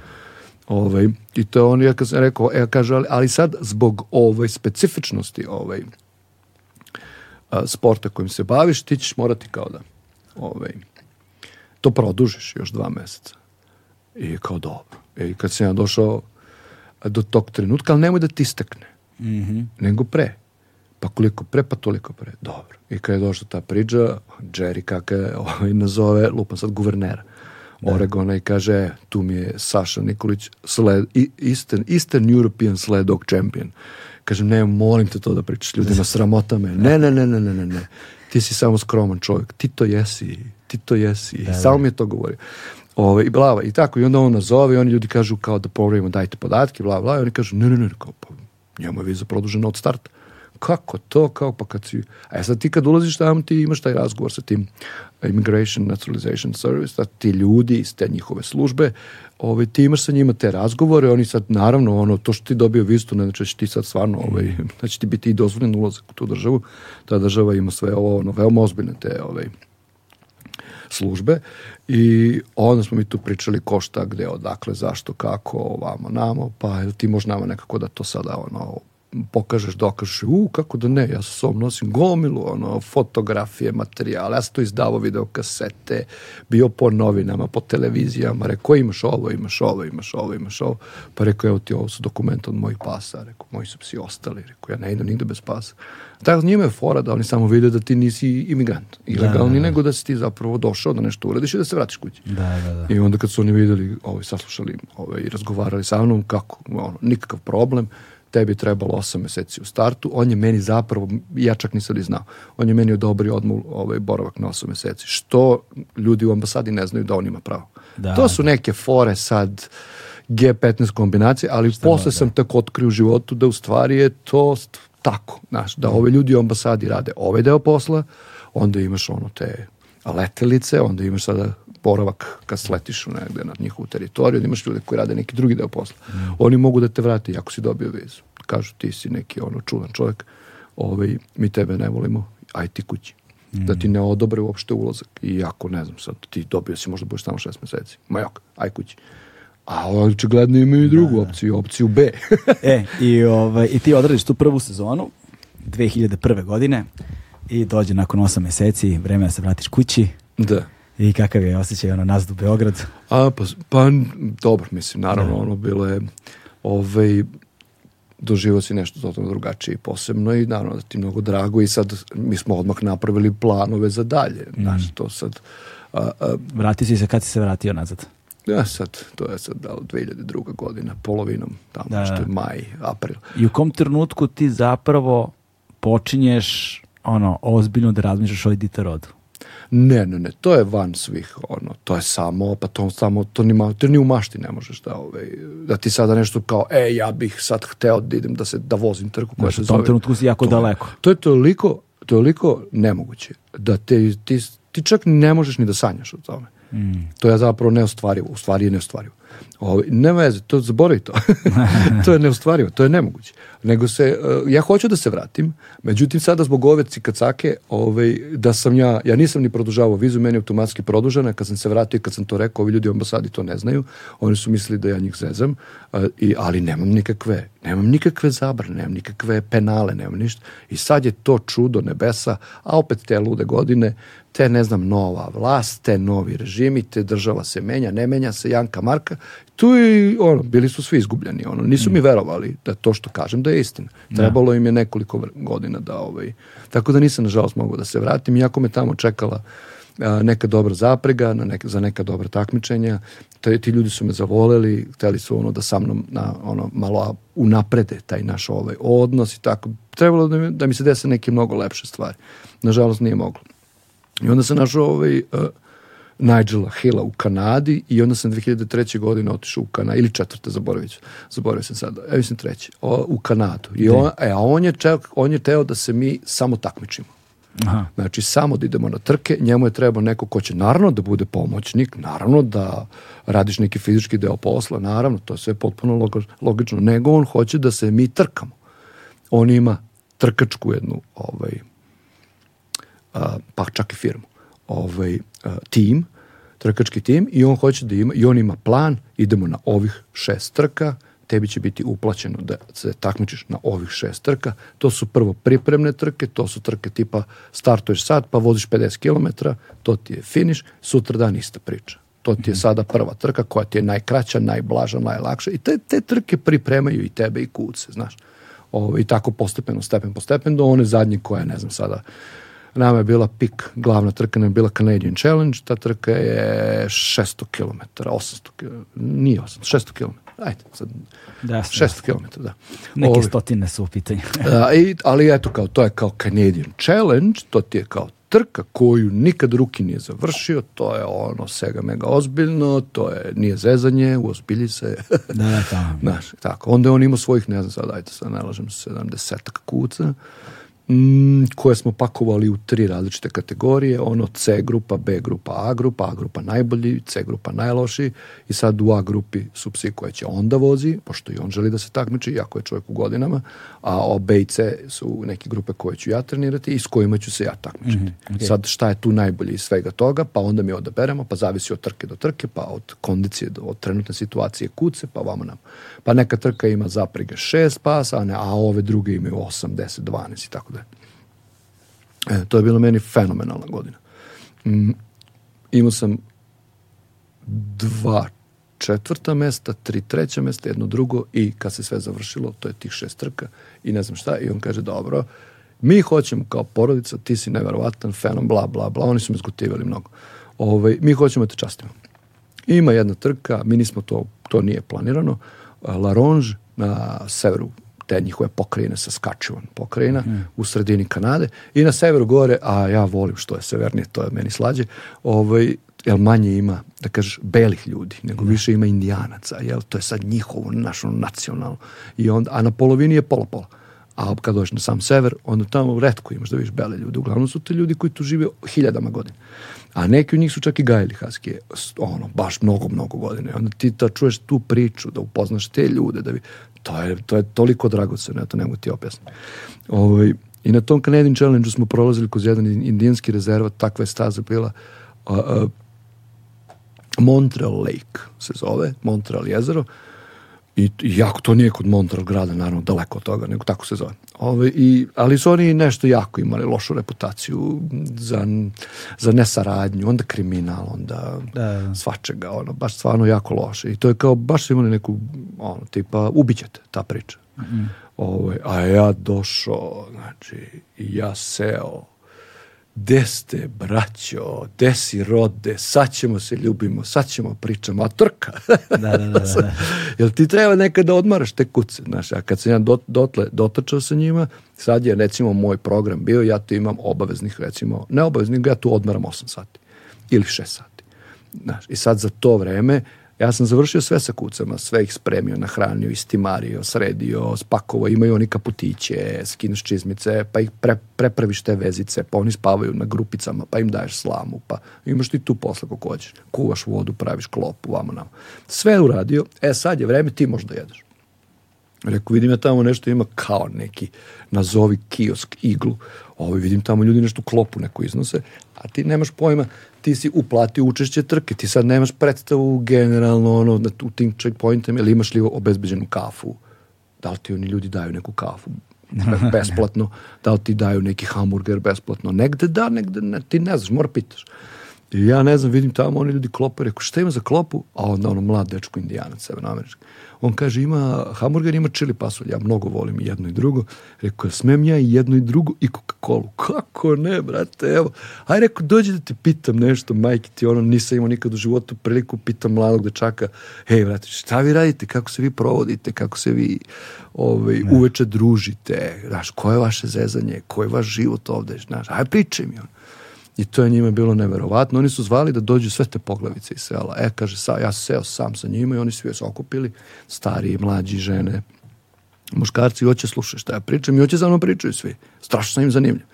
ovaj, I to je on, ja sam rekao, e, ja kažu, ali, ali sad zbog ove specifičnosti ove, ovaj, a, sporta kojim se baviš, ti ćeš morati kao da ovaj, to produžiš još dva meseca. I kao dobro. E, I kad sam ja došao do tog trenutka, ali nemoj da ti istekne. Mm -hmm. Nego pre. Pa koliko pre, pa toliko pre. Dobro. I kada je došla ta priđa, Jerry kaka je ovaj, nazove, lupam sad guvernera da. Oregona i kaže, e, tu mi je Saša Nikolić, sled, Eastern, Eastern European Sled Dog Champion. Kažem, ne, molim te to da pričaš ljudima, sramota me. Da. Ne, ne, ne, ne, ne, ne, ne. Ti si samo skroman čovjek. Ti to jesi, ti to jesi. Da, Samo da. mi je to govorio. Ove, ovaj, i blava, i tako, i onda on nazove i oni ljudi kažu kao da povrijemo, dajte podatke, bla, bla, i oni kažu, ne, ne, ne, kao, pa njemu je viza produžena od starta kako to, kao pa kad si... A sad ti kad ulaziš tamo, ti imaš taj razgovor sa tim Immigration Naturalization Service, da ti ljudi iz te njihove službe, ovaj, ti imaš sa njima te razgovore, oni sad, naravno, ono, to što ti dobio vistu, ne znači da ti sad stvarno, ovaj, znači ti biti i dozvoljen ulazak u tu državu, ta država ima sve ovo, ono, veoma ozbiljne te, ovaj, službe i onda smo mi tu pričali ko šta, gde, odakle, zašto, kako, ovamo, namo, pa jel ti možeš nama nekako da to sada ono pokažeš, dokažeš, u, kako da ne, ja sa sobom nosim gomilu, ono, fotografije, materijale, ja sam to izdavao videokasete, bio po novinama, po televizijama, rekao, imaš ovo, imaš ovo, imaš ovo, imaš ovo, pa rekao, evo ti, ovo su dokumenta od mojih pasa, rekao, moji su psi ostali, rekao, ja ne idem nigde bez pasa. Tako, da njima je fora da oni samo vide da ti nisi imigrant, ilegalni, da, da, da. nego da si ti zapravo došao da nešto uradiš i da se vratiš kući. Da, da, da. I onda kad su oni videli, ovaj, saslušali ovaj, i razgovarali sa mnom, kako, ono, nikakav problem, tebi trebalo 8 meseci u startu, on je meni zapravo, ja čak nisam ni znao, on je meni odobrio odmah ovaj, boravak na 8 meseci, što ljudi u ambasadi ne znaju da on ima pravo. Da. To su neke fore sad, G15 kombinacije, ali Šta posle da. sam tako otkrio u životu da u stvari je to tako, znaš, da, da. ove ljudi u ambasadi rade ovaj deo posla, onda imaš ono te letelice, onda imaš sada boravak kad sletiš negde na njihovu teritoriju, da imaš ljude koji rade neki drugi deo posla. Mm. Oni mogu da te vrate, ako si dobio vizu. Kažu, ti si neki ono čudan čovjek, ovaj, mi tebe ne volimo, aj ti kući. Mm. Da ti ne odobre uopšte ulazak. I ako, ne znam sad, ti dobio si možda budeš samo šest meseci. Ma jok, aj kući. A očigledno imaju i drugu da, da, opciju, opciju B. e, i, ovaj, i ti odradiš tu prvu sezonu, 2001. godine, i dođe nakon 8 meseci, vreme da se vratiš kući. Da i kakav je osjećaj ono nazad u Beograd? A, pa, pa dobro, mislim, naravno, da. ono bilo je ovaj, doživao si nešto totalno drugačije i posebno i naravno da ti mnogo drago i sad mi smo odmah napravili planove za dalje. Mm. Znači, to sad... A, a, Vratio si se kad si se vratio nazad? Ja sad, to je sad da, 2002. godina, polovinom, tamo da. što je da. maj, april. I u kom trenutku ti zapravo počinješ ono, ozbiljno da razmišljaš o Edita Rodu? Ne, ne, ne, to je van svih, ono, to je samo, pa to samo, to ni, to ni u mašti ne možeš da, ovaj, da ti sada nešto kao, e, ja bih sad hteo da idem da se, da vozim trku koja se zove. U tom trenutku si jako to, daleko. To je toliko, toliko nemoguće da te, ti, ti čak ne možeš ni da sanjaš o tome. Mm. To je zapravo neostvarivo, u stvari je neostvarivo. Ovaj nema veze, to zaboravi to. to je neostvarivo, to je nemoguće. Nego se, e, ja hoću da se vratim, međutim sada zbog ove cikacake, ovaj, da sam ja, ja nisam ni produžavao vizu, meni je automatski produžena, kad sam se vratio i kad sam to rekao, ovi ljudi u ambasadi to ne znaju, oni su mislili da ja njih zezam, e, i, ali nemam nikakve, nemam nikakve zabrane, nemam nikakve penale, nemam ništa. I sad je to čudo nebesa, a opet te lude godine, te ne znam, nova vlast, te novi režimi, te država se menja, ne menja se, Janka Marka, tu je, ono, bili su svi izgubljeni, ono, nisu mi mm. verovali da to što kažem da je istina. Da. Trebalo im je nekoliko godina da ovaj, tako da nisam nažalost mogao da se vratim, iako me tamo čekala a, neka dobra zaprega, na neka, za neka dobra takmičenja, te, ti ljudi su me zavoleli, hteli su ono da sa mnom na, ono, malo unaprede taj naš ovaj odnos i tako. Trebalo da mi, da mi se dese neke mnogo lepše stvari. Nažalost nije moglo. I onda se našao ovaj, uh, Nigela Hilla u Kanadi i onda sam 2003. godine otišao u Kanadu, ili četvrte, zaboravit ću, zaboravio sam sada, ja mislim treći, o, u Kanadu. I on, e, a on je, čak, on je teo da se mi samo takmičimo. Aha. Znači, samo da idemo na trke, njemu je trebao neko ko će naravno da bude pomoćnik, naravno da radiš neki fizički deo posla, naravno, to je sve potpuno logično, nego on hoće da se mi trkamo. On ima trkačku jednu, ovaj, a, pa čak i firmu ovaj, tim, trkački tim i on hoće da ima, i on ima plan, idemo na ovih šest trka, tebi će biti uplaćeno da se takmičiš na ovih šest trka. To su prvo pripremne trke, to su trke tipa startuješ sad, pa voziš 50 km, to ti je finiš, sutra dan ista priča. To ti je mhm. sada prva trka koja ti je najkraća, najblaža, najlakša i te, te trke pripremaju i tebe i kuce, znaš. Ovo, ovaj, I tako postepeno, stepen po stepen, do one zadnje koja ne znam sada, Nama je bila pik, glavna trka nam je bila Canadian Challenge, ta trka je 600 km, 800 km, nije 800, 600 km. Ajde, sad, Desno. 600 km, da. Neke Ovi. stotine su u pitanju. a, da, i, ali eto, kao, to je kao Canadian Challenge, to ti je kao trka koju nikad Ruki nije završio, to je ono sega mega ozbiljno, to je nije zezanje, uozbilji se. da, da, tamo. Znaš, tako. Onda je on imao svojih, ne znam sad, ajde sad, ne lažem, 70 kuca m, mm, koje smo pakovali u tri različite kategorije, ono C grupa, B grupa, A grupa, A grupa najbolji, C grupa najloši i sad u A grupi su psi koje će onda vozi, pošto i on želi da se takmiči, iako je čovjek u godinama, a obe i C su neke grupe koje ću ja trenirati i s kojima ću se ja takmičiti. Mm -hmm, okay. Sad šta je tu najbolje iz svega toga, pa onda mi odaberemo, pa zavisi od trke do trke, pa od kondicije, do, od trenutne situacije kuce, pa vamo nam. Pa neka trka ima zaprige 6 pasa, a, ne, a ove druge imaju 8, 10, 12 i tako da. E, to je bilo meni fenomenalna godina. Mm, imao sam dva četvrta mesta, tri treća mesta, jedno drugo i kad se sve završilo, to je tih šest trka i ne znam šta. I on kaže, dobro, mi hoćemo kao porodica, ti si neverovatan fenom, bla, bla, bla. Oni su me zgotivali mnogo. Ove, ovaj, mi hoćemo da te častimo. Ima jedna trka, mi nismo to, to nije planirano, La Ronge na severu te njihove pokrajine sa Saskatchewan pokrajina mm. u sredini Kanade i na severu gore, a ja volim što je severnije, to je meni slađe, ovaj, jel manje ima, da kažeš, belih ljudi, nego da. više ima indijanaca, jel, to je sad njihovo, našo nacionalno, i onda, a na polovini je pola-pola. A kad dođeš na sam sever, onda tamo redko imaš da viš bele ljudi, Uglavnom su te ljudi koji tu žive hiljadama godina. A neki od njih su čak i gajili haskije, ono, baš mnogo, mnogo godine. Onda ti ta čuješ tu priču, da upoznaš te ljude, da bi, to je, to je toliko dragoceno, ja to ne mogu ti objasniti. Ovaj, I na tom Canadian Challenge-u smo prolazili kroz jedan indijanski rezervat, takva je staza bila, a, a, Montreal Lake se zove, Montreal jezero. I jako to nije kod Montreal grada, naravno daleko od toga, nego tako se zove. Ove, i, ali su oni nešto jako imali lošu reputaciju za, za nesaradnju, onda kriminal, onda da. da. svačega, ono, baš stvarno jako loše. I to je kao, baš su imali neku, ono, tipa, ubićete ta priča. Mm -hmm. Ove, a ja došao, znači, ja seo, gde ste, braćo, gde si rode, sad ćemo se ljubimo, sad ćemo pričamo, a trka. Da, da, da, da. da. Jel ti treba nekad da odmaraš te kuce, znaš, a kad sam ja dot, dotle dotačao sa njima, sad je recimo moj program bio, ja tu imam obaveznih, recimo, ne obaveznih, ja tu odmaram 8 sati ili 6 sati. Znaš, i sad za to vreme, uh, Ja sam završio sve sa kucama, sve ih spremio, nahranio, istimario, sredio, spakovao, imaju oni kaputiće, skinuš čizmice, pa ih pre, prepraviš te vezice, pa oni spavaju na grupicama, pa im daješ slamu, pa imaš ti tu posla kako hoćeš. Kuvaš vodu, praviš klopu, vamo nam. Sve uradio, e sad je vreme, ti možda jedeš. Reku, vidim ja tamo nešto ima kao neki, nazovi kiosk, iglu. Ovo vidim tamo ljudi nešto klopu neko iznose, a ti nemaš pojma ti si uplatio učešće trke, ti sad nemaš predstavu generalno ono, na, u tim checkpointima ili imaš li obezbeđenu kafu. Da li ti oni ljudi daju neku kafu besplatno, da li ti daju neki hamburger besplatno, negde da, negde ne, ti ne znaš, mora pitaš. I ja ne znam, vidim tamo, oni ljudi klope, reku, šta ima za klopu? A onda ono mlad dečko indijanac, severnoamerički. On kaže, ima hamburger, ima čili pasulj. Ja mnogo volim jedno i drugo. Rekao, smem ja i jedno i drugo i Coca-Cola. Kako ne, brate, evo. Aj, rekao, dođi da ti pitam nešto, majke ti, ono, nisam imao nikad u životu priliku, pitam mladog dečaka, hej, brate, šta vi radite, kako se vi provodite, kako se vi ovaj, uveče družite, znaš, koje je vaše zezanje, koji je vaš život ovde, znaš, aj, pričaj mi, ono. I to je njima bilo neverovatno. Oni su zvali da dođu sve te poglavice iz sela. E, kaže, sa, ja sam seo sam sa njima i oni svi se okupili, stariji, mlađi, žene, muškarci, hoće slušaj šta ja pričam i hoće za mnom pričaju svi. Strašno sam im zanimljiv.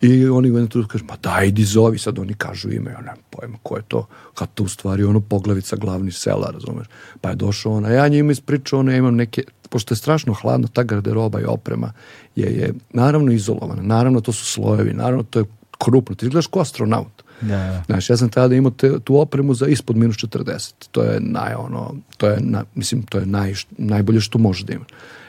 I oni mene tu kažu, ma daj, idi zovi, sad oni kažu ime, ja nemam pojma ko je to, kad to u stvari ono poglavica glavni sela, razumeš, pa je došao ona, ja njima ispričao, ona, ja imam neke, pošto je strašno hladno, ta garderoba i oprema je, je naravno izolovana, naravno to su slojevi, naravno to je krupno, ti izgledaš ko astronaut. Da, da. Znaš, ja sam tada imao te, tu opremu za ispod minus 40. To je naj, ono, to je, na, mislim, to je naj, najbolje što može da ima.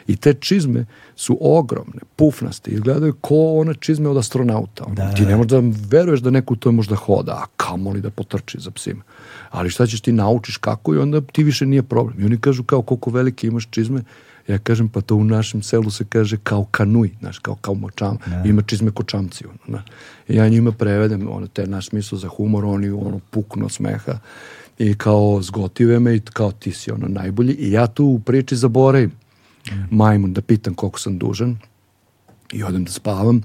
I te čizme su ogromne, pufnaste, izgledaju ko one čizme od astronauta. Ono, da, ti ne da. možeš da veruješ da neko u toj možda hoda, a kamoli da potrči za psima. Ali šta ćeš ti naučiš kako i onda ti više nije problem. I oni kažu kao koliko velike imaš čizme, Ja kažem, pa to u našem selu se kaže kao kanuj, znaš, kao, kao močam, ja. ima čizme kočamci, ono, na. Da. ja njima prevedem, ono, te naš smisao za humor, oni, ono, pukno smeha i kao zgotive me i kao ti si, ono, najbolji i ja tu u priči zaboravim ja. Mm. majmun da pitam koliko sam dužan i odem da spavam,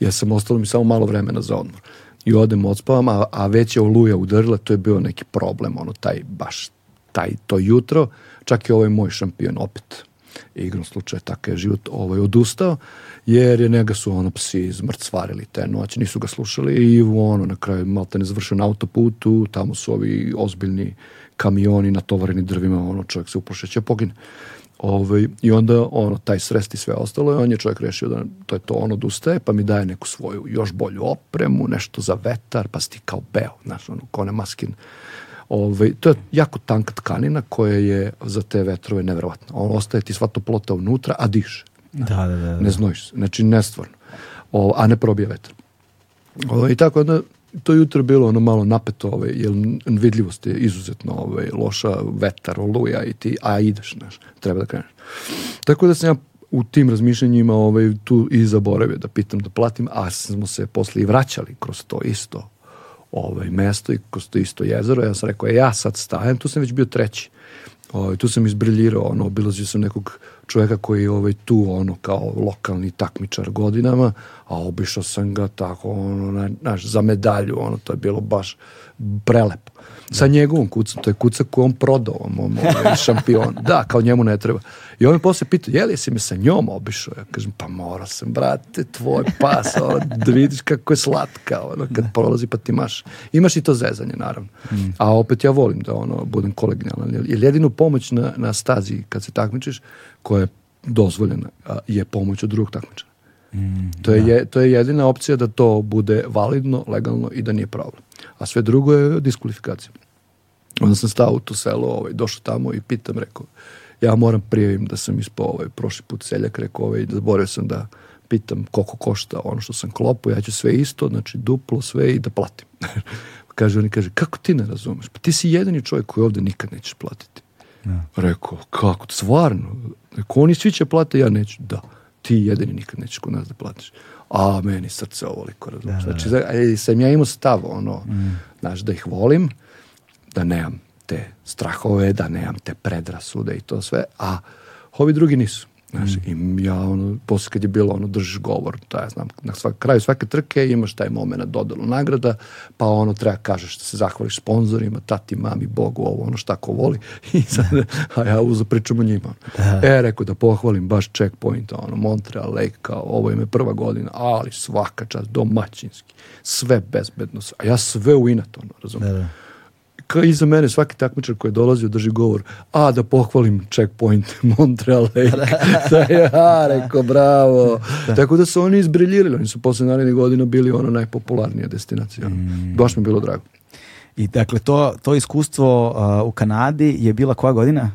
ja sam ostalo mi samo malo vremena za odmor i odem odspavam, a, a već je oluja udarila, to je bio neki problem, ono, taj, baš, taj, to jutro, čak i ovaj moj šampion opet igrom slučaja takav je život ovaj, odustao, jer je njega su ono psi zmrcvarili te noći, nisu ga slušali i ono na kraju malte ne završio na autoputu, tamo su ovi ozbiljni kamioni natovareni drvima, ono čovjek se uprošio će pogine. Ovaj, I onda ono, taj srest i sve ostalo i on je čovjek rešio da to je to, ono odustaje pa mi daje neku svoju još bolju opremu, nešto za vetar, pa sti kao beo, znaš, ono, kone maskin Ovaj, to je jako tanka tkanina koja je za te vetrove nevjerovatna. On ostaje ti sva toplota unutra, a diše. Da, da, da, da. Ne znojiš se. Znači, nestvarno. O, a ne probija vetar. O, ovaj, I tako, onda, to jutro je bilo ono malo napeto, ovaj, jer vidljivost je izuzetno ovaj, loša, vetar, oluja i ti, a ideš, znaš, treba da kreneš. Tako da sam ja u tim razmišljanjima ovaj, tu i zaboravio da pitam da platim, a smo se posle i vraćali kroz to isto ovaj, mesto i kroz to isto jezero. Ja sam rekao, e, ja sad stajem, tu sam već bio treći. Ovaj, tu sam izbriljirao, ono, obilazio sam nekog čoveka koji je ovaj, tu ono, kao lokalni takmičar godinama, a obišao sam ga tako, ono, na, naš, za medalju, ono, to je bilo baš prelepo sa da. njegovom kucom, to je kuca koju on prodao, on, ovaj, šampion. Da, kao njemu ne treba. I on me posle pita, je li si me sa njom obišao? Ja kažem, pa morao sam, brate, tvoj pas, ono, da vidiš kako je slatka, ono, kad da. prolazi pa ti maš. Imaš i to zezanje, naravno. Mm. A opet ja volim da, ono, budem kolegijalan. Jer jedinu pomoć na, na stazi kad se takmičiš, koja je dozvoljena, je pomoć od drugog takmičara. Mm, to, je, da. to je jedina opcija da to bude validno, legalno i da nije problem a sve drugo je diskvalifikacija. Onda sam stao u to selo, ovaj, došao tamo i pitam, rekao, ja moram prijavim da sam ispao ovaj, prošli put seljak, rekao, ovaj, zaboravio sam da pitam koliko košta ono što sam klopao, ja ću sve isto, znači duplo sve i da platim. kaže, oni kaže, kako ti ne razumeš? Pa ti si jedini čovjek koji ovdje nikad nećeš platiti. Ja. Da. Rekao, kako, stvarno? Rekao, oni svi će plate, ja neću. Da, ti jedini nikad nećeš kod nas da platiš a meni srce ovoliko, razumiješ. Da, znači, da, da, Znači, sam ja imao stav, ono, mm. znaš, da ih volim, da nemam te strahove, da nemam te predrasude i to sve, a ovi drugi nisu. Znaš, mm. i ja, ono, posle kad je bilo, ono, držiš govor, to ja znam, na svak, kraju svake trke imaš taj moment dodelu nagrada, pa ono, treba kažeš da se zahvališ sponzorima, tati, mami, Bogu, ovo, ono, šta ko voli, i sad, a ja uzu pričam o njima. Aha. Da. E, rekao da pohvalim baš checkpoint, ono, Montreal, Lake, kao, ovo im je prva godina, ali svaka čast, domaćinski, sve bezbedno, a ja sve u inat, ono, razumijem. Da, da kao iza mene svaki takmičar koji je dolazio drži govor, a da pohvalim checkpoint Montreal Lake, da je, a, reko, bravo. Da. Tako da su oni izbriljirali, oni su posle naredne godine bili ono najpopularnija destinacija. Mm. Baš mi bilo drago. I dakle, to, to iskustvo uh, u Kanadi je bila koja godina?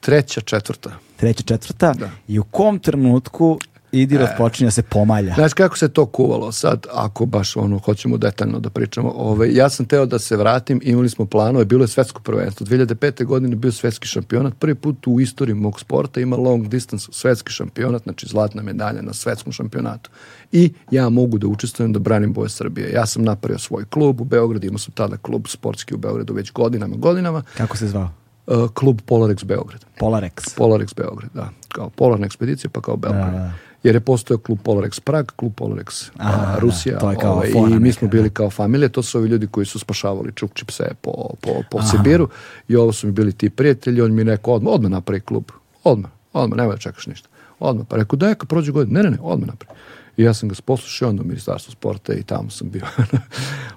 Treća, četvrta. Treća, četvrta. Da. I u kom trenutku Idi raspočinja da se pomalja. Znaš kako se to kuvalo sad, ako baš ono, hoćemo detaljno da pričamo. Ove, ja sam teo da se vratim, imali smo planove, bilo je svetsko prvenstvo. 2005. godine bio svetski šampionat, prvi put u istoriji mog sporta ima long distance svetski šampionat, znači zlatna medalja na svetskom šampionatu. I ja mogu da učestvujem da branim boje Srbije. Ja sam napravio svoj klub u Beogradu, imao sam tada klub sportski u Beogradu već godinama, godinama. Kako se zvao? E, klub Polarex Beograd. Polarex. Polarex Beograd, da. Kao polarna ekspedicija, pa kao Beograd. Da, da jer je postojao klub Polarex Prag, klub Polarex Aha, da, Rusija to je kao ovaj, i mi smo bili da. kao familija, to su ovi ljudi koji su spašavali čukči pse po, po, po Sibiru i ovo su mi bili ti prijatelji, on mi neko odmah, odmah napravi klub, odmah, odmah, nemoj da čekaš ništa, odmah, pa rekao daj, prođe godine, ne, ne, ne, odmah napravi. I ja sam ga poslušao onda u Ministarstvu sporta i tamo sam bio. Ove,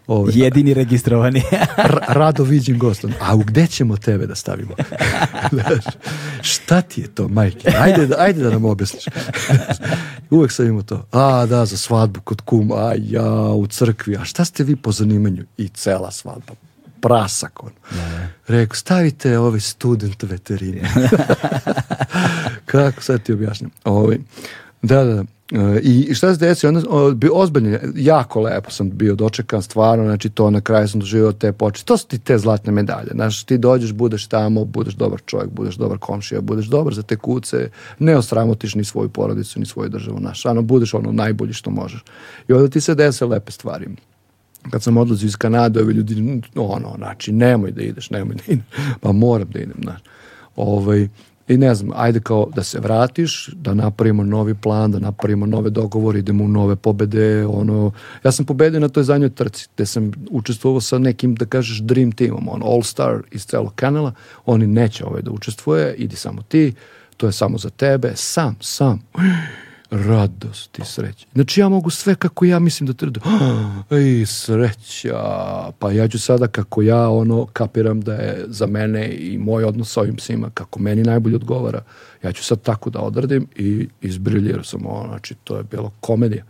ovaj, Jedini registrovani. rado viđen gostom. A u gde ćemo tebe da stavimo? Šta ti je to, majke? Ajde, da, ajde da nam objasniš. Uvek sam imao to. A, da, za svadbu kod kuma, a ja, u crkvi. A šta ste vi po zanimanju? I cela svadba prasak on. Da, da, Rekao, stavite ove student veterine. Kako sad ti objašnjam? Ovi. Ovaj, da, da, da. E, I šta se desi? Onda, ozbiljno, jako lepo sam bio dočekan, stvarno, znači to na kraju sam doživio te poče. To su ti te zlatne medalje, znaš, ti dođeš, budeš tamo, budeš dobar čovjek, budeš dobar komšija, budeš dobar za te kuce, ne osramotiš ni svoju porodicu, ni svoju državu, znaš, ano, budeš ono najbolji što možeš. I onda ti se dese lepe stvari kad sam odlazio iz Kanade, ovi ljudi, ono, znači, nemoj da ideš, nemoj da idem. Pa moram da idem, znaš. Ovaj, i ne znam, ajde kao da se vratiš, da napravimo novi plan, da napravimo nove dogovore, idemo u nove pobede, ono, ja sam pobedio na toj zadnjoj trci, gde sam učestvovao sa nekim, da kažeš, dream timom, on all star iz celog kanala, oni neće ovaj da učestvuje, idi samo ti, to je samo za tebe, sam, sam radost i sreća. Znači ja mogu sve kako ja mislim da trdu. Da- Ej, sreća. Pa ja ću sada kako ja ono kapiram da je za mene i moj odnos sa ovim psima kako meni najbolje odgovara. Ja ću sad tako da odradim i izbriljirao sam ono. Znači to je bilo komedija.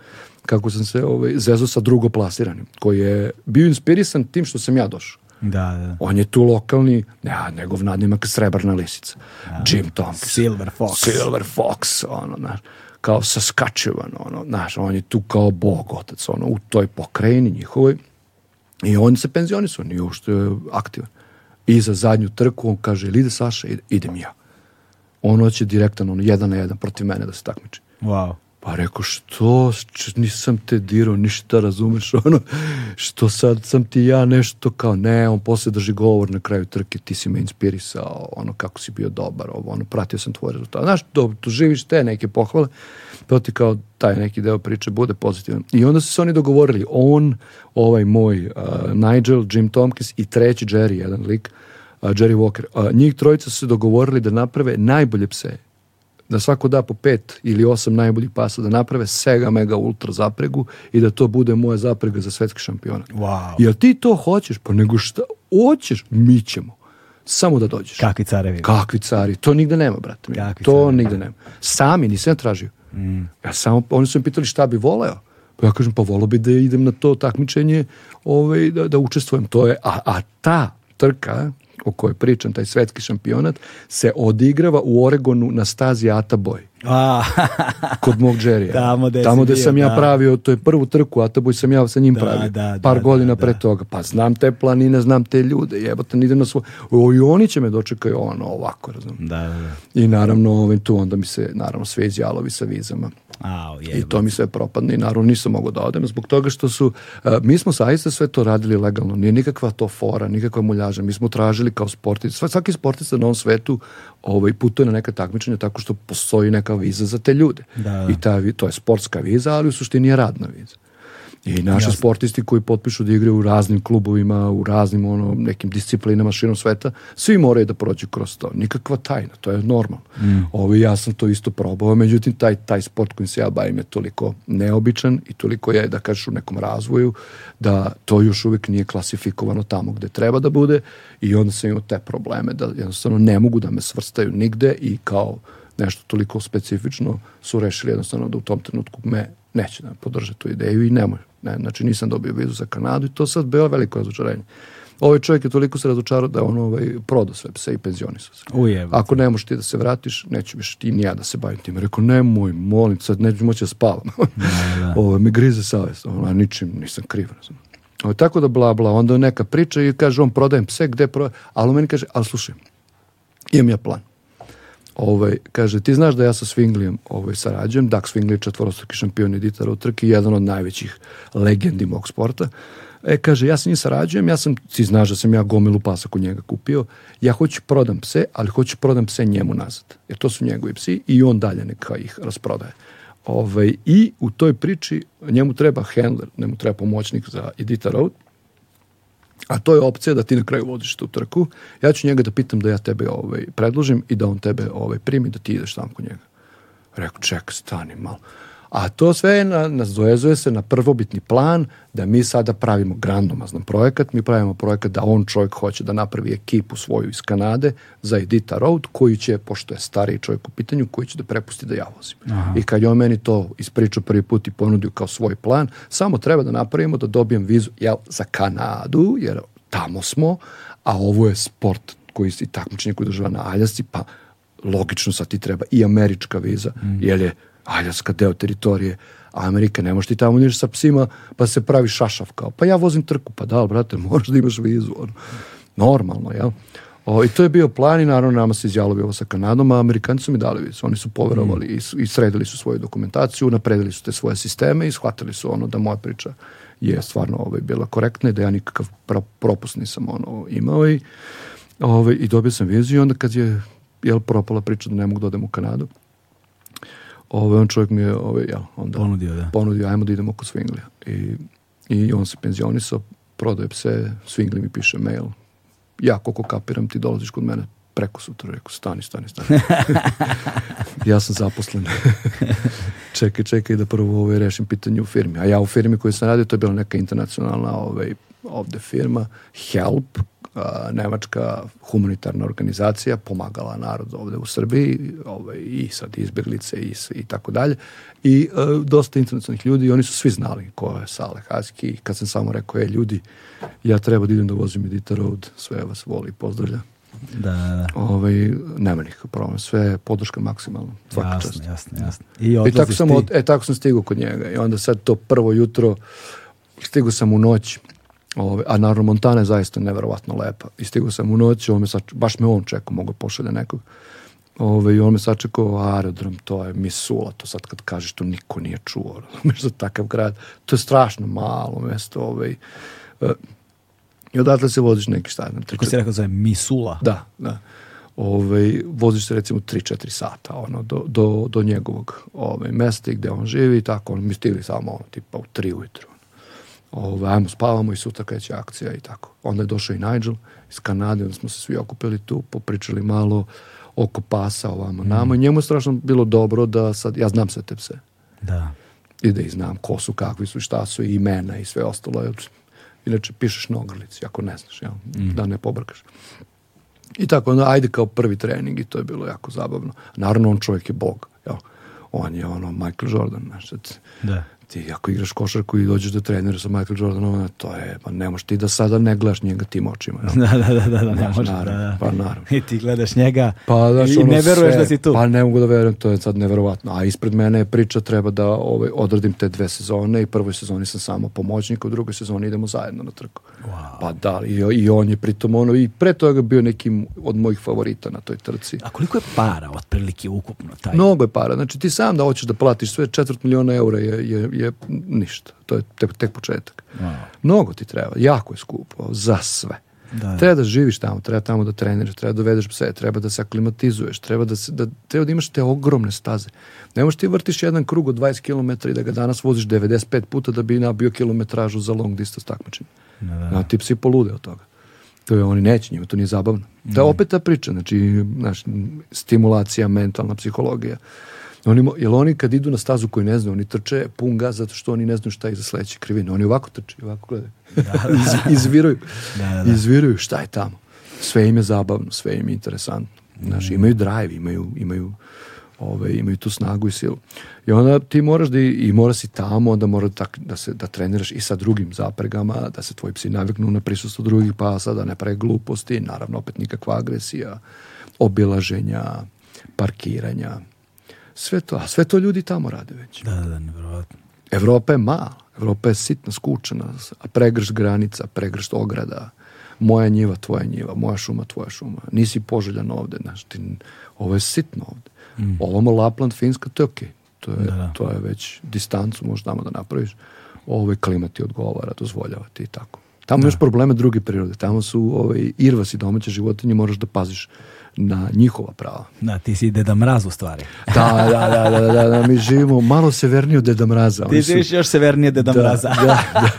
Kako sam se ovaj, zezo sa drugoplasiranim koji je bio inspirisan tim što sam ja došao. Da, da. On je tu lokalni, ne, ja, njegov nadimak srebrna lisica. Da. Jim Tompkins. Silver Fox. Silver Fox, ono, znaš kao saskačevan, ono, znaš, on je tu kao bog otac, ono, u toj pokrajini njihovoj. I on se penzionisu, nije uopšte aktivan. I za zadnju trku on kaže, ili ide Saša, idem ja. Ono će direktan, ono, jedan na jedan protiv mene da se takmiči. Wow. Pa rekao, što, nisam te dirao, ništa, razumeš, ono, što sad sam ti ja nešto kao, ne, on posle drži govor na kraju trke, ti si me inspirisao, ono, kako si bio dobar, ovo, ono, pratio sam tvoje rezultate. Znaš, dobro, tu živiš te neke pohvale, to pa ti kao taj neki deo priče bude pozitivan. I onda su se oni dogovorili, on, ovaj moj, uh, Nigel, Jim Tomkins i treći Jerry, jedan lik, uh, Jerry Walker, uh, njih trojica su se dogovorili da naprave najbolje pse da svako da po pet ili osam najboljih pasa, da naprave sega mega ultra zapregu i da to bude moja zaprega za svetski šampionat. Wow. Jel ti to hoćeš? Pa nego šta hoćeš? Mi ćemo. Samo da dođeš. Kakvi carevi? Kakvi cari? To nigde nema, brate. Kakvi to carevi? nigde nema. Sami, nisam ja tražio. Mm. Ja samo, oni su mi pitali šta bi voleo. Pa ja kažem, pa volao bi da idem na to takmičenje, ovaj, da, da učestvujem. To je, a, a ta trka, o kojoj pričam, taj svetski šampionat, se odigrava u Oregonu na stazi Ataboj. A. Kod mog džerija. Tamo gde, Tamo gde sam bio, ja da. pravio, to je prvu trku, Ataboj sam ja sa njim da, pravio. Da, da par da, godina da. pre toga. Pa znam te planine, znam te ljude, jebote, idem na svoj... O, I oni će me dočekaju ono, ovako, Da, da. I naravno, ovaj, tu onda mi se, naravno, sve izjalovi sa vizama. A, I to mi sve propadne i naravno nisam mogao da odem zbog toga što su, uh, mi smo saista sve to radili legalno, nije nikakva to fora, nikakva muljaža, mi smo tražili kao sportista, svaki sportista na ovom svetu ovaj, putuje na neka takmičenja tako što postoji neka viza za te ljude. Da, da. I ta, to je sportska viza, ali u suštini je radna viza. I naši Jasne. sportisti koji potpišu da igraju u raznim klubovima, u raznim ono, nekim disciplinama širom sveta, svi moraju da prođu kroz to. Nikakva tajna, to je normalno. Mm. Ovo, ja sam to isto probao, međutim, taj, taj sport kojim se ja bavim je toliko neobičan i toliko je, da kažeš, u nekom razvoju, da to još uvijek nije klasifikovano tamo gde treba da bude i onda sam imao te probleme, da jednostavno ne mogu da me svrstaju nigde i kao nešto toliko specifično su rešili jednostavno da u tom trenutku me neće da podrže tu ideju i ne može Ne, znači nisam dobio vizu za Kanadu i to sad bilo veliko razočaranje. Ovaj čovjek je toliko se razočarao da on ovaj, prodao sve pse i penzionisao se. Ujeba. Ako ne možeš ti da se vratiš, neću više ti ni ja da se bavim tim. Rekao, nemoj, molim, sad neću moći da spavam. Da, da. Ovo, mi grize savjest. Ono, ničim nisam kriv, razumem. Ovo, tako da bla bla, onda neka priča i kaže on prodajem pse, gde prodajem, ali on meni kaže, ali slušaj, imam ja plan ovaj, kaže, ti znaš da ja sa Swinglijem ovaj, sarađujem, Dax Swingley, četvorostruki šampion i ditar u trki, jedan od najvećih legendi mog sporta. E, kaže, ja sa njim sarađujem, ja sam, ti znaš da sam ja gomilu pasa kod njega kupio, ja hoću prodam pse, ali hoću prodam pse njemu nazad, jer to su njegovi psi i on dalje neka ih rasprodaje. Ove, ovaj, I u toj priči njemu treba handler, njemu treba pomoćnik za Edita Road, a to je opcija da ti na kraju voziš tu trku. Ja ću njega da pitam da ja tebe ovaj, predložim i da on tebe ovaj, primi, da ti ideš tamo kod njega. Rekao, ček, stani malo A to sve na, na, dovezuje se na prvobitni plan da mi sada pravimo grandomazan projekat, mi pravimo projekat da on čovjek hoće da napravi ekipu svoju iz Kanade za Edita Road, koji će, pošto je stariji čovjek u pitanju, koji će da prepusti da ja vozim. Aha. I kad je on meni to ispričao prvi put i ponudio kao svoj plan, samo treba da napravimo da dobijem vizu jel, za Kanadu, jer tamo smo, a ovo je sport koji i takmičenje koji država na Aljasci, pa logično sad ti treba i američka viza, mm. jer je aljaskan deo teritorije Amerike, ne možeš ti tamo niš sa psima, pa se pravi šašav kao, pa ja vozim trku, pa da, brate, moraš da imaš vizu, ono. normalno, jel? O, I to je bio plan i naravno nama se izjalovi ovo sa Kanadom, a Amerikanci su mi dali vizu. Oni su poverovali mm. i, i sredili su svoju dokumentaciju, napredili su te svoje sisteme i shvatili su ono da moja priča je stvarno ovaj, bila korektna i da ja nikakav propust nisam ono, imao i, ovaj, i dobio sam vizu i onda kad je jel, propala priča da ne mogu da odem u Kanadu, ovaj, on čovjek mi je ovaj, ja, onda ponudio, da. ponudio, ajmo da idemo kod Svinglija. I, I on se penzionisao, prodaje pse, Svingli mi piše mail. Ja, koliko kapiram, ti dolaziš kod mene preko sutra, rekao, stani, stani, stani. ja sam zaposlen. čekaj, čekaj da prvo ovaj, rešim pitanje u firmi. A ja u firmi koju sam radio, to je bila neka internacionalna ovaj, ovde firma Help, nemačka humanitarna organizacija pomagala narod ovde u Srbiji ovaj, i sad izbjeglice i, i tako dalje i e, dosta internacionalnih ljudi oni su svi znali ko je Saleh Haski kad sam samo rekao je ljudi ja treba da idem da vozim Edita Road sve vas voli i pozdravlja da, da, da. Ovaj, nema nikakav problem sve je podrška maksimalna jasno, čast. jasno, jasno. I, I tako, sam, od, e, tako sam stigao kod njega i onda sad to prvo jutro stigao sam u noć Ove, a naravno Montana je zaista neverovatno lepa. I stigao sam u noć, on me sač... baš me on čekao, mogu da pošalje nekog. Ove, I on me sačekao aerodrom, to je Misula, to sad kad kažeš, to niko nije čuo, razumeš, za takav grad. To je strašno malo mesto. Ove, i, e, I odatle se voziš neki šta. Znam, Kako si rekao, zove Misula? Da, da. Ove, voziš se recimo 3-4 sata ono, do, do, do njegovog ove, mesta gde on živi i tako, on mi stigli samo ono, tipa u 3 ujutru ovaj, ajmo spavamo i sutra kreće akcija i tako. Onda je došao i Nigel iz Kanade, onda smo se svi okupili tu, popričali malo oko pasa ovamo mm. nama i njemu je strašno bilo dobro da sad, ja znam sve te pse. Da. I da i znam ko su, kakvi su, šta su, imena i sve ostalo. Inače, pišeš na ogrlici, ako ne znaš, ja, mm. da ne pobrkaš. I tako, onda, ajde kao prvi trening i to je bilo jako zabavno. Naravno, on čovjek je bog, jel? On je ono Michael Jordan, znaš, da ti ako igraš košarku i dođeš da treniraš sa Michael Jordanom, to je, pa ne možeš ti da sada ne gledaš njega tim očima. Da, da, da, da, ne možeš. Da, da. Pa naravno. I ti gledaš njega pa, daš, i ne veruješ da sve, da si tu. Pa ne mogu da verujem, to je sad neverovatno. A ispred mene je priča, treba da ovaj, odradim te dve sezone i prvoj sezoni sam samo pomoćnik, u drugoj sezoni idemo zajedno na trku. Wow. Pa da, i, i on je pritom ono, i pre toga bio nekim od mojih favorita na toj trci. A koliko je para otprilike ukupno? Taj? Mnogo je para. Znači ti sam da hoćeš da platiš sve, četvrt miliona eura je, je, je je ništa. To je tek, tek početak. Wow. Mnogo ti treba, jako je skupo, za sve. Da, da. treba da živiš tamo, treba tamo da treniraš, treba da dovedeš pse, treba da se aklimatizuješ, treba da, se, da, treba da imaš te ogromne staze. Ne možeš ti vrtiš jedan krug od 20 km i da ga danas voziš 95 puta da bi nabio kilometražu za long distance takmičenje. Da, da. No, ti psi polude od toga. To je oni neće njima, to nije zabavno. To je da. opet ta priča, znači, znači stimulacija, mentalna psihologija. Oni, jel oni kad idu na stazu koju ne znaju, oni trče pun gaz zato što oni ne znaju šta je za sledeće krivine. Oni ovako trče, ovako gledaju. Da, da. Iz, izviraju. Da, da, da. Izviraju šta je tamo. Sve im je zabavno, sve im je interesantno. Znaš, mm. imaju drive, imaju, imaju, ove, imaju tu snagu i silu. I onda ti moraš da i, i mora si tamo, onda mora tak, da, se, da treniraš i sa drugim zapregama, da se tvoji psi naviknu na prisustvo drugih pasa, da ne pravi gluposti, naravno opet nikakva agresija, obilaženja, parkiranja, Sve to, a sve to ljudi tamo rade već. Da, da, da, nevjerovatno. Evropa je mala, Evropa je sitna, skučena, a pregršt granica, pregršt ograda, moja njiva, tvoja njiva, moja šuma, tvoja šuma. Nisi poželjan ovde, znaš, ti, ovo je sitno ovde. Mm. Ovamo Lapland, Finska, to je okej. Okay. To je, da, da. to je već distancu možeš tamo da napraviš. Ovo ovaj klima ti odgovara, dozvoljava ti i tako. Tamo da. imaš probleme druge prirode. Tamo su ovaj, irvasi domaće životinje, moraš da paziš na njihova prava. Da, ti si Deda Mraz u stvari. Da, da, da, da, da, mi živimo malo severnije od Deda Mraza. Ti živiš još severnije Deda Mraza. Da, da,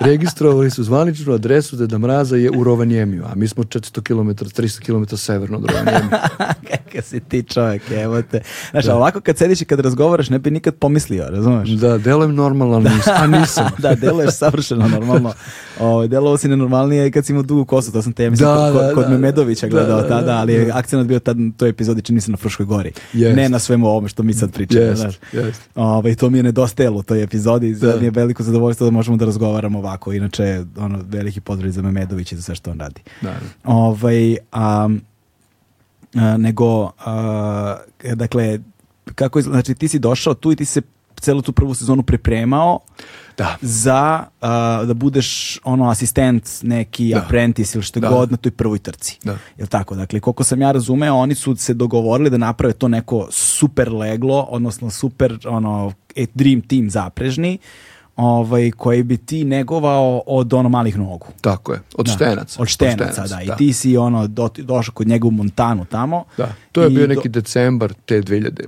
Registrovali su zvaničnu adresu Deda Mraza je u Rovanjemiju, a mi smo 400 km, 300 km severno od Rovanjemiju. Kakav si ti čovjek, evo te. Znaš, ovako kad sediš i kad razgovaraš ne bi nikad pomislio, razumeš? Da, delujem normalno, a nisam. da, deluješ savršeno normalno. Ovaj delo se nenormalnije i kad si imao dugu kosu, to sam te ja mislim da, kod, da, kod da, Memedovića da, gledao da, tada, da, ali je akcenat bio tad na toj epizodi čini se na Fruškoj gori. Yes. Ne na svemu ovome što mi sad pričamo, yes. znaš. Yes. Ovaj to mi je nedostajalo toj epizodi, da. mi je veliko zadovoljstvo da možemo da razgovaramo ovako. Inače ono veliki pozdrav za Memedovića i za sve što on radi. Da. Ovaj a, a nego a, dakle kako znači ti si došao tu i ti se celu tu prvu sezonu pripremao da. za uh, da budeš ono asistent neki da. apprentice ili što da. god na toj prvoj trci. Da. Jel tako? Dakle, koliko sam ja razumeo, oni su se dogovorili da naprave to neko super leglo, odnosno super ono e, dream team zaprežni ovaj, koji bi ti negovao od ono malih nogu. Tako je, od da. štenaca. Od štenaca, da. I da. ti si ono do, došao kod njega u Montanu tamo. Da, to je bio do... neki decembar te 2000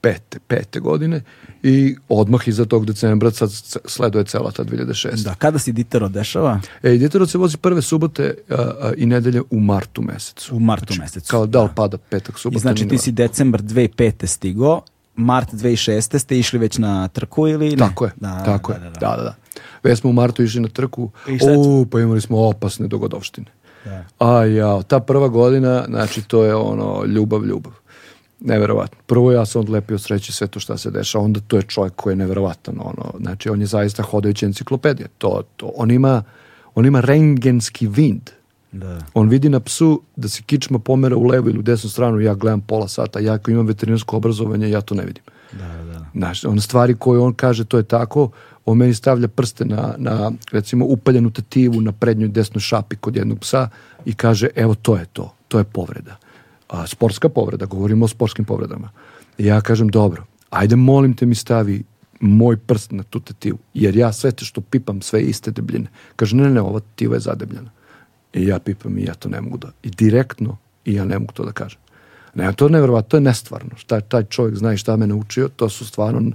pete, pete godine i odmah iza tog decembra sad sleduje cela ta 2006. Da, kada se Ditero dešava? E, Ditero se vozi prve subote a, a, i nedelje u martu mesecu. U martu znači, mesecu. Kao da li da. pada petak, subota. I znači ti si decembar 2005. stigo, mart 2006. ste išli već na trku ili ne? Tako je, da, tako da, je, da, da. da, da, da. Već smo u martu išli na trku, u, pa imali smo opasne dogodovštine. Da. A ja, ta prva godina, znači to je ono, ljubav, ljubav neverovatno. Prvo ja sam odlepio sreće sve to šta se dešava, onda to je čovjek koji je neverovatan. Ono. Znači, on je zaista hodajuća enciklopedija. To, to. On, ima, on ima rengenski vind. Da. On vidi na psu da se kičma pomera u levu ili u desnu stranu, ja gledam pola sata, ja ako imam veterinarsko obrazovanje, ja to ne vidim. Da, da. Znaš, on stvari koje on kaže, to je tako, on meni stavlja prste na, na recimo, upaljenu tetivu na prednjoj desnoj šapi kod jednog psa i kaže, evo to je to, to je povreda a, sportska povreda, govorimo o sportskim povredama. Ja kažem, dobro, ajde molim te mi stavi moj prst na tu tetivu, jer ja sve te što pipam sve iste debljine. Kaže, ne, ne, ova tetiva je zadebljena. I ja pipam i ja to ne mogu da, i direktno, i ja ne mogu to da kažem. Ne, to je nevjerovatno, to je nestvarno. Šta, taj čovjek zna i šta me naučio, to su stvarno,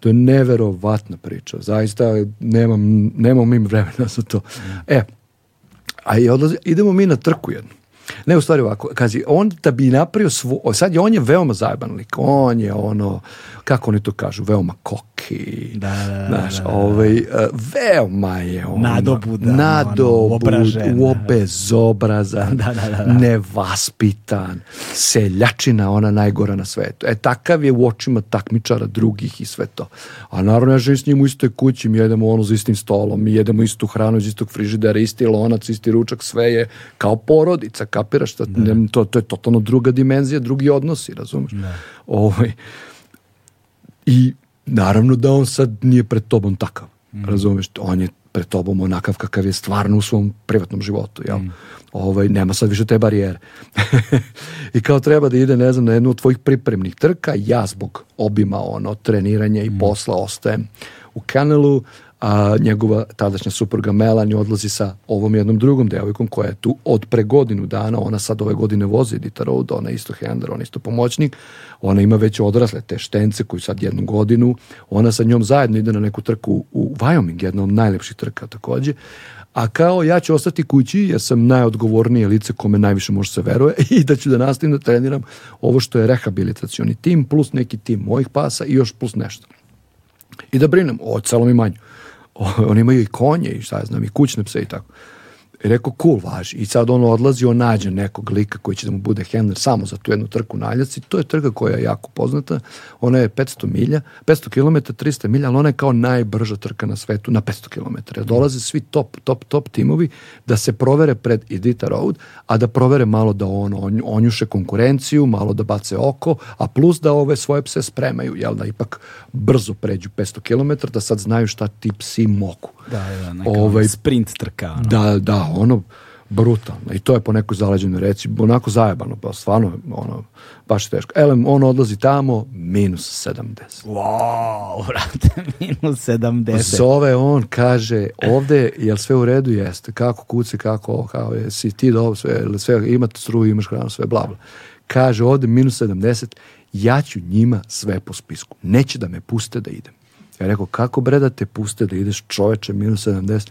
to je neverovatna priča. Zaista e, nemam, nemam im vremena za to. E, a i odlazi, idemo mi na trku jednu. Ne, u stvari ovako, kazi, on da bi napravio svu, sad je, on je veoma zajeban lik, on je ono, kako oni to kažu, veoma koki, da, da, da znaš, da, da, da. ovaj, e, veoma je on, nadobudan, nadobud, ono, da. obezobraza, da, da, da, da. nevaspitan, seljačina, ona najgora na svetu. E, takav je u očima takmičara drugih i sve to. A naravno, ja živim s njim u istoj kući, mi jedemo ono za istim stolom, mi jedemo istu hranu iz istog frižidera, isti lonac, isti ručak, sve je kao porodica, kao kapiraš, šta, da. ne, da. to, to je totalno druga dimenzija, drugi odnosi, razumeš? Da. Ovaj, I naravno da on sad nije pred tobom takav, mm. razumeš? On je pred tobom onakav kakav je stvarno u svom privatnom životu, jel? Mm. Ovaj, nema sad više te barijere. I kao treba da ide, ne znam, na jednu od tvojih pripremnih trka, ja zbog obima ono, treniranja i mm. posla ostajem u kanalu, a njegova tadašnja supruga Melanie odlazi sa ovom jednom drugom devojkom koja je tu od pre godinu dana, ona sad ove godine vozi Dita Road, ona je isto Hender, ona je isto pomoćnik, ona ima već odrasle te štence koju sad jednu godinu, ona sa njom zajedno ide na neku trku u Wyoming, jedna od najlepših trka takođe, a kao ja ću ostati kući, ja sam najodgovornije lice kome najviše može se veruje i da ću da nastavim da treniram ovo što je rehabilitacioni tim, plus neki tim mojih pasa i još plus nešto i da brinem o celom imanju. Oni imaju i konje i šta ja znam, i kućne pse i tako. I rekao, cool, važi. I sad ono odlazi, on nađe nekog lika koji će da mu bude handler samo za tu jednu trku na Aljaci. To je trka koja je jako poznata. Ona je 500 milja, 500 km, 300 milja, ali ona je kao najbrža trka na svetu na 500 km. Dolaze svi top, top, top timovi da se provere pred Edita Road, a da provere malo da on, onjuše konkurenciju, malo da bace oko, a plus da ove svoje pse spremaju, jel da ipak brzo pređu 500 km, da sad znaju šta ti psi mogu. Da, da, neka ovaj, sprint trka. Ono. Da, da, ono brutalno i to je po nekoj zaleđenoj reći, onako zajebano, pa stvarno ono, baš je teško. Elem, on odlazi tamo, minus 70. Wow, vrate, minus 70. Zove on, kaže, ovde, jel sve u redu jeste, kako kuce, kako, kao, jesi ti dobro, da sve, sve, imate struju, imaš hranu, sve, bla, bla. Kaže, ovde minus 70, ja ću njima sve po spisku. Neće da me puste da idem. Ja rekao, kako bre da te puste da ideš čoveče minus 70?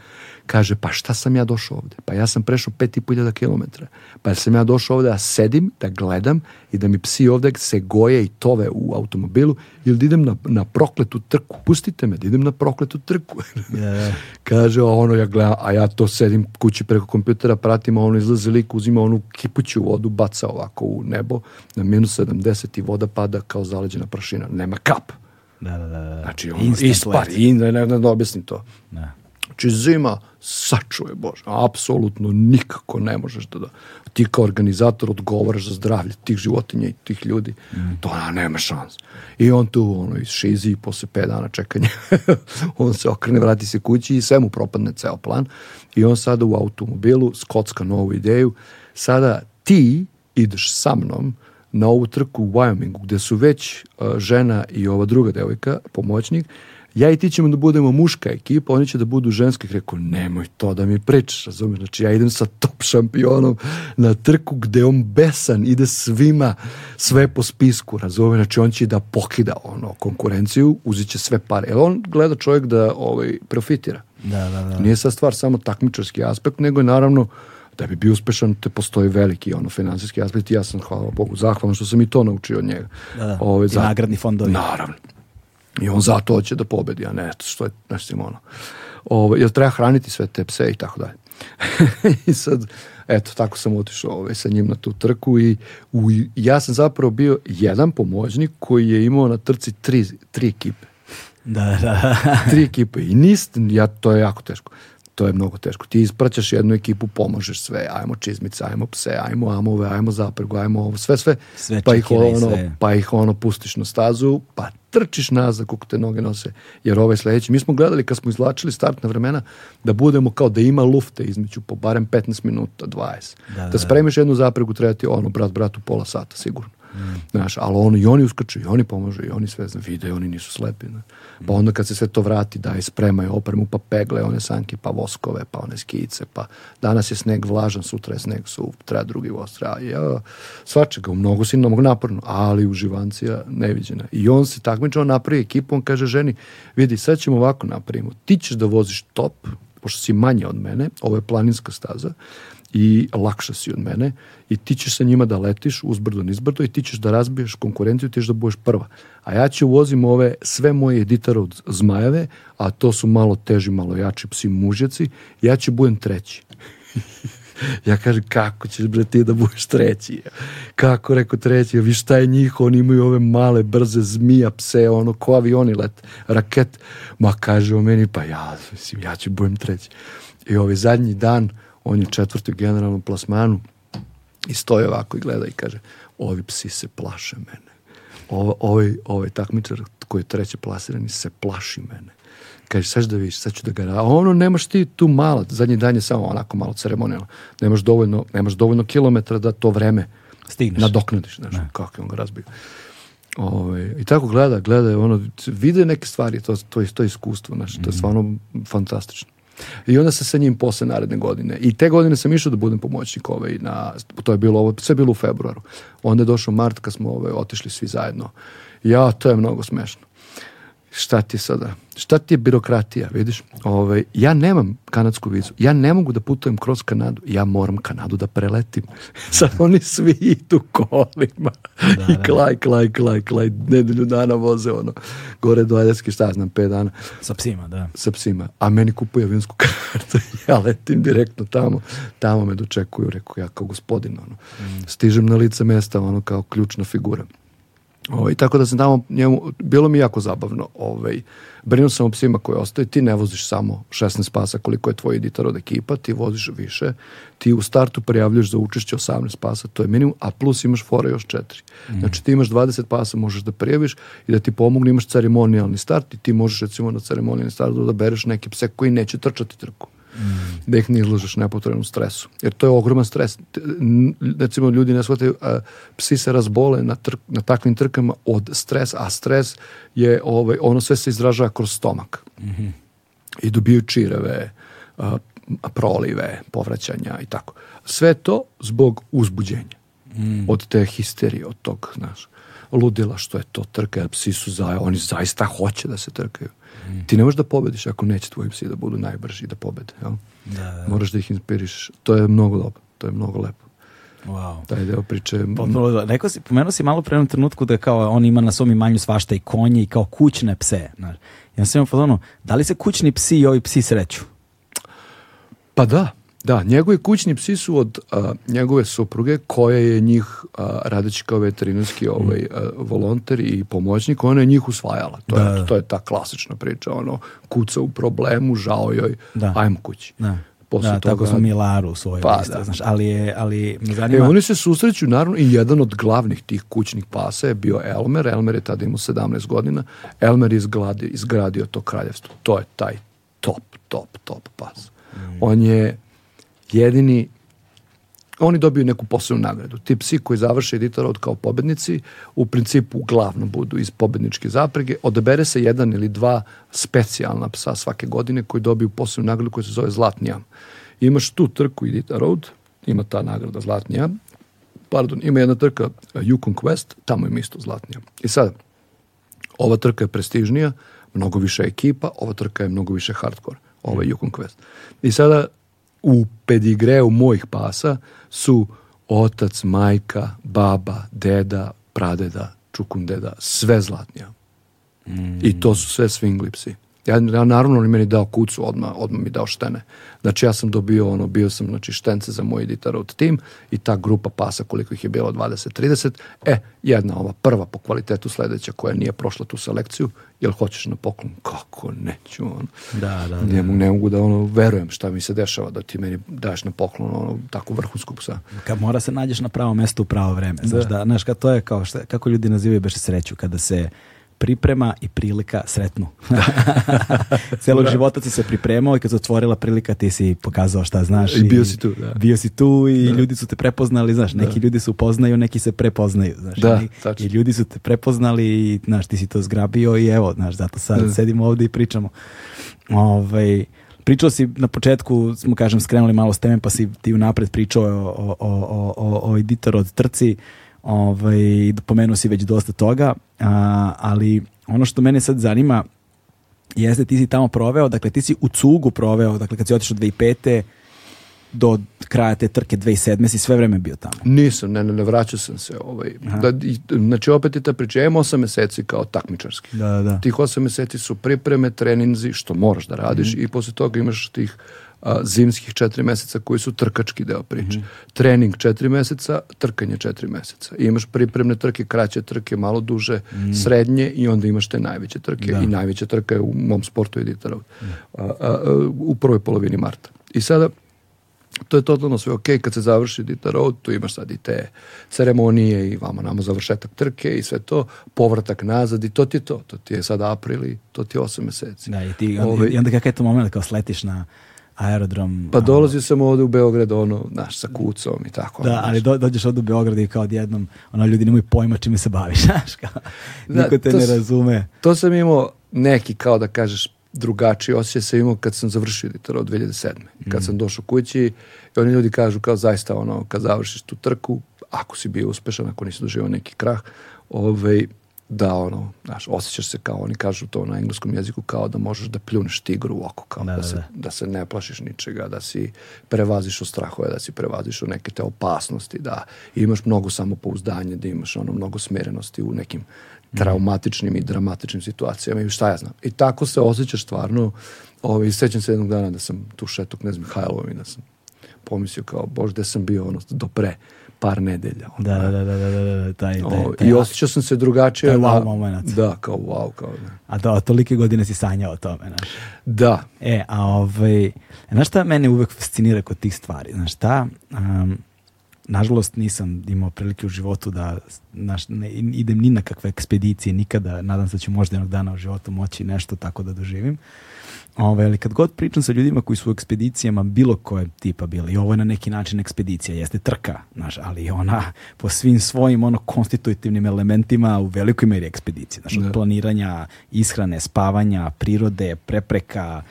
Kaže, pa šta sam ja došao ovde? Pa ja sam prešao 5.500 km. Pa sam ja došao ovde da sedim, da gledam i da mi psi ovde se goje i tove u automobilu ili da idem na, na prokletu trku. Pustite me, da idem na prokletu trku. Yeah. Kaže, ono ja gledam, a ja to sedim kući preko kompjutera, pratim, a ono izlazi lik, uzima onu kipuću vodu, baca ovako u nebo na minus 70 i voda pada kao zaleđena prašina. Nema kap. Da, da, da. da. Znači, ono, ispar, i, ne, ne, ne, ne objasnim to. Da. Znači zima, sačuje Bože, apsolutno nikako ne možeš da, da ti kao organizator odgovaraš za zdravlje tih životinja i tih ljudi, mm. to ona nema šans. I on tu ono, iz šizi posle 5 dana čekanja, on se okrene, vrati se kući i sve mu propadne ceo plan i on sada u automobilu skocka novu ideju, sada ti ideš sa mnom na ovu trku u Wyomingu gde su već uh, žena i ova druga devojka, pomoćnik, uh, ja i ti ćemo da budemo muška ekipa, oni će da budu ženski. Rekao, nemoj to da mi pričaš, razumiješ? Znači, ja idem sa top šampionom na trku gde on besan ide svima sve po spisku, razumiješ? Znači, on će da pokida ono, konkurenciju, uzit će sve pare. Jer on gleda čovjek da ovaj, profitira. Da, da, da. Nije sad stvar samo takmičarski aspekt, nego je naravno da bi bio uspešan, te postoji veliki ono finansijski aspekt i ja sam, hvala Bogu, zahvalan što sam i to naučio od njega. Da, da. Ove, ovaj, I za... nagradni fondovi. Naravno. I on zato hoće da pobedi, a ne, što je, nešto ono. Ovo, ovaj, jer treba hraniti sve te pse i tako dalje. I sad, eto, tako sam otišao ovaj, sa njim na tu trku i u, ja sam zapravo bio jedan pomoćnik koji je imao na trci tri, tri ekipe. Da, da. tri ekipe i nist, ja, to je jako teško to je mnogo teško. Ti ispraćaš jednu ekipu, pomažeš sve, ajmo čizmice, ajmo pse, ajmo amove, ajmo zapregu, ajmo ovo, sve, sve. sve pa, ih ono, sve. pa ih ono pustiš na stazu, pa trčiš nazad kako te noge nose, jer ovaj sledeći. Mi smo gledali kad smo izlačili startna vremena da budemo kao da ima lufte između po barem 15 minuta, 20. Da, da, da, da. spremiš jednu zapregu treba ti ono, brat, bratu, pola sata sigurno. Znaš, ali on, i oni uskaču, i oni pomažu, i oni sve zna, vide, oni nisu slepi. Znaš. Pa onda kad se sve to vrati, daj, spremaju opremu, pa pegle one sanke, pa voskove, pa one skice, pa danas je sneg vlažan, sutra je sneg suv, treba drugi voz, treba, ja, svačega, mnogo sinomog naporno, ali uživancija neviđena. I on se takmiče, napravi ekipu, on kaže ženi, vidi, sad ćemo ovako napravimo, ti ćeš da voziš top, pošto si manje od mene, ovo je planinska staza, i lakše si od mene i ti ćeš sa njima da letiš uzbrdo nizbrdo i ti ćeš da razbiješ konkurenciju, ti ćeš da budeš prva. A ja ću vozim ove sve moje editare od zmajeve, a to su malo teži, malo jači psi mužjaci, ja ću budem treći. ja kažem, kako ćeš bre ti da budeš treći? Kako, reko treći, vi šta je njih, oni imaju ove male, brze zmija, pse, ono, ko avioni let, raket. Ma kaže o meni, pa ja, mislim, ja ću budem treći. I ovaj zadnji dan, on je četvrti u generalnom plasmanu i stoje ovako i gleda i kaže ovi psi se plaše mene. Ovo, ovaj, ovaj takmičar koji je treće plasiran i se plaši mene. Kaže, sad da vidiš, sad ću da ga... A ono, nemaš ti tu malo, zadnji dan je samo onako malo ceremonijalno. Nemaš dovoljno, nemaš dovoljno kilometra da to vreme Stigneš. nadoknadiš. Znaš, ne. kako je on ga razbio. Ove, ovaj, I tako gleda, gleda, ono, vide neke stvari, to, to, je to iskustvo, znaš, mm -hmm. to je mhm. stvarno fantastično. I onda sam sa njim posle naredne godine. I te godine sam išao da budem pomoćnik ovaj na, to je bilo ovo, sve bilo u februaru. Onda je došao mart kad smo ovaj, otišli svi zajedno. Ja, to je mnogo smešno šta ti sada? Šta ti je birokratija, vidiš? Ove, ovaj, ja nemam kanadsku vizu. Ja ne mogu da putujem kroz Kanadu. Ja moram Kanadu da preletim. sad oni svi idu kolima. Da, I da. klaj, klaj, klaj, klaj. Nedelju dana voze ono. Gore do Aljaske, šta znam, 5 dana. Sa psima, da. Sa psima. A meni kupuje vinsku kartu. ja letim direktno tamo. Tamo me dočekuju, rekao ja kao gospodin. Ono. Mm. Stižem na lice mesta, ono kao ključna figura. Ovaj, tako da sam tamo, njemu, bilo mi jako zabavno. Ovaj, brinuo sam o psima koji ostaje, ti ne voziš samo 16 pasa koliko je tvoj editor od ekipa, ti voziš više, ti u startu prijavljaš za učešće 18 pasa, to je minimum, a plus imaš fora još 4. Mm. Znači ti imaš 20 pasa, možeš da prijaviš i da ti pomogne, imaš ceremonijalni start i ti možeš recimo na ceremonijalni start da bereš neke pse koji neće trčati trku da ih ne izložiš nepotrebnom stresu. Jer to je ogroman stres. Recimo, ljudi ne shvataju, a, psi se razbole na, trk, na takvim trkama od stresa, a stres je, ovaj, ono sve se izražava kroz stomak. Mm -hmm. I dobiju čireve, a, prolive, povraćanja i tako. Sve to zbog uzbuđenja. Mm. Od te histerije, od tog, znaš ludila što je to trka, psi su za, oni zaista hoće da se trkaju. Mm. Ti ne možeš da pobediš ako neće tvoji psi da budu najbrži da pobede. Jel? Da, da. Moraš da ih inspiriš. To je mnogo dobro, to je mnogo lepo. Wow. Taj deo priče. Potpuno, Neko si, pomenuo si malo pre jednom trenutku da kao on ima na svom imanju svašta i konje i kao kućne pse. Znaš. Ja sam imao da li se kućni psi i ovi psi sreću? Pa da, Da, njegovi kućni psi su od a, njegove supruge koja je njih a, radeći kao veterinarski mm. ovaj a, volonter i pomoćnik, ona je njih usvajala. To da. je da. to je ta klasična priča, ono kuca u problemu, žao joj, da. ajmo kući. Da. Posle da, toga, tako smo Milaru svoje pa, isto, da. znaš, ali je, ali me e, zanima... E, oni se susreću, naravno, i jedan od glavnih tih kućnih pasa je bio Elmer, Elmer je tada imao 17 godina, Elmer je izgradio, izgradio to kraljevstvo, to je taj top, top, top pas. Mm. On je jedini oni dobiju neku posebnu nagradu. Ti psi koji završe editor od kao pobednici, u principu uglavnom budu iz pobedničke zaprege. Odabere se jedan ili dva specijalna psa svake godine koji dobiju posebnu nagradu koja se zove Zlatni Imaš tu trku Edita Road, ima ta nagrada Zlatni Pardon, ima jedna trka eh, Yukon Quest, tamo ima isto Zlatni I sad, ova trka je prestižnija, mnogo više ekipa, ova trka je mnogo više hardcore. ova je mm. Yukon Quest. I sada u pedigreu mojih pasa su otac, majka, baba, deda, pradeda, čukundeda, sve zlatnja. Mm. I to su sve swinglipsi. Ja, ja naravno on meni dao kucu odmah, odmah mi dao štene. Znači ja sam dobio ono, bio sam znači štence za moj od tim i ta grupa pasa koliko ih je bilo 20-30, e, jedna ova prva po kvalitetu sledeća koja nije prošla tu selekciju, jel hoćeš na poklon? Kako neću, ono. Da, da, da. Ne, ne mogu da ono, verujem šta mi se dešava da ti meni daš na poklon ono, tako vrhunskog psa. Kad mora se nađeš na pravo mesto u pravo vreme, znaš da, da znaš, kad to je kao šta, kako ljudi nazivaju beše sreću, kada se priprema i prilika sretnu. Celog da. života si se pripremao i kad se otvorila prilika ti si pokazao šta znaš. I, i bio si tu. Da. Bio si tu i da. ljudi su te prepoznali, znaš, neki ljudi se upoznaju, neki se prepoznaju, znaš. Da, i, I ljudi su te prepoznali i, znaš, ti si to zgrabio i evo, znaš, zato sad sedimo ovde i pričamo. Ovaj, pričao si na početku, smo kažem, skrenuli malo s teme, pa si ti unapred pričao o, o, o, o, o editoru od trci. Ovaj, pomenuo si već dosta toga, a, ali ono što mene sad zanima jeste ti si tamo proveo, dakle ti si u cugu proveo, dakle kad si otišao 2005 do kraja te trke 2007. si sve vreme bio tamo? Nisam, ne, ne, ne vraćao sam se. Ovaj. Da, znači, opet je ta priča, imam 8 meseci kao takmičarski. Da, da, da. Tih 8 meseci su pripreme, treninzi, što moraš da radiš mm i posle toga imaš tih a, zimskih četiri meseca koji su trkački deo priče. Mm -hmm. Trening četiri meseca, trkanje četiri meseca. I imaš pripremne trke, kraće trke, malo duže, mm -hmm. srednje i onda imaš te najveće trke. Da. I najveća trka je u mom sportu Editarovu. Mm -hmm. u prvoj polovini marta. I sada, to je totalno sve ok, kad se završi Dita Road, tu imaš sad i te ceremonije i vamo namo završetak trke i sve to, povratak nazad i to ti je to, to ti je sad april i to ti je osam meseci. Da, i, ti, Ove, ovaj i onda kakav je to moment kao sletiš na aerodrom. Pa dolazio sam ovdje u Beograd, ono, znaš, sa kucom i tako. Da, ali do, dođeš ovdje u Beograd i kao odjednom, ono, ljudi nemoj pojma čime se baviš, znaš, kao, da, niko te to, ne razume. To sam imao neki, kao da kažeš, drugačiji osjećaj sam imao kad sam završio Ditoru od 2007. Mm. Kad sam došao kući i oni ljudi kažu kao zaista ono, kad završiš tu trku, ako si bio uspešan, ako nisi doživao neki krah, ovaj, da ono, znaš, osjećaš se kao, oni kažu to na engleskom jeziku, kao da možeš da pljuneš tigru u oko, kao da, da, da, se, da, da se ne plašiš ničega, da si prevaziš od strahove, da si prevaziš od neke te opasnosti, da imaš mnogo samopouzdanja, da imaš ono mnogo smerenosti u nekim mhm. traumatičnim i dramatičnim situacijama i šta ja znam. I tako se osjećaš stvarno, ovaj, sećam se jednog dana da sam tu šetok, Knez Mihajlovom i da sam pomislio kao, bože, gde sam bio ono, do pre, par nedelja. Ono. Da, da, da, da, da, da, da, taj, taj, taj, I osjećao sam se drugačije. Taj wow moment. Da, kao wow. Kao, da. A da, tolike godine si sanjao o tome, znaš. Da. E, a ovaj, znaš šta mene uvek fascinira kod tih stvari? Znaš šta, um, nažalost nisam imao prilike u životu da naš, ne, idem ni na kakve ekspedicije nikada, nadam se da ću možda jednog dana u životu moći nešto tako da doživim. Uh, Ove, ali kad god pričam sa ljudima koji su u ekspedicijama bilo koje tipa bili, ovo je na neki način ekspedicija, jeste trka, znaš, ali ona po svim svojim ono konstitutivnim elementima u velikoj meri ekspedicija, znaš, od da. planiranja, ishrane, spavanja, prirode, prepreka,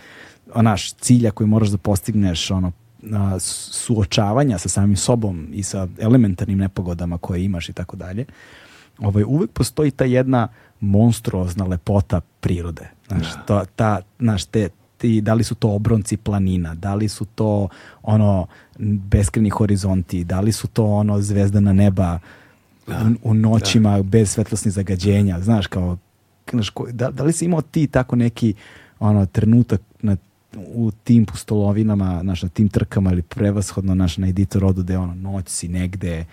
onaš cilja koji moraš da postigneš, ono, a, suočavanja sa samim sobom i sa elementarnim nepogodama koje imaš i tako dalje, ovaj, uvek postoji ta jedna monstruozna lepota prirode Znaš, da. to, ta, znaš, te, ti, da li su to obronci planina, da li su to ono beskreni horizonti, da li su to ono zvezdana neba da, u, u noćima da. bez svetlosnih zagađenja, znaš, kao, znaš, ko, da, da li si imao ti tako neki ono trenutak na u tim pustolovinama, naš, na tim trkama ili prevashodno naš, na editor rodu gde ono, noć si negde,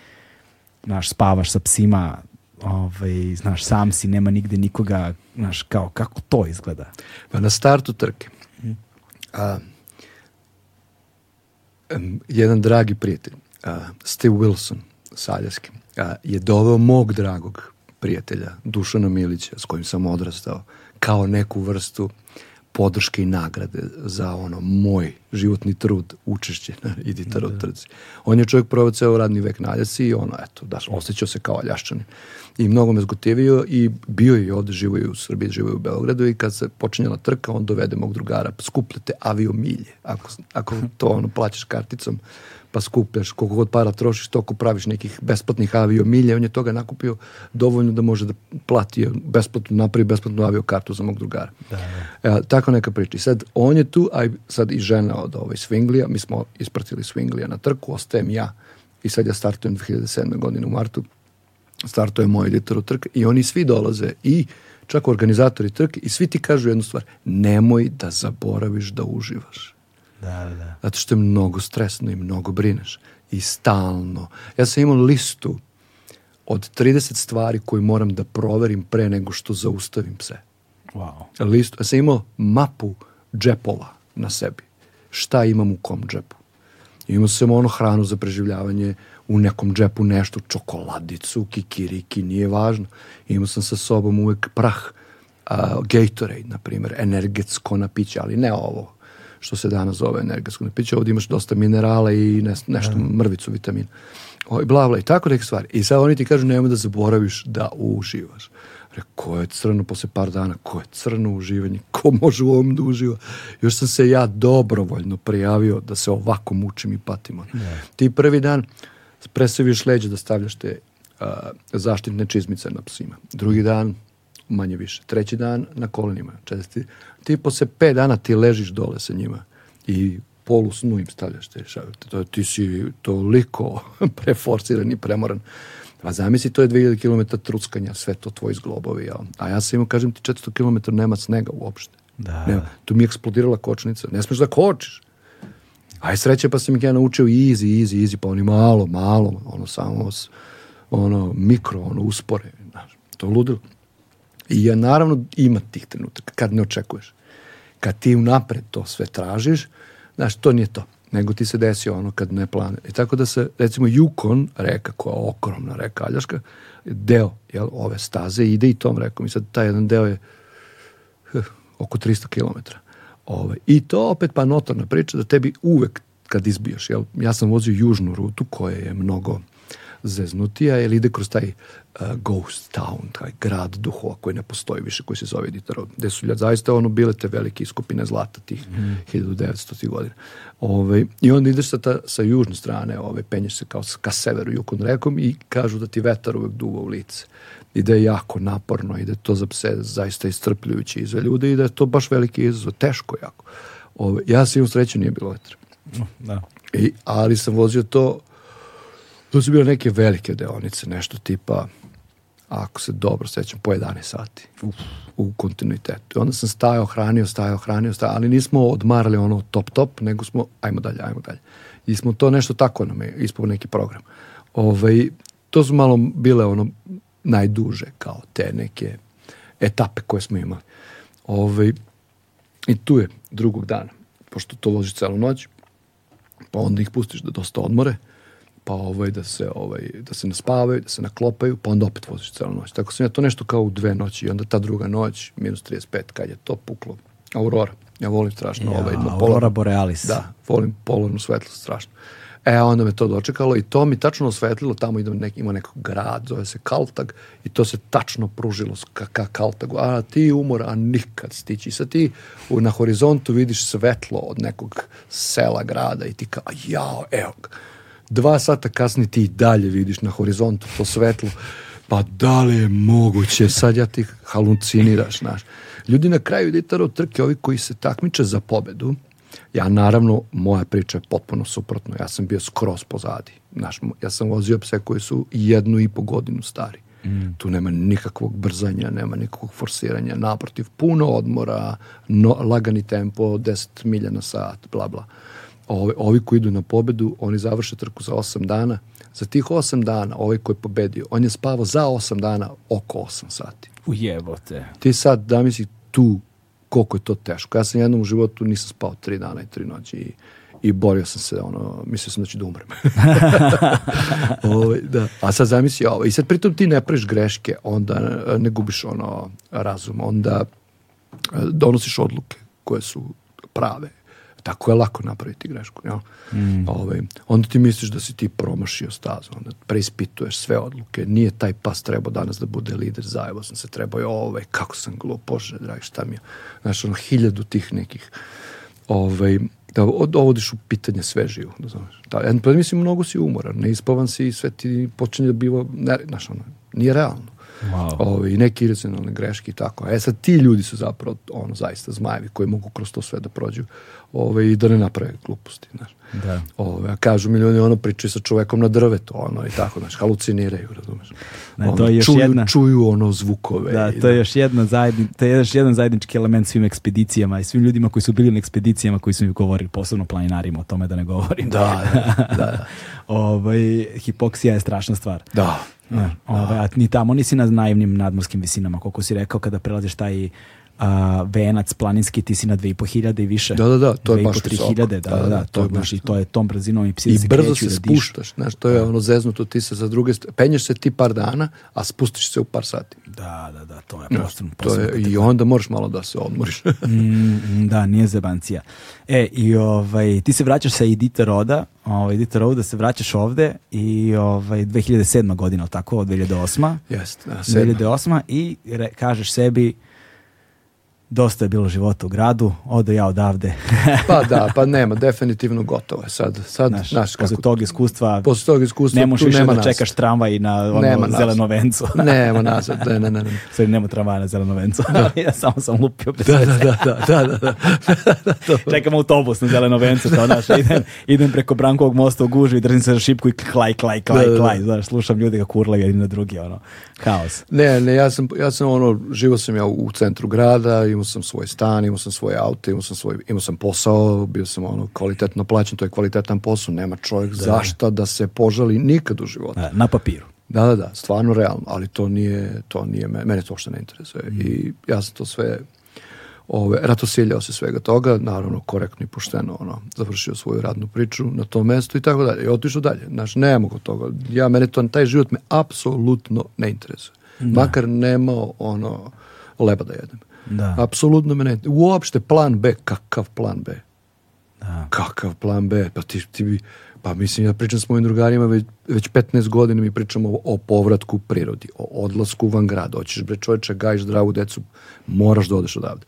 naš, spavaš sa psima, ovaj, znaš, sam si, nema nigde nikoga, znaš, kao, kako to izgleda? Pa na startu trke. Mhm. A, um, jedan dragi prijatelj, a, Steve Wilson, Saljaski, a, je doveo mog dragog prijatelja, Dušana Milića, s kojim sam odrastao, kao neku vrstu podrške i nagrade za ono moj životni trud, učešće na gitara u trci. On je čovjek proveo ceo radni vek na Aljasi i ono, eto, da, osjećao se kao Aljaščanin. I mnogo me zgotivio i bio je ovde, živo je u Srbiji, živo je u Beogradu i kad se počinjala trka, on dovede mog drugara, skupljate aviomilje, ako, ako to ono plaćaš karticom, pa skupljaš koliko god para trošiš, toliko praviš nekih besplatnih avio milje, on je toga nakupio dovoljno da može da plati besplatno, napravi besplatnu avio kartu za mog drugara. Da, da. E, tako neka priča. I sad, on je tu, a sad i žena od ovaj Swinglija, mi smo ispratili Swinglija na trku, ostajem ja i sad ja startujem 2007. godine u martu, startuje moj editor u trk i oni svi dolaze i čak organizatori trk i svi ti kažu jednu stvar, nemoj da zaboraviš da uživaš. Da, da, da. Zato što je mnogo stresno i mnogo brineš. I stalno. Ja sam imao listu od 30 stvari koje moram da proverim pre nego što zaustavim se. Wow. Listu. Ja sam imao mapu džepova na sebi. Šta imam u kom džepu. Imao sam ono hranu za preživljavanje, u nekom džepu nešto, čokoladicu, kikiriki, nije važno. Imao sam sa sobom uvek prah, uh, Gatorade, na primjer, energetsko napiće, ali ne ovo što se danas zove energetskog pića. Ovdje imaš dosta minerala i ne, nešto, mm. mrvicu vitamina. Oj, ovaj, bla, bla, i tako neke stvari. I sad oni ti kažu, nemoj da zaboraviš da uživaš. Rekao, ko je crno posle par dana? Ko je crno uživanje? Ko može u ovom da uživa? Još sam se ja dobrovoljno prijavio da se ovako mučim i patim. Mm. Ti prvi dan presaviš leđe da stavljaš te uh, zaštitne čizmice na psima. Drugi dan manje više. Treći dan na kolenima. Česti ti posle 5 dana ti ležiš dole sa njima i polu snu im stavljaš te šavete. To, ti si toliko preforsiran i premoran. A zamisli, to je 2000 km truckanja, sve to tvoji zglobovi. Ja. A ja sam imao, kažem ti, 400 km nema snega uopšte. Da. Nema. Tu mi je eksplodirala kočnica. Ne smeš da kočiš. Aj sreće, pa sam ih ja naučio easy, easy, easy, pa oni malo, malo, ono samo, ono, mikro, ono, uspore. Znaš, to je ludilo. I ja naravno ima tih trenutaka kad ne očekuješ kad ti unapred to sve tražiš, znaš, to nije to. Nego ti se desi ono kad ne plane. I tako da se, recimo, Yukon, reka koja je okromna reka Aljaška, deo jel, ove staze ide i tom rekom. I sad taj jedan deo je huh, oko 300 km. Ove. I to opet pa notorna priča da tebi uvek kad izbiješ, jel, ja sam vozio južnu rutu koja je mnogo zeznutija, jer ide kroz taj uh, ghost town, taj grad duhova koji ne postoji više, koji se zove Diderot, gde su ljad, zaista ono bile te velike iskupine zlata tih mm. 1900. godina. Ove, ovaj, I onda ideš sa, ta, sa južne strane, ove, ovaj, penješ se kao ka severu Jukon rekom i kažu da ti vetar uvek duva u lice. I da je jako naporno i da je to za pse zaista istrpljujući i za ljude i da je to baš veliki izazov, teško jako. Ove, ovaj, ja sam imam sreću, nije bilo vetra. Da. I, ali sam vozio to To su bile neke velike deonice, nešto tipa, ako se dobro sećam, po 11 sati Uf. u kontinuitetu. I onda sam stajao, hranio, stajao, hranio, stajao, ali nismo odmarali ono top top, nego smo ajmo dalje, ajmo dalje. I smo to nešto tako nam je ispao neki program. Ove, ovaj, to su malo bile ono najduže kao te neke etape koje smo imali. Ove, ovaj, I tu je drugog dana, pošto to loži celu noć, pa onda ih pustiš da dosta odmore, pa ovaj, da se, ovaj, da se naspavaju, da se naklopaju, pa onda opet voziš celu noć. Tako sam ja to nešto kao u dve noći i onda ta druga noć, minus 35, kad je to puklo, aurora. Ja volim strašno ja, ovaj, na aurora polarnu, borealis. Da, volim polarnu svetlost strašno. E, onda me to dočekalo i to mi tačno osvetlilo, tamo idem nek, ima nekog grad, zove se Kaltag, i to se tačno pružilo ka, ka Kaltagu. A ti umor, a nikad stići. I sad ti u, na horizontu vidiš svetlo od nekog sela, grada i ti kao, jao, evo ga dva sata kasnije ti i dalje vidiš na horizontu to svetlo, pa da li je moguće, sad ja ti haluciniraš, znaš. Ljudi na kraju editarov trke, ovi koji se takmiče za pobedu, ja naravno, moja priča je potpuno suprotno, ja sam bio skroz pozadi, znaš, ja sam vozio pse koji su jednu i po godinu stari. Mm. Tu nema nikakvog brzanja, nema nikakvog forsiranja, naprotiv, puno odmora, no, lagani tempo, 10 milja na sat, bla, bla. Uh, ovi, ovi koji idu na pobedu, oni završe trku za 8 dana. Za tih 8 dana, ovaj koji je pobedio, on je spavao za 8 dana oko 8 sati. Ujebote. Ti sad, da misli, tu koliko je to teško. Ja sam jednom u životu nisam spao 3 dana i 3 noći i i borio sam se, ono, mislio sam da ću da umrem. Ove, ovaj, da. A sad zamisli ovo. I sad pritom ti ne praviš greške, onda ne gubiš ono razum, onda eh, donosiš odluke koje su prave, Tako je lako napraviti grešku. Jel? Mm. Ove, ovaj, onda ti misliš da si ti promašio stazu, onda preispituješ sve odluke. Nije taj pas trebao danas da bude lider, zajevo sam se trebao, ove, ovaj, kako sam glup, bože, dragi, šta mi je. Znaš, ono, hiljadu tih nekih ovaj, da dovodiš u pitanje sve živo, da znaš. Da, pa mislim, mnogo si umoran, neispavan si i sve ti počinje da biva, ne, znaš, ono, nije realno wow. ove, i neke iracionalne greške i tako. E sad ti ljudi su zapravo ono zaista zmajevi koji mogu kroz to sve da prođu ove, i da ne naprave gluposti. Znaš. Da. Ove, a kažu mi ljudi ono pričaju sa čovekom na drvetu ono i tako, znaš, haluciniraju, razumeš. Ne, to je još čuju, jedna... čuju ono zvukove. Da, to, je da. još jedna zajedni, to je još jedan zajednički element svim ekspedicijama i svim ljudima koji su bili na ekspedicijama koji su mi govorili, posebno planinarima o tome da ne govorim. Da, da, da. da. Ove, ovaj, hipoksija je strašna stvar. Da. Ne, da. ovaj, a ni tamo nisi na naivnim nadmorskim visinama, koliko si rekao kada prelaziš taj a, venac planinski, ti si na 2500 i više. Da, da, da, to je baš visoko. Da, da, da, da, da, to, je baš, i to je tom brzinom i psi I brzo se da spuštaš, znaš, to je ono zeznuto, ti se za druge, penješ se ti par dana, a spustiš se u par sati. Da, da, da, to je da, posebno. To je, I onda moraš malo da se odmoriš. mm, da, nije zebancija. E, i ovaj, ti se vraćaš sa Edita Roda, ovaj, Edita Roda se vraćaš ovde i ovaj, 2007. godina, tako, 2008. Jeste, da, 2008. I re, kažeš sebi, dosta je bilo života u gradu, ode ja odavde. pa da, pa nema, definitivno gotovo je sad. sad naš, naš, kako, tog iskustva, posle tog iskustva ne možeš više nema da nazad. čekaš tramvaj na ono, nema zeleno vencu. nema nazad, ne, ne, ne. ne. Sorry, nema tramvaja na zeleno vencu. Da. ja samo sam lupio. Da da, da, da, da, da, da, da, da, Čekam autobus na zeleno vencu, kao naš, idem, idem preko Brankovog mosta u gužu i držim se za šipku i klaj, klaj, klaj, klaj, da, da, da. znaš, slušam ljude kako urlaju jedni na drugi, ono. Kaos. Ne, ne, ja sam, ja sam ono, živo sam ja u centru grada, imao sam svoj stan, imao sam svoje auto, imao sam, svoj, imao sam posao, bio sam ono kvalitetno plaćen, to je kvalitetan posao, nema čovjek da. zašta da, da se požali nikad u životu. Da, na papiru. Da, da, da, stvarno realno, ali to nije, to nije, mene to uopšte ne interesuje mm. i ja sam to sve Ove, ratosiljao se svega toga, naravno korektno i pošteno, ono, završio svoju radnu priču na tom mestu i tako dalje. I otišao dalje. Znaš, ne mogu toga. Ja, mene to, taj život me apsolutno ne interesuje. Da. Makar nemao, ono, leba da jedem. Da. Apsolutno me ne Uopšte plan B, kakav plan B? Da. Kakav plan B? Pa ti, ti bi, pa mislim, ja pričam s mojim drugarima već, već 15 godina mi pričamo o, o povratku prirodi, o odlasku van grada. Hoćeš bre čoveče, gajiš zdravu decu, moraš da odeš odavde.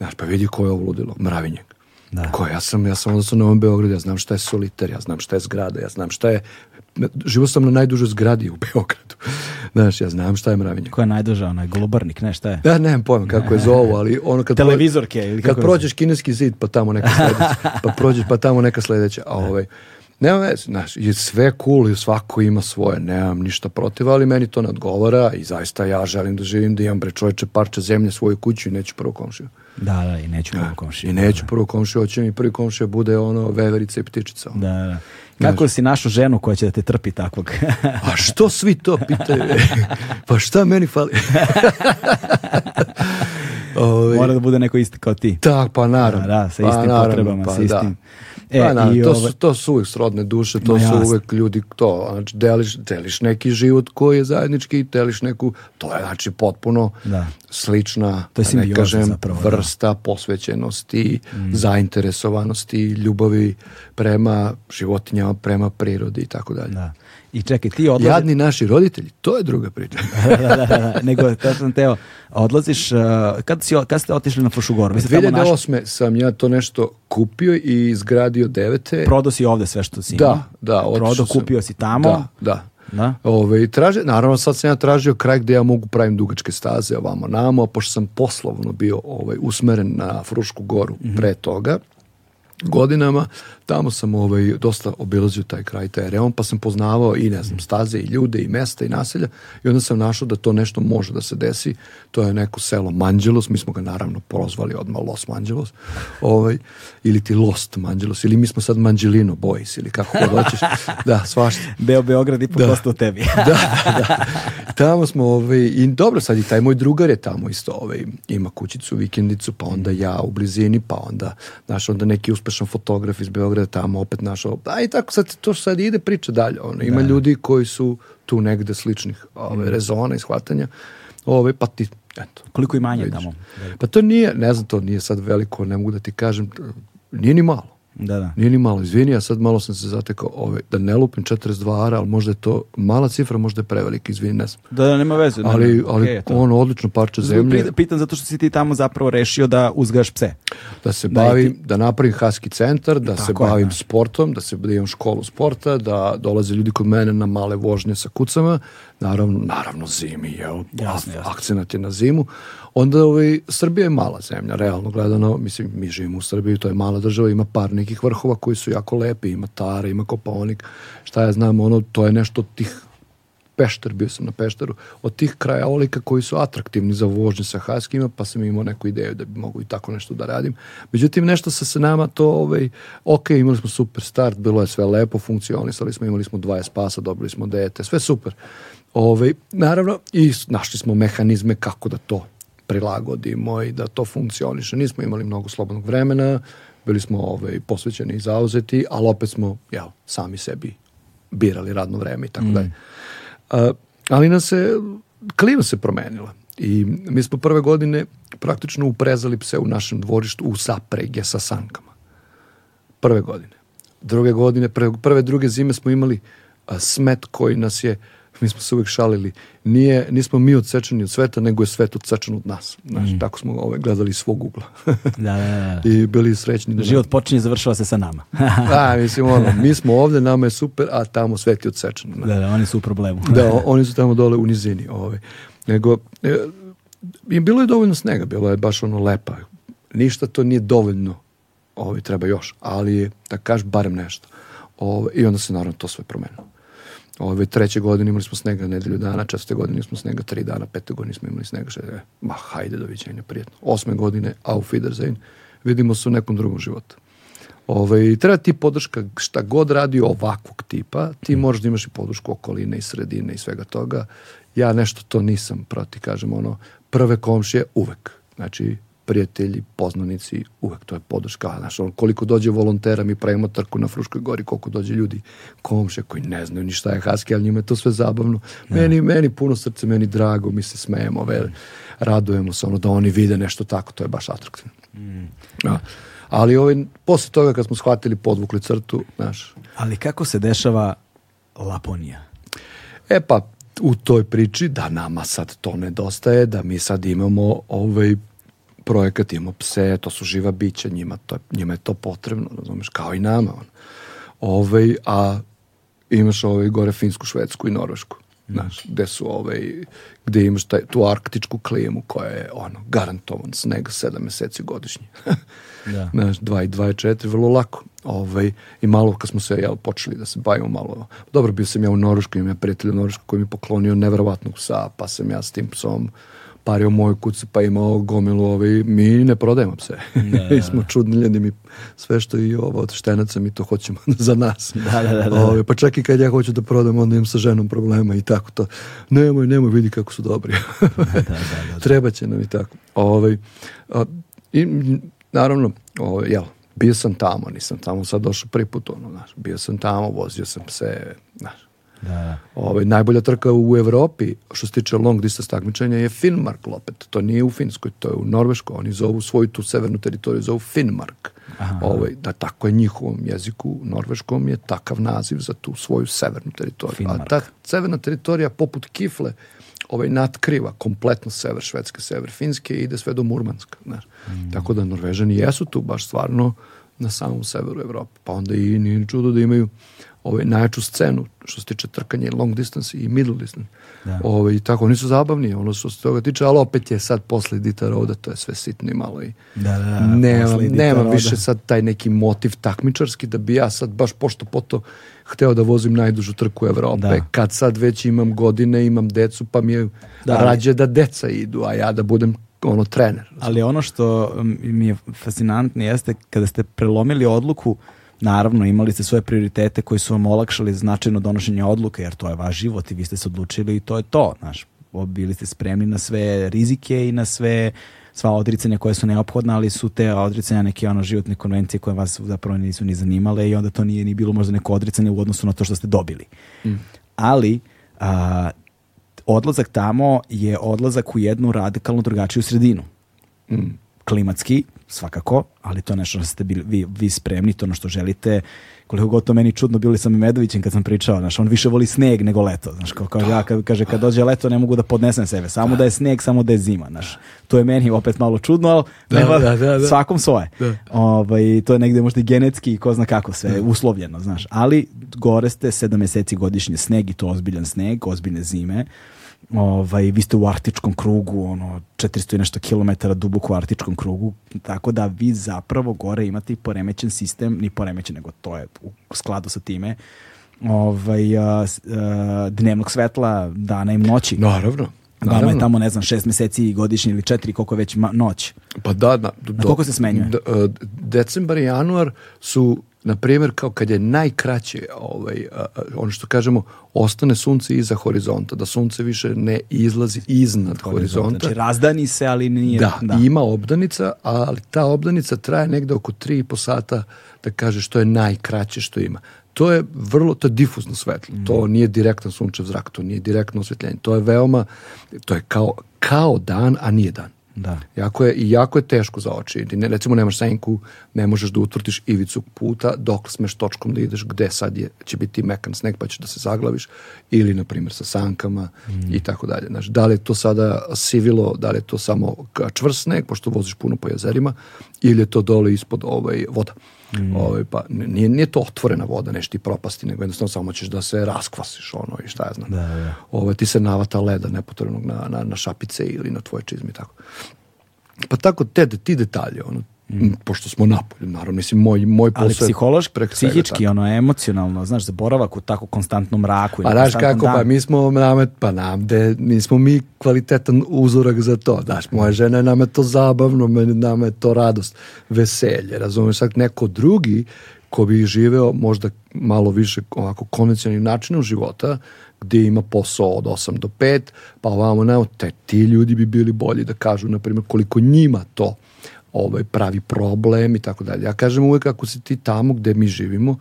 Znaš, pa vidi ko je ovo ludilo, mravinjak. Da. Ko, ja sam, ja sam odnosno na ovom Beogradu, ja znam šta je soliter, ja znam šta je zgrada, ja znam šta je... Živo sam na najdužoj zgradi u Beogradu. Znaš, ja znam šta je mravinjak. Ko je najduža, onaj golubarnik, ne, šta je? Ja nemam pojma kako je zovu, ali ono kad... Televizorke ili kako Kad prođeš kineski zid, pa tamo neka sledeća, pa prođeš, pa tamo neka sledeća, a da. ovaj... Nema veze, znaš, je sve cool i svako ima svoje, nemam ništa protiv, ali meni to ne odgovara i zaista ja želim da živim, da imam bre čoveče parče zemlje svoju kuću i neću prvo komšiju. Da, da, i neću prvo komšija. I da, neću da. prvo komšija, hoće mi prvi komšija bude ono veverica i ptičica. Ono. Da, da. Kako si našu ženu koja će da te trpi takvog? A što svi to pitaju? pa šta meni fali? Ovi, Mora da bude neko isti kao ti. Tak, pa naravno. Da, da sa pa istim pa, naravno, potrebama, pa, sa da. istim... Da. E, pa, na, da, i to, ove... su, ovaj- to su uvek srodne duše, to Ma, su uvek ljudi to, znači deliš, deliš neki život koji je zajednički i deliš neku, to je znači potpuno da. slična, to da ne kažem, zapravo, da. vrsta da. posvećenosti, mm. zainteresovanosti, ljubavi prema životinjama, prema prirodi i tako dalje. Da. I čekaj, ti odlaziš... Jadni naši roditelji, to je druga priča. Da, da, da, da, da, nego, to sam teo, odlaziš, uh, kad, si, kad ste otišli na Frušugoru? 2008. Naš... sam ja to nešto kupio i izgradio devete. Prodao si ovde sve što si da, imao. Da, da. Prodao, kupio si tamo. Da, da. Da. Ove, i traže, naravno sad sam ja tražio kraj gde ja mogu pravim dugačke staze ovamo namo, pošto sam poslovno bio ovaj, usmeren na Frušku goru mm -hmm. pre toga godinama, tamo sam ovaj, dosta obilazio taj kraj, taj reon, pa sam poznavao i, ne znam, staze i ljude i mesta i naselja i onda sam našao da to nešto može da se desi. To je neko selo Manđelos, mi smo ga naravno prozvali odmah Los Manđelos, ovaj, ili ti Lost Manđelos, ili mi smo sad Manđelino Boys, ili kako god hoćeš. Da, svašta. Beo Beograd i pokosta da. tebi. da, da, Tamo smo, ovaj, i dobro, sad i taj moj drugar je tamo isto, ovaj, ima kućicu, vikendicu, pa onda ja u blizini, pa onda, znaš, onda neki uspešan fotograf iz Beograd Beograda tamo opet našao. A i tako sad, to sad ide priča dalje. Ono. Ima da. ljudi koji su tu negde sličnih ove, mhm. rezona i shvatanja. Ove, pa ti, eto. Koliko i manje tamo? Pa to nije, ne znam, to nije sad veliko, ne mogu da ti kažem, nije ni malo. Da, da. Nije ni malo, izvini, ja sad malo sam se zatekao ove, da ne lupim 42 ara, ali možda je to mala cifra, možda je prevelik, izvini, ne znam. Da, da, nema veze. Ali, nema. ali e, okay, ono, odlično parče zemlje. Pitan zato što si ti tamo zapravo rešio da uzgaš pse. Da se da bavim, ti... da napravim haski centar, da Tako se bavim je, da. sportom, da se da imam školu sporta, da dolaze ljudi kod mene na male vožnje sa kucama, naravno, naravno zimi, jel? Jasne, jasne. Akcenat je na zimu onda ovaj, Srbija je mala zemlja, realno gledano, mislim, mi živimo u Srbiji, to je mala država, ima par nekih vrhova koji su jako lepi, ima Tara, ima Kopaonik, šta ja znam, ono, to je nešto tih Pešter, bio sam na Pešteru, od tih krajolika koji su atraktivni za vožnje sa haskima, pa sam imao neku ideju da bi mogu i tako nešto da radim. Međutim, nešto se sa nama to, ovaj, ok, imali smo super start, bilo je sve lepo, funkcionisali smo, imali smo 20 pasa, dobili smo dete, sve super. Ovaj, naravno, i našli smo mehanizme kako da to prilagodimo i da to funkcioniše. Nismo imali mnogo slobodnog vremena, bili smo ovaj, posvećeni i zauzeti, ali opet smo jel, sami sebi birali radno vreme i tako mm. dalje. Ali nas se, klima se promenila. I mi smo prve godine praktično uprezali pse u našem dvorištu u saprege sa sankama. Prve godine. Druge godine, prve, prve druge zime smo imali a, smet koji nas je mi smo se uvek šalili, nije, nismo mi odsečeni od sveta, nego je svet odsečen od nas. Znači, mm. tako smo ove, ovaj, gledali svog ugla. da, da, da. da. I bili srećni. Da Život počinje i završava se sa nama. da, mislim, ono, mi smo ovde, nama je super, a tamo svet je odsečen. Da, da, oni su u problemu. da, oni su tamo dole u nizini. Ove. Ovaj. Nego, e, bilo je dovoljno snega, bilo je baš ono lepa. Ništa to nije dovoljno, ovaj, treba još, ali je, da kaš, barem nešto. Ove, ovaj, I onda se naravno to sve promenilo. Ove treće godine imali smo snega nedelju dana, četvrte godine smo snega tri dana, pete godine smo imali snega šest e, Ma hajde, doviđenja, prijetno. Osme godine, auf Wiedersehen, vidimo se u nekom drugom životu. Ove, treba ti podrška, šta god radi ovakvog tipa, ti mm. moraš da imaš i podršku okoline i sredine i svega toga. Ja nešto to nisam proti, kažem ono, prve komšije uvek. Znači, prijatelji, poznanici, uvek to je podrška. Znaš, on, koliko dođe volontera, mi pravimo trku na Fruškoj gori, koliko dođe ljudi, komše koji ne znaju ni šta je haski, ali njima je to sve zabavno. Ja. Da. Meni, meni puno srce, meni drago, mi se smejemo, vel, mm. radujemo se ono da oni vide nešto tako, to je baš atraktivno. Mm. Ja. Da. Ali ovaj, posle toga kad smo shvatili, podvukli crtu, znaš. Ali kako se dešava Laponija? E pa, u toj priči da nama sad to nedostaje, da mi sad imamo ovaj projekat, imamo pse, to su živa bića, njima, to, njima je to potrebno, razumeš, kao i nama. On. Ovaj, a imaš ovaj gore Finsku, Švedsku i Norvešku. Mhm. Znaš, gde su ovaj, gde imaš taj, tu arktičku klimu koja je ono, garantovan sneg 7 meseci godišnje. da. Znaš, 2 i 2 i 4, vrlo lako. Ovaj, I malo kad smo se jel, počeli da se bavimo malo, dobro bio sam ja u Norvešku, imam ja prijatelja u Norvešku koji mi je poklonio nevrovatnog psa, pa sam ja s tim psom par je u mojoj kuci pa imao gomilu ovi, ovaj, mi ne prodajemo pse. Da, mi smo da, da. čudni ljudi, mi sve što i ovo od štenaca mi to hoćemo za nas. Da, da, da, da. Ovi, ovaj, pa čak i kad ja hoću da prodam, onda imam sa ženom problema i tako to. Nemoj, nemoj, vidi kako su dobri. da, da, Treba će nam i tako. Ovi, ovaj, a, I naravno, ovi, jel, bio sam tamo, nisam tamo sad došao prvi put, ono, znaš, bio sam tamo, vozio sam pse, znaš, Da. Ovaj, najbolja trka u Evropi, što se tiče long distance takmičenja je Finnmark opet. To nije u Finskoj, to je u Norveškoj. Oni zovu svoju tu severnu teritoriju zovu Finnmark. Aha. Ovaj, da tako je njihovom jeziku, norveškom je takav naziv za tu svoju severnu teritoriju. Finmark. A ta severna teritorija poput Kifle ovaj natkriva kompletno sever Švedske, sever Finske i ide sve do Murmanska. Znaš. Mm. Tako da Norvežani jesu tu baš stvarno na samom severu Evrope. Pa onda i nije čudo da imaju ovaj, najjaču scenu što se tiče trkanja long distance i middle distance. Da. Ovaj, tako, oni su zabavni, ono što se toga tiče, ali opet je sad posle Dita Roda, to je sve sitno i malo i da, da, nema, da, nema više sad taj neki motiv takmičarski da bi ja sad baš pošto poto hteo da vozim najdužu trku Evrope. Da. Kad sad već imam godine, imam decu, pa mi je da, rađe da deca idu, a ja da budem ono trener. Ali ono što mi je fascinantno jeste kada ste prelomili odluku uh, Naravno, imali ste svoje prioritete koji su vam olakšali značajno donošenje odluke, jer to je vaš život i vi ste se odlučili i to je to, znaš. Bili ste spremni na sve rizike i na sve sva odricanja koje su neophodna, ali su te odricanja neke ono životne konvencije koje vas zapravo nisu ni zanimale i onda to nije ni bilo možda neko odricanje u odnosu na to što ste dobili. Mm. Ali a, odlazak tamo je odlazak u jednu radikalno drugačiju sredinu. Mm. Klimatski, svakako, ali to je nešto što ste bili vi, vi spremni, to ono što želite. Koliko god to meni čudno, bili sam i Medovićem kad sam pričao, znaš, on više voli sneg nego leto, znaš, kao, kao ja, da. kaže, kad dođe leto ne mogu da podnesem sebe, samo da. da je sneg, samo da je zima, znaš. To je meni opet malo čudno, ali da, nema, da, da, da. svakom svoje. Da. Ovaj, to je negde možda i genetski i ko zna kako sve, da. uslovljeno, znaš. Ali gore ste sedam meseci godišnje sneg i to ozbiljan sneg, ozbiljne zime ovaj, vi ste u arktičkom krugu, ono, 400 i nešto kilometara duboko u arktičkom krugu, tako da vi zapravo gore imate i poremećen sistem, ni poremećen, nego to je u skladu sa time, ovaj, a, a, dnevnog svetla, dana i noći. Naravno. Naravno. Vama je tamo, ne znam, šest meseci godišnji ili četiri, koliko je već noć. Pa da, da. Do, na koliko se smenjuje? E, decembar i januar su na primjer, kao kad je najkraće, ovaj, ono što kažemo, ostane sunce iza horizonta, da sunce više ne izlazi iznad horizonta. horizonta. Znači razdani se, ali nije... Da, da, ima obdanica, ali ta obdanica traje negde oko i po sata, da kaže što je najkraće što ima. To je vrlo, to je difuzno svetlo, mm. to mhm. nije direktan sunčev zrak, to nije direktno osvetljenje, to je veoma, to je kao, kao dan, a nije dan. Da. Jako je, jako je teško za oči. Ti ne, recimo nemaš senku, ne možeš da utvrtiš ivicu puta dok smeš točkom da ideš gde sad je, će biti mekan sneg pa ćeš da se zaglaviš ili na primjer sa sankama mm. i tako dalje. Znaš, da li je to sada sivilo, da li je to samo čvrst sneg pošto voziš puno po jezerima ili je to dole ispod ovaj, voda. Mm. Mm. Ovaj, pa nije, nije to otvorena voda, nešto ti propasti, nego jednostavno samo ćeš da se raskvasiš ono i šta ja znam. Da, da. Ovaj, ti se navata leda nepotrebnog na, na, na šapice ili na tvoje čizme tako. Pa tako te, ti detalje, ono, Mm. Pošto smo napolju, naravno, mislim, moj, moj posao... Ali psihološki, psihički, tako. ono, emocionalno, znaš, zaboravak u tako konstantnom mraku. Pa znaš kako, dan. pa mi smo namet, pa namde, nismo mi kvalitetan uzorak za to, znaš, moja žena je nama to zabavno, nama je to radost, veselje, razumiješ, sad neko drugi ko bi živeo možda malo više ovako konvencionalnim načinom života, gdje ima posao od 8 do 5, pa ovamo ne, te ti ljudi bi bili bolji da kažu, na primjer, koliko njima to ovaj, pravi problem i tako dalje. Ja kažem uvek ako si ti tamo gde mi živimo,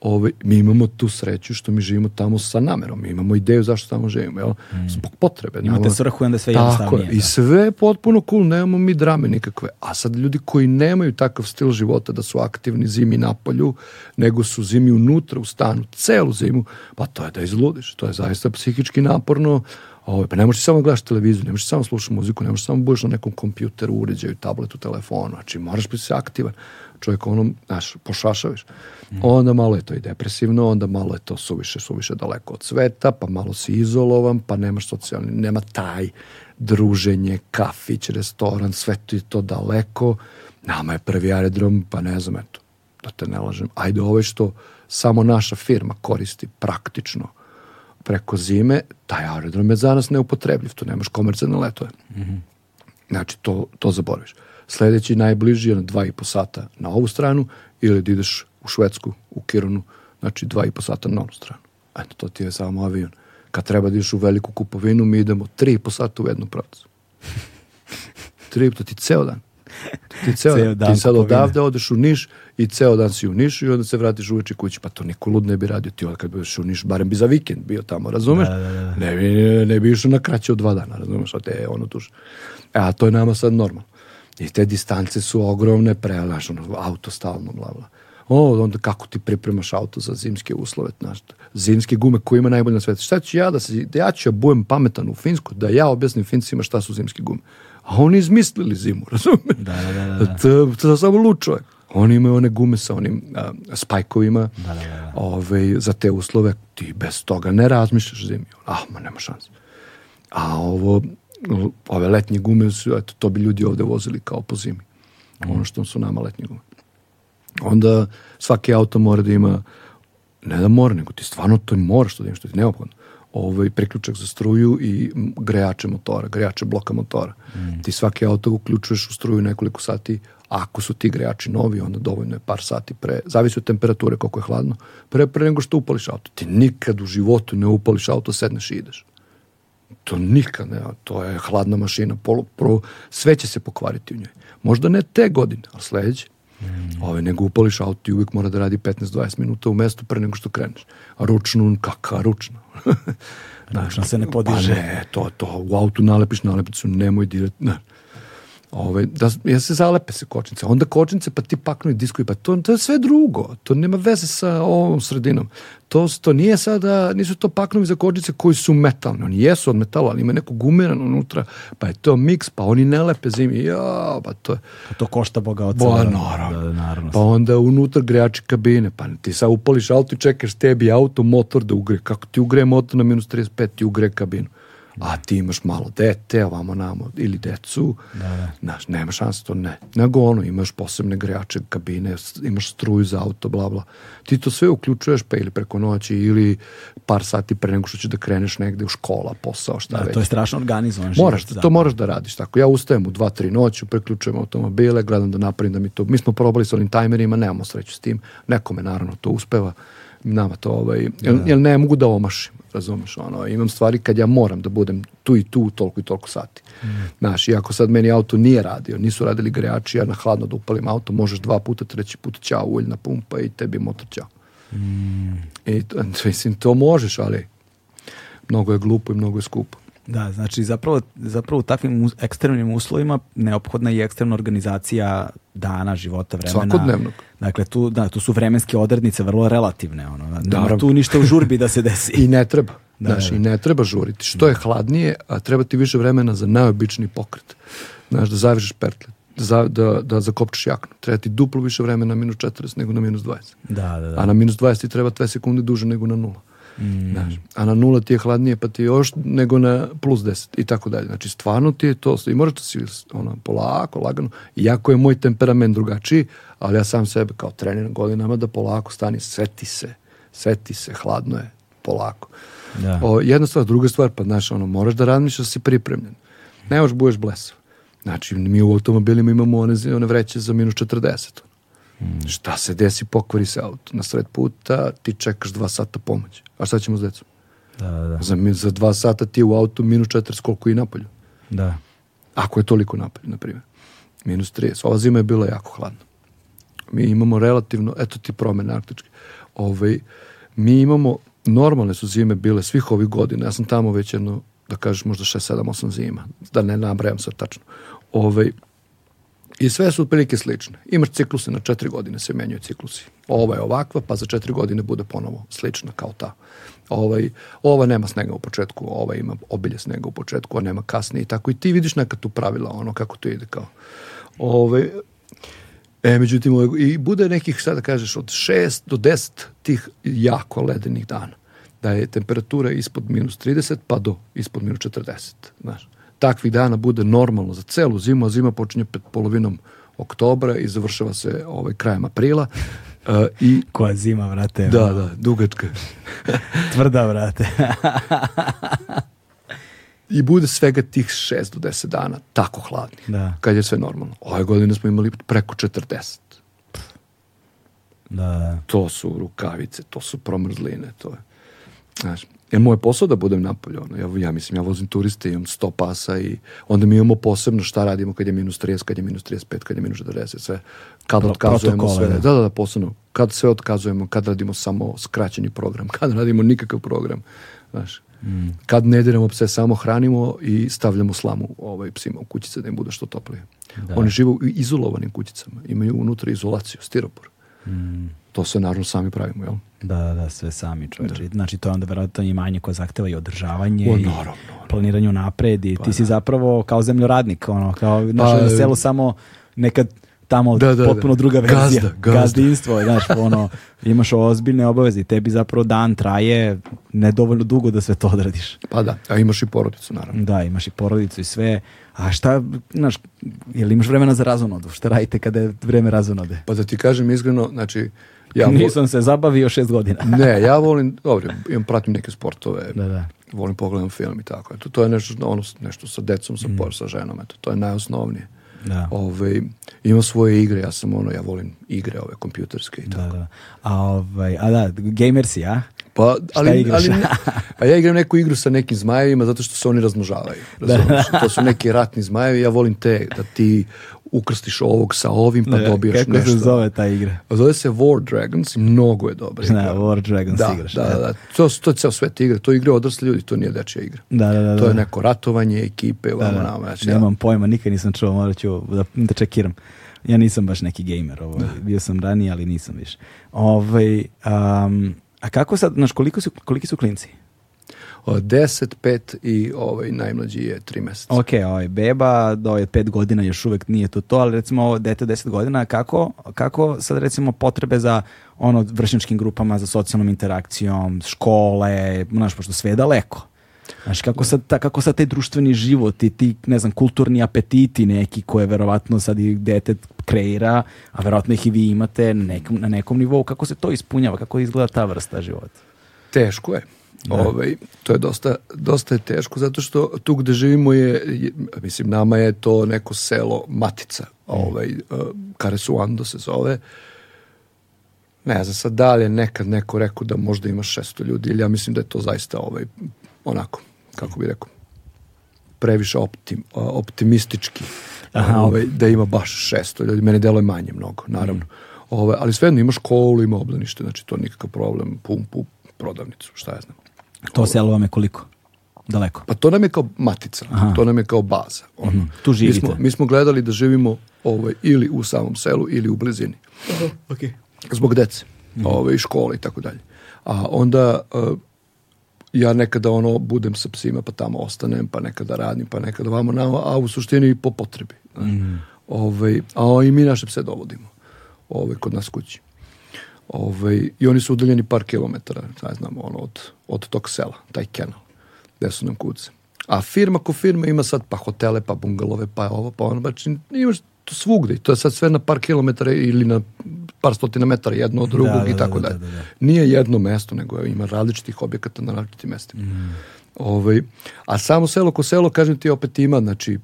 ovaj, mi imamo tu sreću što mi živimo tamo sa namerom, mi imamo ideju zašto tamo živimo, jel? Mm. Zbog potrebe. Imate naravno. svrhu i onda sve jednostavnije. Tako je, da. i sve je potpuno cool, nemamo mi drame nikakve. A sad ljudi koji nemaju takav stil života da su aktivni zimi na polju, nego su zimi unutra u stanu, celu zimu, pa to je da izludiš, to je zaista psihički naporno, Ovo, ovaj, pa ne možeš samo da gledaš televiziju, ne možeš samo da slušati muziku, ne možeš samo da budeš na nekom kompjuteru, uređaju, tabletu, telefonu, znači moraš biti se aktivan. Čovjek onom, znaš, pošašaviš. Mm. Onda malo je to i depresivno, onda malo je to suviše, suviše daleko od sveta, pa malo si izolovan, pa nemaš socijalni, nema taj druženje, kafić, restoran, sve to je to daleko. Nama je prvi aerodrom, pa ne znam, eto, da te ne lažem. Ajde, ovo ovaj je što samo naša firma koristi praktično preko zime, taj aerodrom je za nas neupotrebljiv, tu nemaš komercijalne letove. Mm -hmm. Znači, to, to zaboraviš. Sledeći najbliži je na dva i po sata na ovu stranu ili da ideš u Švedsku, u Kironu, znači dva i po sata na onu stranu. Eto, to ti je samo avion. Kad treba da ideš u veliku kupovinu, mi idemo tri i po sata u jednu pravcu. tri, to ti ceo dan. ti, ceo, ceo dan ti sad kupovine. odavde odeš u Niš i ceo dan si u Nišu i onda se vratiš uveče kući. Pa to niko lud ne bi radio. Ti onda kad bi u Niš, barem bi za vikend bio tamo, razumeš? Da, da, da. da. Ne, bi, ne, ne bi išao na kraće od dva dana, razumeš? A te ono tuš. E, a to je nama sad normalno. I te distance su ogromne, prelaš, ono, auto stalno, bla, bla. O, onda kako ti pripremaš auto za zimske uslove, znaš, zimske gume koje ima najbolje na svetu. Šta ću ja da se, ja ću ja budem pametan u Finsku, da ja objasnim Fincima šta su zimske gume a oni izmislili zimu, razumem? Da, da, da. da. To, to samo lud Oni imaju one gume sa onim a, spajkovima da, da, da, da. Ove, za te uslove. Ti bez toga ne razmišljaš zimi. Ah, ma nema šanse. A ovo, ove letnje gume, su, eto, to bi ljudi ovde vozili kao po zimi. Mm. Ono što su nama letnje gume. Onda svaki auto mora da ima ne da mora, nego ti stvarno to moraš to da imaš, što ti je neophodno ovaj priključak za struju i grejače motora, grejače bloka motora. Mm. Ti svaki auto uključuješ u struju nekoliko sati, a ako su ti grejači novi, onda dovoljno je par sati pre, zavisi od temperature koliko je hladno, pre, pre nego što upališ auto. Ti nikad u životu ne upališ auto, sedneš i ideš. To nikad ne, to je hladna mašina, polu, pro, sve će se pokvariti u njoj. Možda ne te godine, ali sledeće. Ove, nego upališ auto i uvijek mora da radi 15-20 minuta u mestu pre nego što kreneš. A ručnu, kaka ručna. ručna se ne podiže. Pa ne, to, to, u autu nalepiš nalepicu, nemoj dirati. Ne. Ove, ovaj, da, ja se zalepe se kočnice, onda kočnice, pa ti paknuju diskovi, pa to, to je sve drugo, to nema veze sa ovom sredinom. To, to nije sada, nisu to paknovi za kočnice koji su metalni, oni jesu od metala, ali ima neko gumirano unutra, pa je to miks, pa oni ne lepe zimi, ja, pa to je... Pa to košta boga od Bo, pa naravno. Da, naravno. Pa onda unutra grejači kabine, pa ti sad upališ auto i čekaš tebi auto, motor da ugre, kako ti ugre motor na minus 35, ti ugre kabinu a ti imaš malo dete, ovamo namo, ili decu, da, da. Naš, nema šanse, to ne. Nego ono, imaš posebne grejače, kabine, imaš struju za auto, bla, bla. Ti to sve uključuješ, pa ili preko noći, ili par sati pre nego što ćeš da kreneš negde u škola, posao, šta da, već. To je strašno organizovan Moraš, život, da, da. to moraš da radiš tako. Ja ustajem u 2-3 noću, preključujem automobile, gledam da napravim da mi to... Mi smo probali sa onim tajmerima, nemamo sreću s tim. Nekome, naravno, to uspeva. Nama to, ovaj, da, da. jel, jel ne mogu da omašim razumeš, ono, imam stvari kad ja moram da budem tu i tu, toliko i toliko sati. Mm. Znaš, i ako sad meni auto nije radio, nisu radili grejači, ja na hladno da upalim auto, možeš dva puta, treći put ćao, uljna pumpa i tebi motor ćao. Mm. I, mislim, to možeš, ali mnogo je glupo i mnogo je skupo. Da, znači zapravo, zapravo u takvim ekstremnim uslovima neophodna je ekstremna organizacija dana, života, vremena. Svakodnevnog. Dakle, tu, da, tu su vremenske odrednice vrlo relativne. Ono, ne da, da tu ništa u žurbi da se desi. I ne treba. Da, da znaš, da. i ne treba žuriti. Što je hladnije, a treba ti više vremena za najobičniji pokret. Znaš, da zavižeš pertle, da, da, da zakopčeš jaknu. Treba ti duplo više vremena na minus 40 nego na minus 20. Da, da, da. A na minus 20 ti treba 2 sekunde duže nego na nula. Mm. Znaš, a na nula ti je hladnije pa ti još nego na plus 10 i tako dalje. Znači stvarno ti je to i moraš da si ono, polako, lagano. Iako je moj temperament drugačiji, ali ja sam sebe kao trener godinama da polako stani, sveti se, sveti se, hladno je, polako. Da. O, jedna stvar, druga stvar, pa znaš, ono, moraš da razmišljaš da si pripremljen. Ne možeš da budeš blesav. Znači, mi u automobilima imamo one, one vreće za minus 40. Mm. Šta se desi, pokvari se auto na sred puta, ti čekaš dva sata pomoć. A šta ćemo s decom? Da, da. da. Za, za dva sata ti u auto minus 40 koliko i napolju. Da. Ako je toliko napolju, na primjer. Minus 30. Ova zima je bila jako hladna. Mi imamo relativno, eto ti promene arktičke. Ovaj, mi imamo, normalne su zime bile svih ovih godina. Ja sam tamo već jedno, da kažeš, možda 6, 7, 8 zima. Da ne nabrajam sad tačno. Ovaj, I sve su otprilike slične. Imaš cikluse na četiri godine, se menjaju ciklusi. Ova je ovakva, pa za četiri godine bude ponovo slična kao ta. Ovaj, ova nema snega u početku, ova ima obilje snega u početku, a nema kasnije i tako. I ti vidiš neka tu pravila, ono, kako to ide kao. Ovaj, E, međutim, ovaj, i bude nekih, sada kažeš, od 6 do 10 tih jako ledenih dana. Da je temperatura ispod minus 30 pa do ispod minus 40, znaš takvih dana bude normalno za celu zimu, a zima počinje pred polovinom oktobra i završava se ovaj, krajem aprila. Uh, i, Koja zima, vrate. Da, da, dugačka. Tvrda, vrate. I bude svega tih 6 do 10 dana tako hladnih, da. kad je sve normalno. Ove godine smo imali preko 40. Da, da. To su rukavice, to su promrzline, to je. Znaš, Jer moj posao da budem napolje. Ono. Ja, ja mislim, ja vozim turiste, imam 100 pasa i onda mi imamo posebno šta radimo kad je minus 30, kad je minus 35, kad je minus 40, sve. Kad otkazujemo sve. Da. da, da, da, posebno. Kad sve otkazujemo, kad radimo samo skraćeni program, kad radimo nikakav program. Znaš, mm. kad ne diramo pse, samo hranimo i stavljamo slamu ovaj, psima u kućice da im bude što toplije. Da. Oni žive u izolovanim kućicama, imaju unutra izolaciju, stiropor. Mm to se naravno sami pravimo, jel? Da, da, da, sve sami čovječe. Da. Znači to je onda verovatno imanje koje zahteva i održavanje o, naravno, i planiranje napred i pa, ti si da. zapravo kao zemljoradnik, ono, kao pa, na e, selu samo nekad tamo da, da, da. potpuno da. druga verzija. Gazda, gazda. Gazdinstvo, znaš, ono, imaš ozbiljne obaveze i tebi zapravo dan traje nedovoljno dugo da sve to odradiš. Pa da, a imaš i porodicu, naravno. Da, imaš i porodicu i sve. A šta, znaš, je li imaš vremena za razonodu? Šta radite kada je vreme razonode? Pa da ti kažem iskreno, znači, uh, Ja Nisam volim... se zabavio šest godina. ne, ja volim, dobro, imam, pratim neke sportove, da, da. volim pogledam film i tako. Eto, to je nešto, ono, nešto sa decom, sa, mm. por, sa ženom, eto, to je najosnovnije. Da. Ove, ovaj, ima svoje igre, ja sam ono, ja volim igre ove kompjuterske i da, tako. Da, da. A, ovaj, a da, gamer si, a? Pa, ali, ali pa ja igram neku igru sa nekim zmajevima zato što se oni razmnožavaju. da. da. To su neki ratni zmajevi, ja volim te, da ti ukrstiš ovog sa ovim pa ne, dobiješ kako nešto. Kako se zove ta igra? Pa zove se War Dragons i mnogo je dobra igra. Ne, War Dragons da, igraš. Da, da, da. To, to je ceo svet igra. To igre odrasli ljudi, to nije dečja igra. Da, da, da. To je da. neko ratovanje, ekipe, da, vama da. nama. Znači, Nemam ja. Da. pojma, nikad nisam čuo, morat ću da, da čekiram. Ja nisam baš neki gamer, ovo, ovaj, da. bio sam ranije, ali nisam više. Ovaj, um, a kako sad, znaš, koliko su, koliki su klinci? 10, 5 i ovaj najmlađi je 3 meseca. Ok, ovaj beba, da ovaj 5 godina još uvek nije to to, ali recimo ovo dete 10 godina, kako, kako sad recimo potrebe za ono vršničkim grupama, za socijalnom interakcijom, škole, znaš, pošto sve je daleko. Znaš, kako sad, ta, kako sad taj društveni život i ti, ne znam, kulturni apetiti neki koje verovatno sad i dete kreira, a verovatno ih i vi imate na nekom, na nekom nivou, kako se to ispunjava, kako izgleda ta vrsta života? Teško je. Da. Ovaj, to je dosta, dosta je teško zato što tu gde živimo je, mislim, nama je to neko selo Matica, mm. ovaj, e, Karesuando se zove, ne znam sad da li je nekad neko rekao da možda ima 600 ljudi ili ja mislim da je to zaista ovaj, onako, kako bi rekao, previše optim, optimistički Aha, ovaj, da ima baš 600 ljudi. Mene delo je manje mnogo, naravno. Mm. Ovaj, ali svejedno ima školu, ima obdanište, znači to nikakav problem, pumpu, prodavnicu, šta ja znam. To selo vam je koliko? Daleko? Pa to nam je kao matica, Aha. to nam je kao baza. Ono. Mm Tu živite? Mi smo, mi smo, gledali da živimo ovaj, ili u samom selu ili u blizini. Aha. Mhm. Okay. Zbog dece, mm -hmm. ovaj, škole i tako dalje. A onda uh, ja nekada ono budem sa psima pa tamo ostanem, pa nekada radim, pa nekada vamo na, a u suštini po potrebi. Mm. Ovaj, a i mi naše pse dovodimo ovaj, kod nas kući. Ove, ovaj, I oni su udaljeni par kilometara, ne znam, ono, od, od tog sela, taj kenal, gde su nam kuce. A firma ko firma ima sad pa hotele, pa bungalove, pa ovo, pa ono, znači imaš to svugde. To je sad sve na par kilometara ili na par stotina metara jedno od drugog da, i da, tako da, dalje. Da, da, Nije jedno mesto, nego ima različitih objekata na različitim mestima. Mm. Ovaj, a samo selo ko selo, kažem ti, opet ima, znači,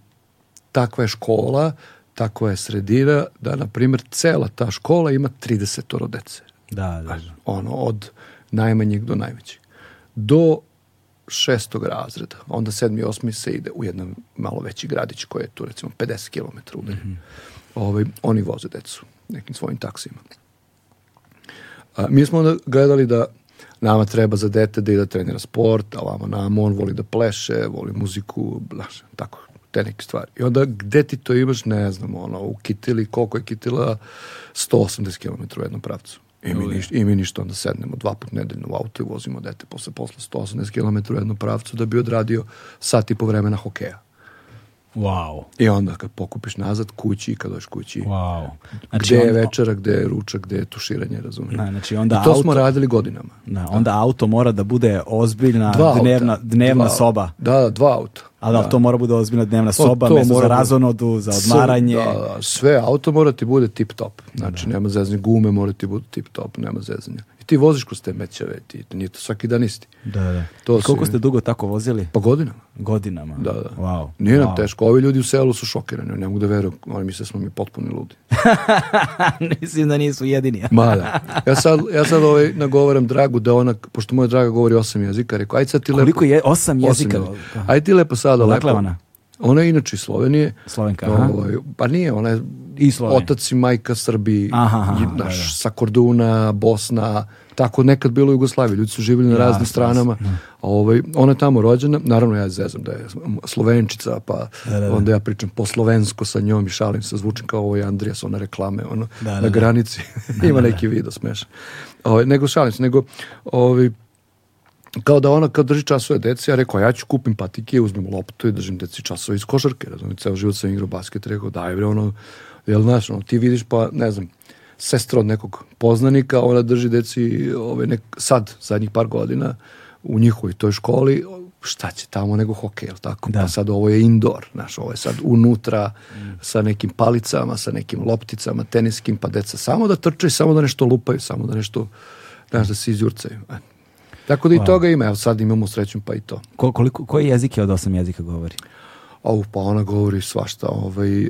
takva je škola, takva je sredina, da, na primjer, cela ta škola ima 30 dece. Da, da, da, Ono, od najmanjeg do najvećeg. Do šestog razreda, onda sedmi i osmi se ide u jedan malo veći gradić koji je tu recimo 50 km udaljen. Mm -hmm. Ove, ovaj, oni voze decu nekim svojim taksima. A, mi smo onda gledali da nama treba za dete da ide da trenira sport, a vamo nam, on voli da pleše, voli muziku, znaš, tako, te neke stvari. I onda gde ti to imaš, ne znam, ono, u Kitili, koliko je Kitila? 180 km u jednom pravcu. I mi, ništa, I mi ništa, onda sednemo dva put nedeljno u auto i vozimo dete posle posla 180 km u jednom pravcu da bi odradio sat i po vremena hokeja. Wow. I onda kad pokupiš nazad kući, kad dođeš kući, wow. znači, gde je večera, gde je ručak, gde je tuširanje, razumiješ? Na, da, znači onda I to auto, smo radili godinama. Na, da, onda da. auto mora da bude ozbiljna dva dnevna, auta, dnevna dva, soba. Da, da, dva auta. A da. da. to mora bude ozbiljna dnevna soba, to mora za razonodu, za odmaranje. Sve, da, sve, auto mora ti bude tip top. Znači, da. nema zezanja gume, mora ti bude tip top, nema zezanja ti voziš kroz te mećave, ti, nije to svaki dan isti. Da, da. To Koliko su, ste dugo tako vozili? Pa godinama. Godinama? Da, da. Wow. Nije wow. teško. Ovi ljudi u selu su šokirani, ne mogu da veruju, oni misle da smo mi potpuni ludi. Mislim da nisu jedini. Ma da. Ja sad, ja sad ovaj nagovaram Dragu da ona, pošto moja Draga govori osam jezika, rekao, ajde sad ti lepo. Koliko je? Osam jezika? Osam jezika. Aj ti lepo sada lepo. Dakle ona? Ona je inače iz Slovenije. Slovenka, aha. Ovaj, pa nije, ona je i Slovenija. Otac i majka Srbi, aha, aha, naš, da, da. sa Korduna, Bosna, Tako nekad bilo u Jugoslaviji, ljudi su živjeli na ja, raznim stranama. Ja. Da. Ovaj, ona je tamo rođena, naravno ja zezam da je slovenčica, pa da, da, da. onda ja pričam po slovensko sa njom i šalim se, zvučim kao ovo je Andrijas, ona reklame, ono, da, da, na granici. Ima neki video smešan. Ovaj, nego šalim se, nego ovaj, kao da ona kad drži časove deci, ja rekao, ja ću kupim patike, uzmem loptu i držim deci časove iz košarke, razumijem, ceo život sam igrao basket, rekao, daj bre, ono, jel znaš, ono, ti vidiš, pa ne znam, sestra od nekog poznanika, ona drži deci ove nek, sad, zadnjih par godina, u njihovoj toj školi, šta će tamo nego hokej, jel tako? Da. Pa sad ovo je indoor, znaš, ovo je sad unutra mm. sa nekim palicama, sa nekim lopticama, teniskim, pa deca samo da trče i samo da nešto lupaju, samo da nešto, znaš, da se izjurcaju. E. Tako da i wow. toga ima, evo sad imamo sreću pa i to. Ko, koliko, koji jezik je od osam jezika govori? O, pa ona govori svašta. Ovaj,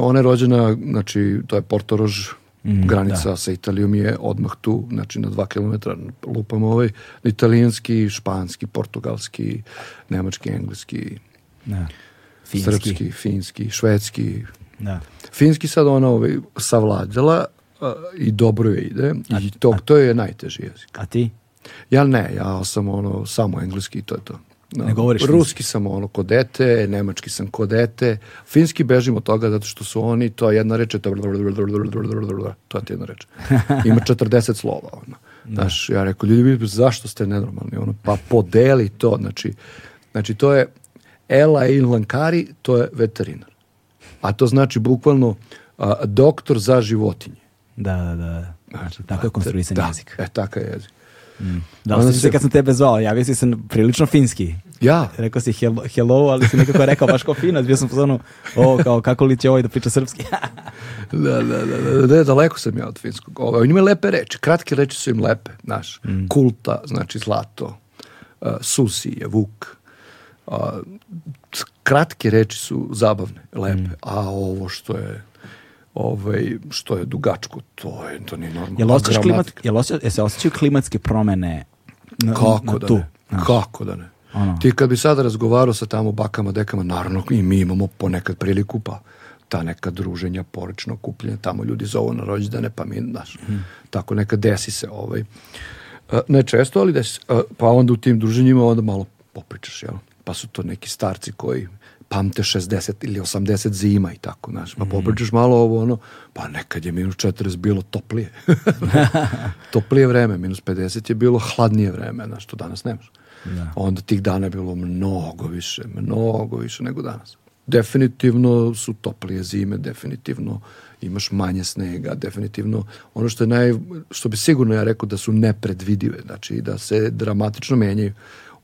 ona je rođena, znači, to je Portorož, Mm, Granica da. sa Italijom je odmah tu, znači na dva kilometra lupamo ovaj, italijanski, španski, portugalski, nemački, engleski, da. finski. srpski, finski, švedski. Da. Finski sad ona ovaj, savladala a, i dobro je ide a, i to, a, to je najteži jezik. A ti? Ja ne, ja sam ono samo engleski i to je to. Ne govoriš Ruski sam ono ko dete, nemački sam kod dete, finski bežim od toga zato što su oni, to je jedna reč, to je jedna reč. Ima 40 slova. Ono. Da. Znaš, ja rekao, ljudi, zašto ste nenormalni? Ono, pa podeli to, znači, znači to je Ela in Lankari, to je veterinar. A to znači bukvalno a, doktor za životinje. Da, da, da. Znači, tako je konstruisan da. jezik. Da, e, takav je jezik. Da li se kad sam tebe zvao, javio si se prilično finski. Ja. Rekao si hello, hello ali si nekako rekao baš kao fino, bio sam pozvano, o, kao kako li će ovaj da priča srpski. da, da, da, da, daleko sam ja od finskog. Ovo, oni imaju lepe reči, kratke reči su im lepe, znaš. Mm. Kulta, znači zlato, uh, susi je vuk, uh, kratke reči su zabavne, lepe, mm. a ovo što je ovaj, što je dugačko, to je, to nije normalno. Jel, klimat, jel, osje, jel se osjećaju klimatske promene na, Kako na da tu? Ne? Kako da ne? Ono. Ti kad bi sada razgovarao sa tamo bakama, dekama, naravno i mi imamo ponekad priliku, pa ta neka druženja, porično kupljenje, tamo ljudi zovu na rođendane, pa mi, znaš, hmm. tako neka desi se ovaj. E, ne često, ali desi. E, pa onda u tim druženjima onda malo popričaš, jel? Pa su to neki starci koji pamte 60 ili 80 zima i tako, znaš, pa mhm. popričaš malo ovo, ono, pa nekad je minus 40 bilo toplije. toplije vreme, minus 50 je bilo hladnije vreme, znaš, to danas nemaš. Da. Onda tih dana je bilo mnogo više, mnogo više nego danas. Definitivno su toplije zime, definitivno imaš manje snega, definitivno ono što je naj, što bi sigurno ja rekao da su nepredvidive, znači da se dramatično menjaju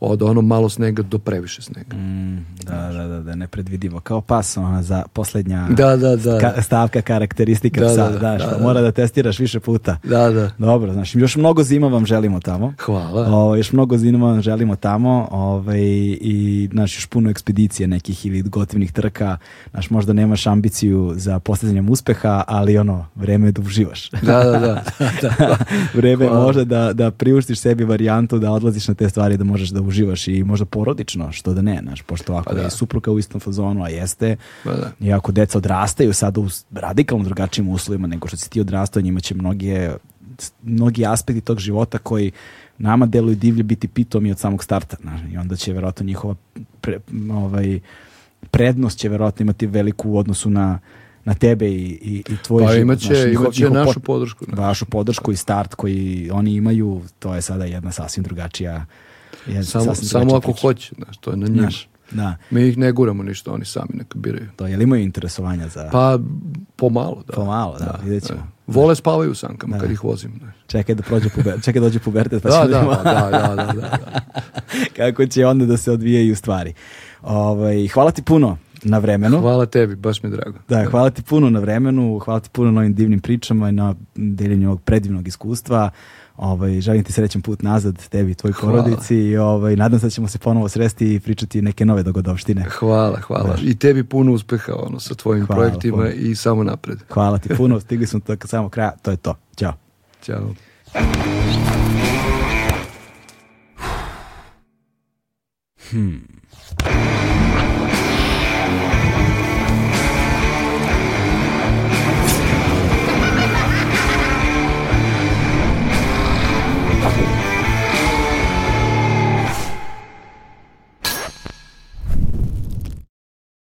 od ono malo snega do previše snega. Mm, da, da, da, da, nepredvidivo. Kao pas ona za poslednja da, da, da. Ka, stavka karakteristika da, psa, da, da, da što da. mora da testiraš više puta. Da, da. Dobro, znaš, još mnogo zima vam želimo tamo. Hvala. O, još mnogo zima vam želimo tamo ovaj, i znaš, još puno ekspedicije nekih ili gotivnih trka. Znaš, možda nemaš ambiciju za postizanjem uspeha, ali ono, vreme je da uživaš. Da, da, da. da, vreme Hvala. možda da, da priuštiš sebi varijantu da odlaziš na te stvari da možeš da uživaš i možda porodično, što da ne, znaš, pošto ako pa da. je supruga u istom fazonu, a jeste, pa da. i deca odrastaju sada u radikalno drugačijim uslovima nego što si ti odrastao, njima će mnoge, mnogi aspekti tog života koji nama deluju divlje biti pitomi od samog starta, znaš, i onda će verovatno njihova pre, ovaj, prednost će verovatno imati veliku u odnosu na na tebe i, i, i tvoj pa, život. Imaće, naš, imaće njihov našu podršku. Ne? Da. Vašu podršku i start koji oni imaju, to je sada jedna sasvim drugačija Jer samo samo ako hoće, znaš, to je na njima. Da. Mi ih ne guramo ništa, oni sami neka biraju. To, jel imaju interesovanja za... Pa, pomalo, da. Pomalo, da, da vidjet Da. Vole spavaju u sankama da. kad ih vozim. Da. Čekaj da prođe puber, čekaj da dođe pubertet. Pa da, da, da, da, da, da, da. Kako će onda da se odvijaju stvari. Ovaj, hvala ti puno na vremenu. Hvala tebi, baš mi je drago. Da, hvala ti puno na vremenu, hvala ti puno na ovim divnim pričama i na deljenju ovog predivnog iskustva. Ovaj, želim ti srećan put nazad tebi i tvoj porodici i ovaj, nadam se da ćemo se ponovo sresti i pričati neke nove dogodovštine. Hvala, hvala. Znaš. I tebi puno uspeha ono, sa tvojim hvala, projektima puno. i samo napred. Hvala ti puno, stigli smo do samo kraja, to je to. Ćao. Ćao. Hmm.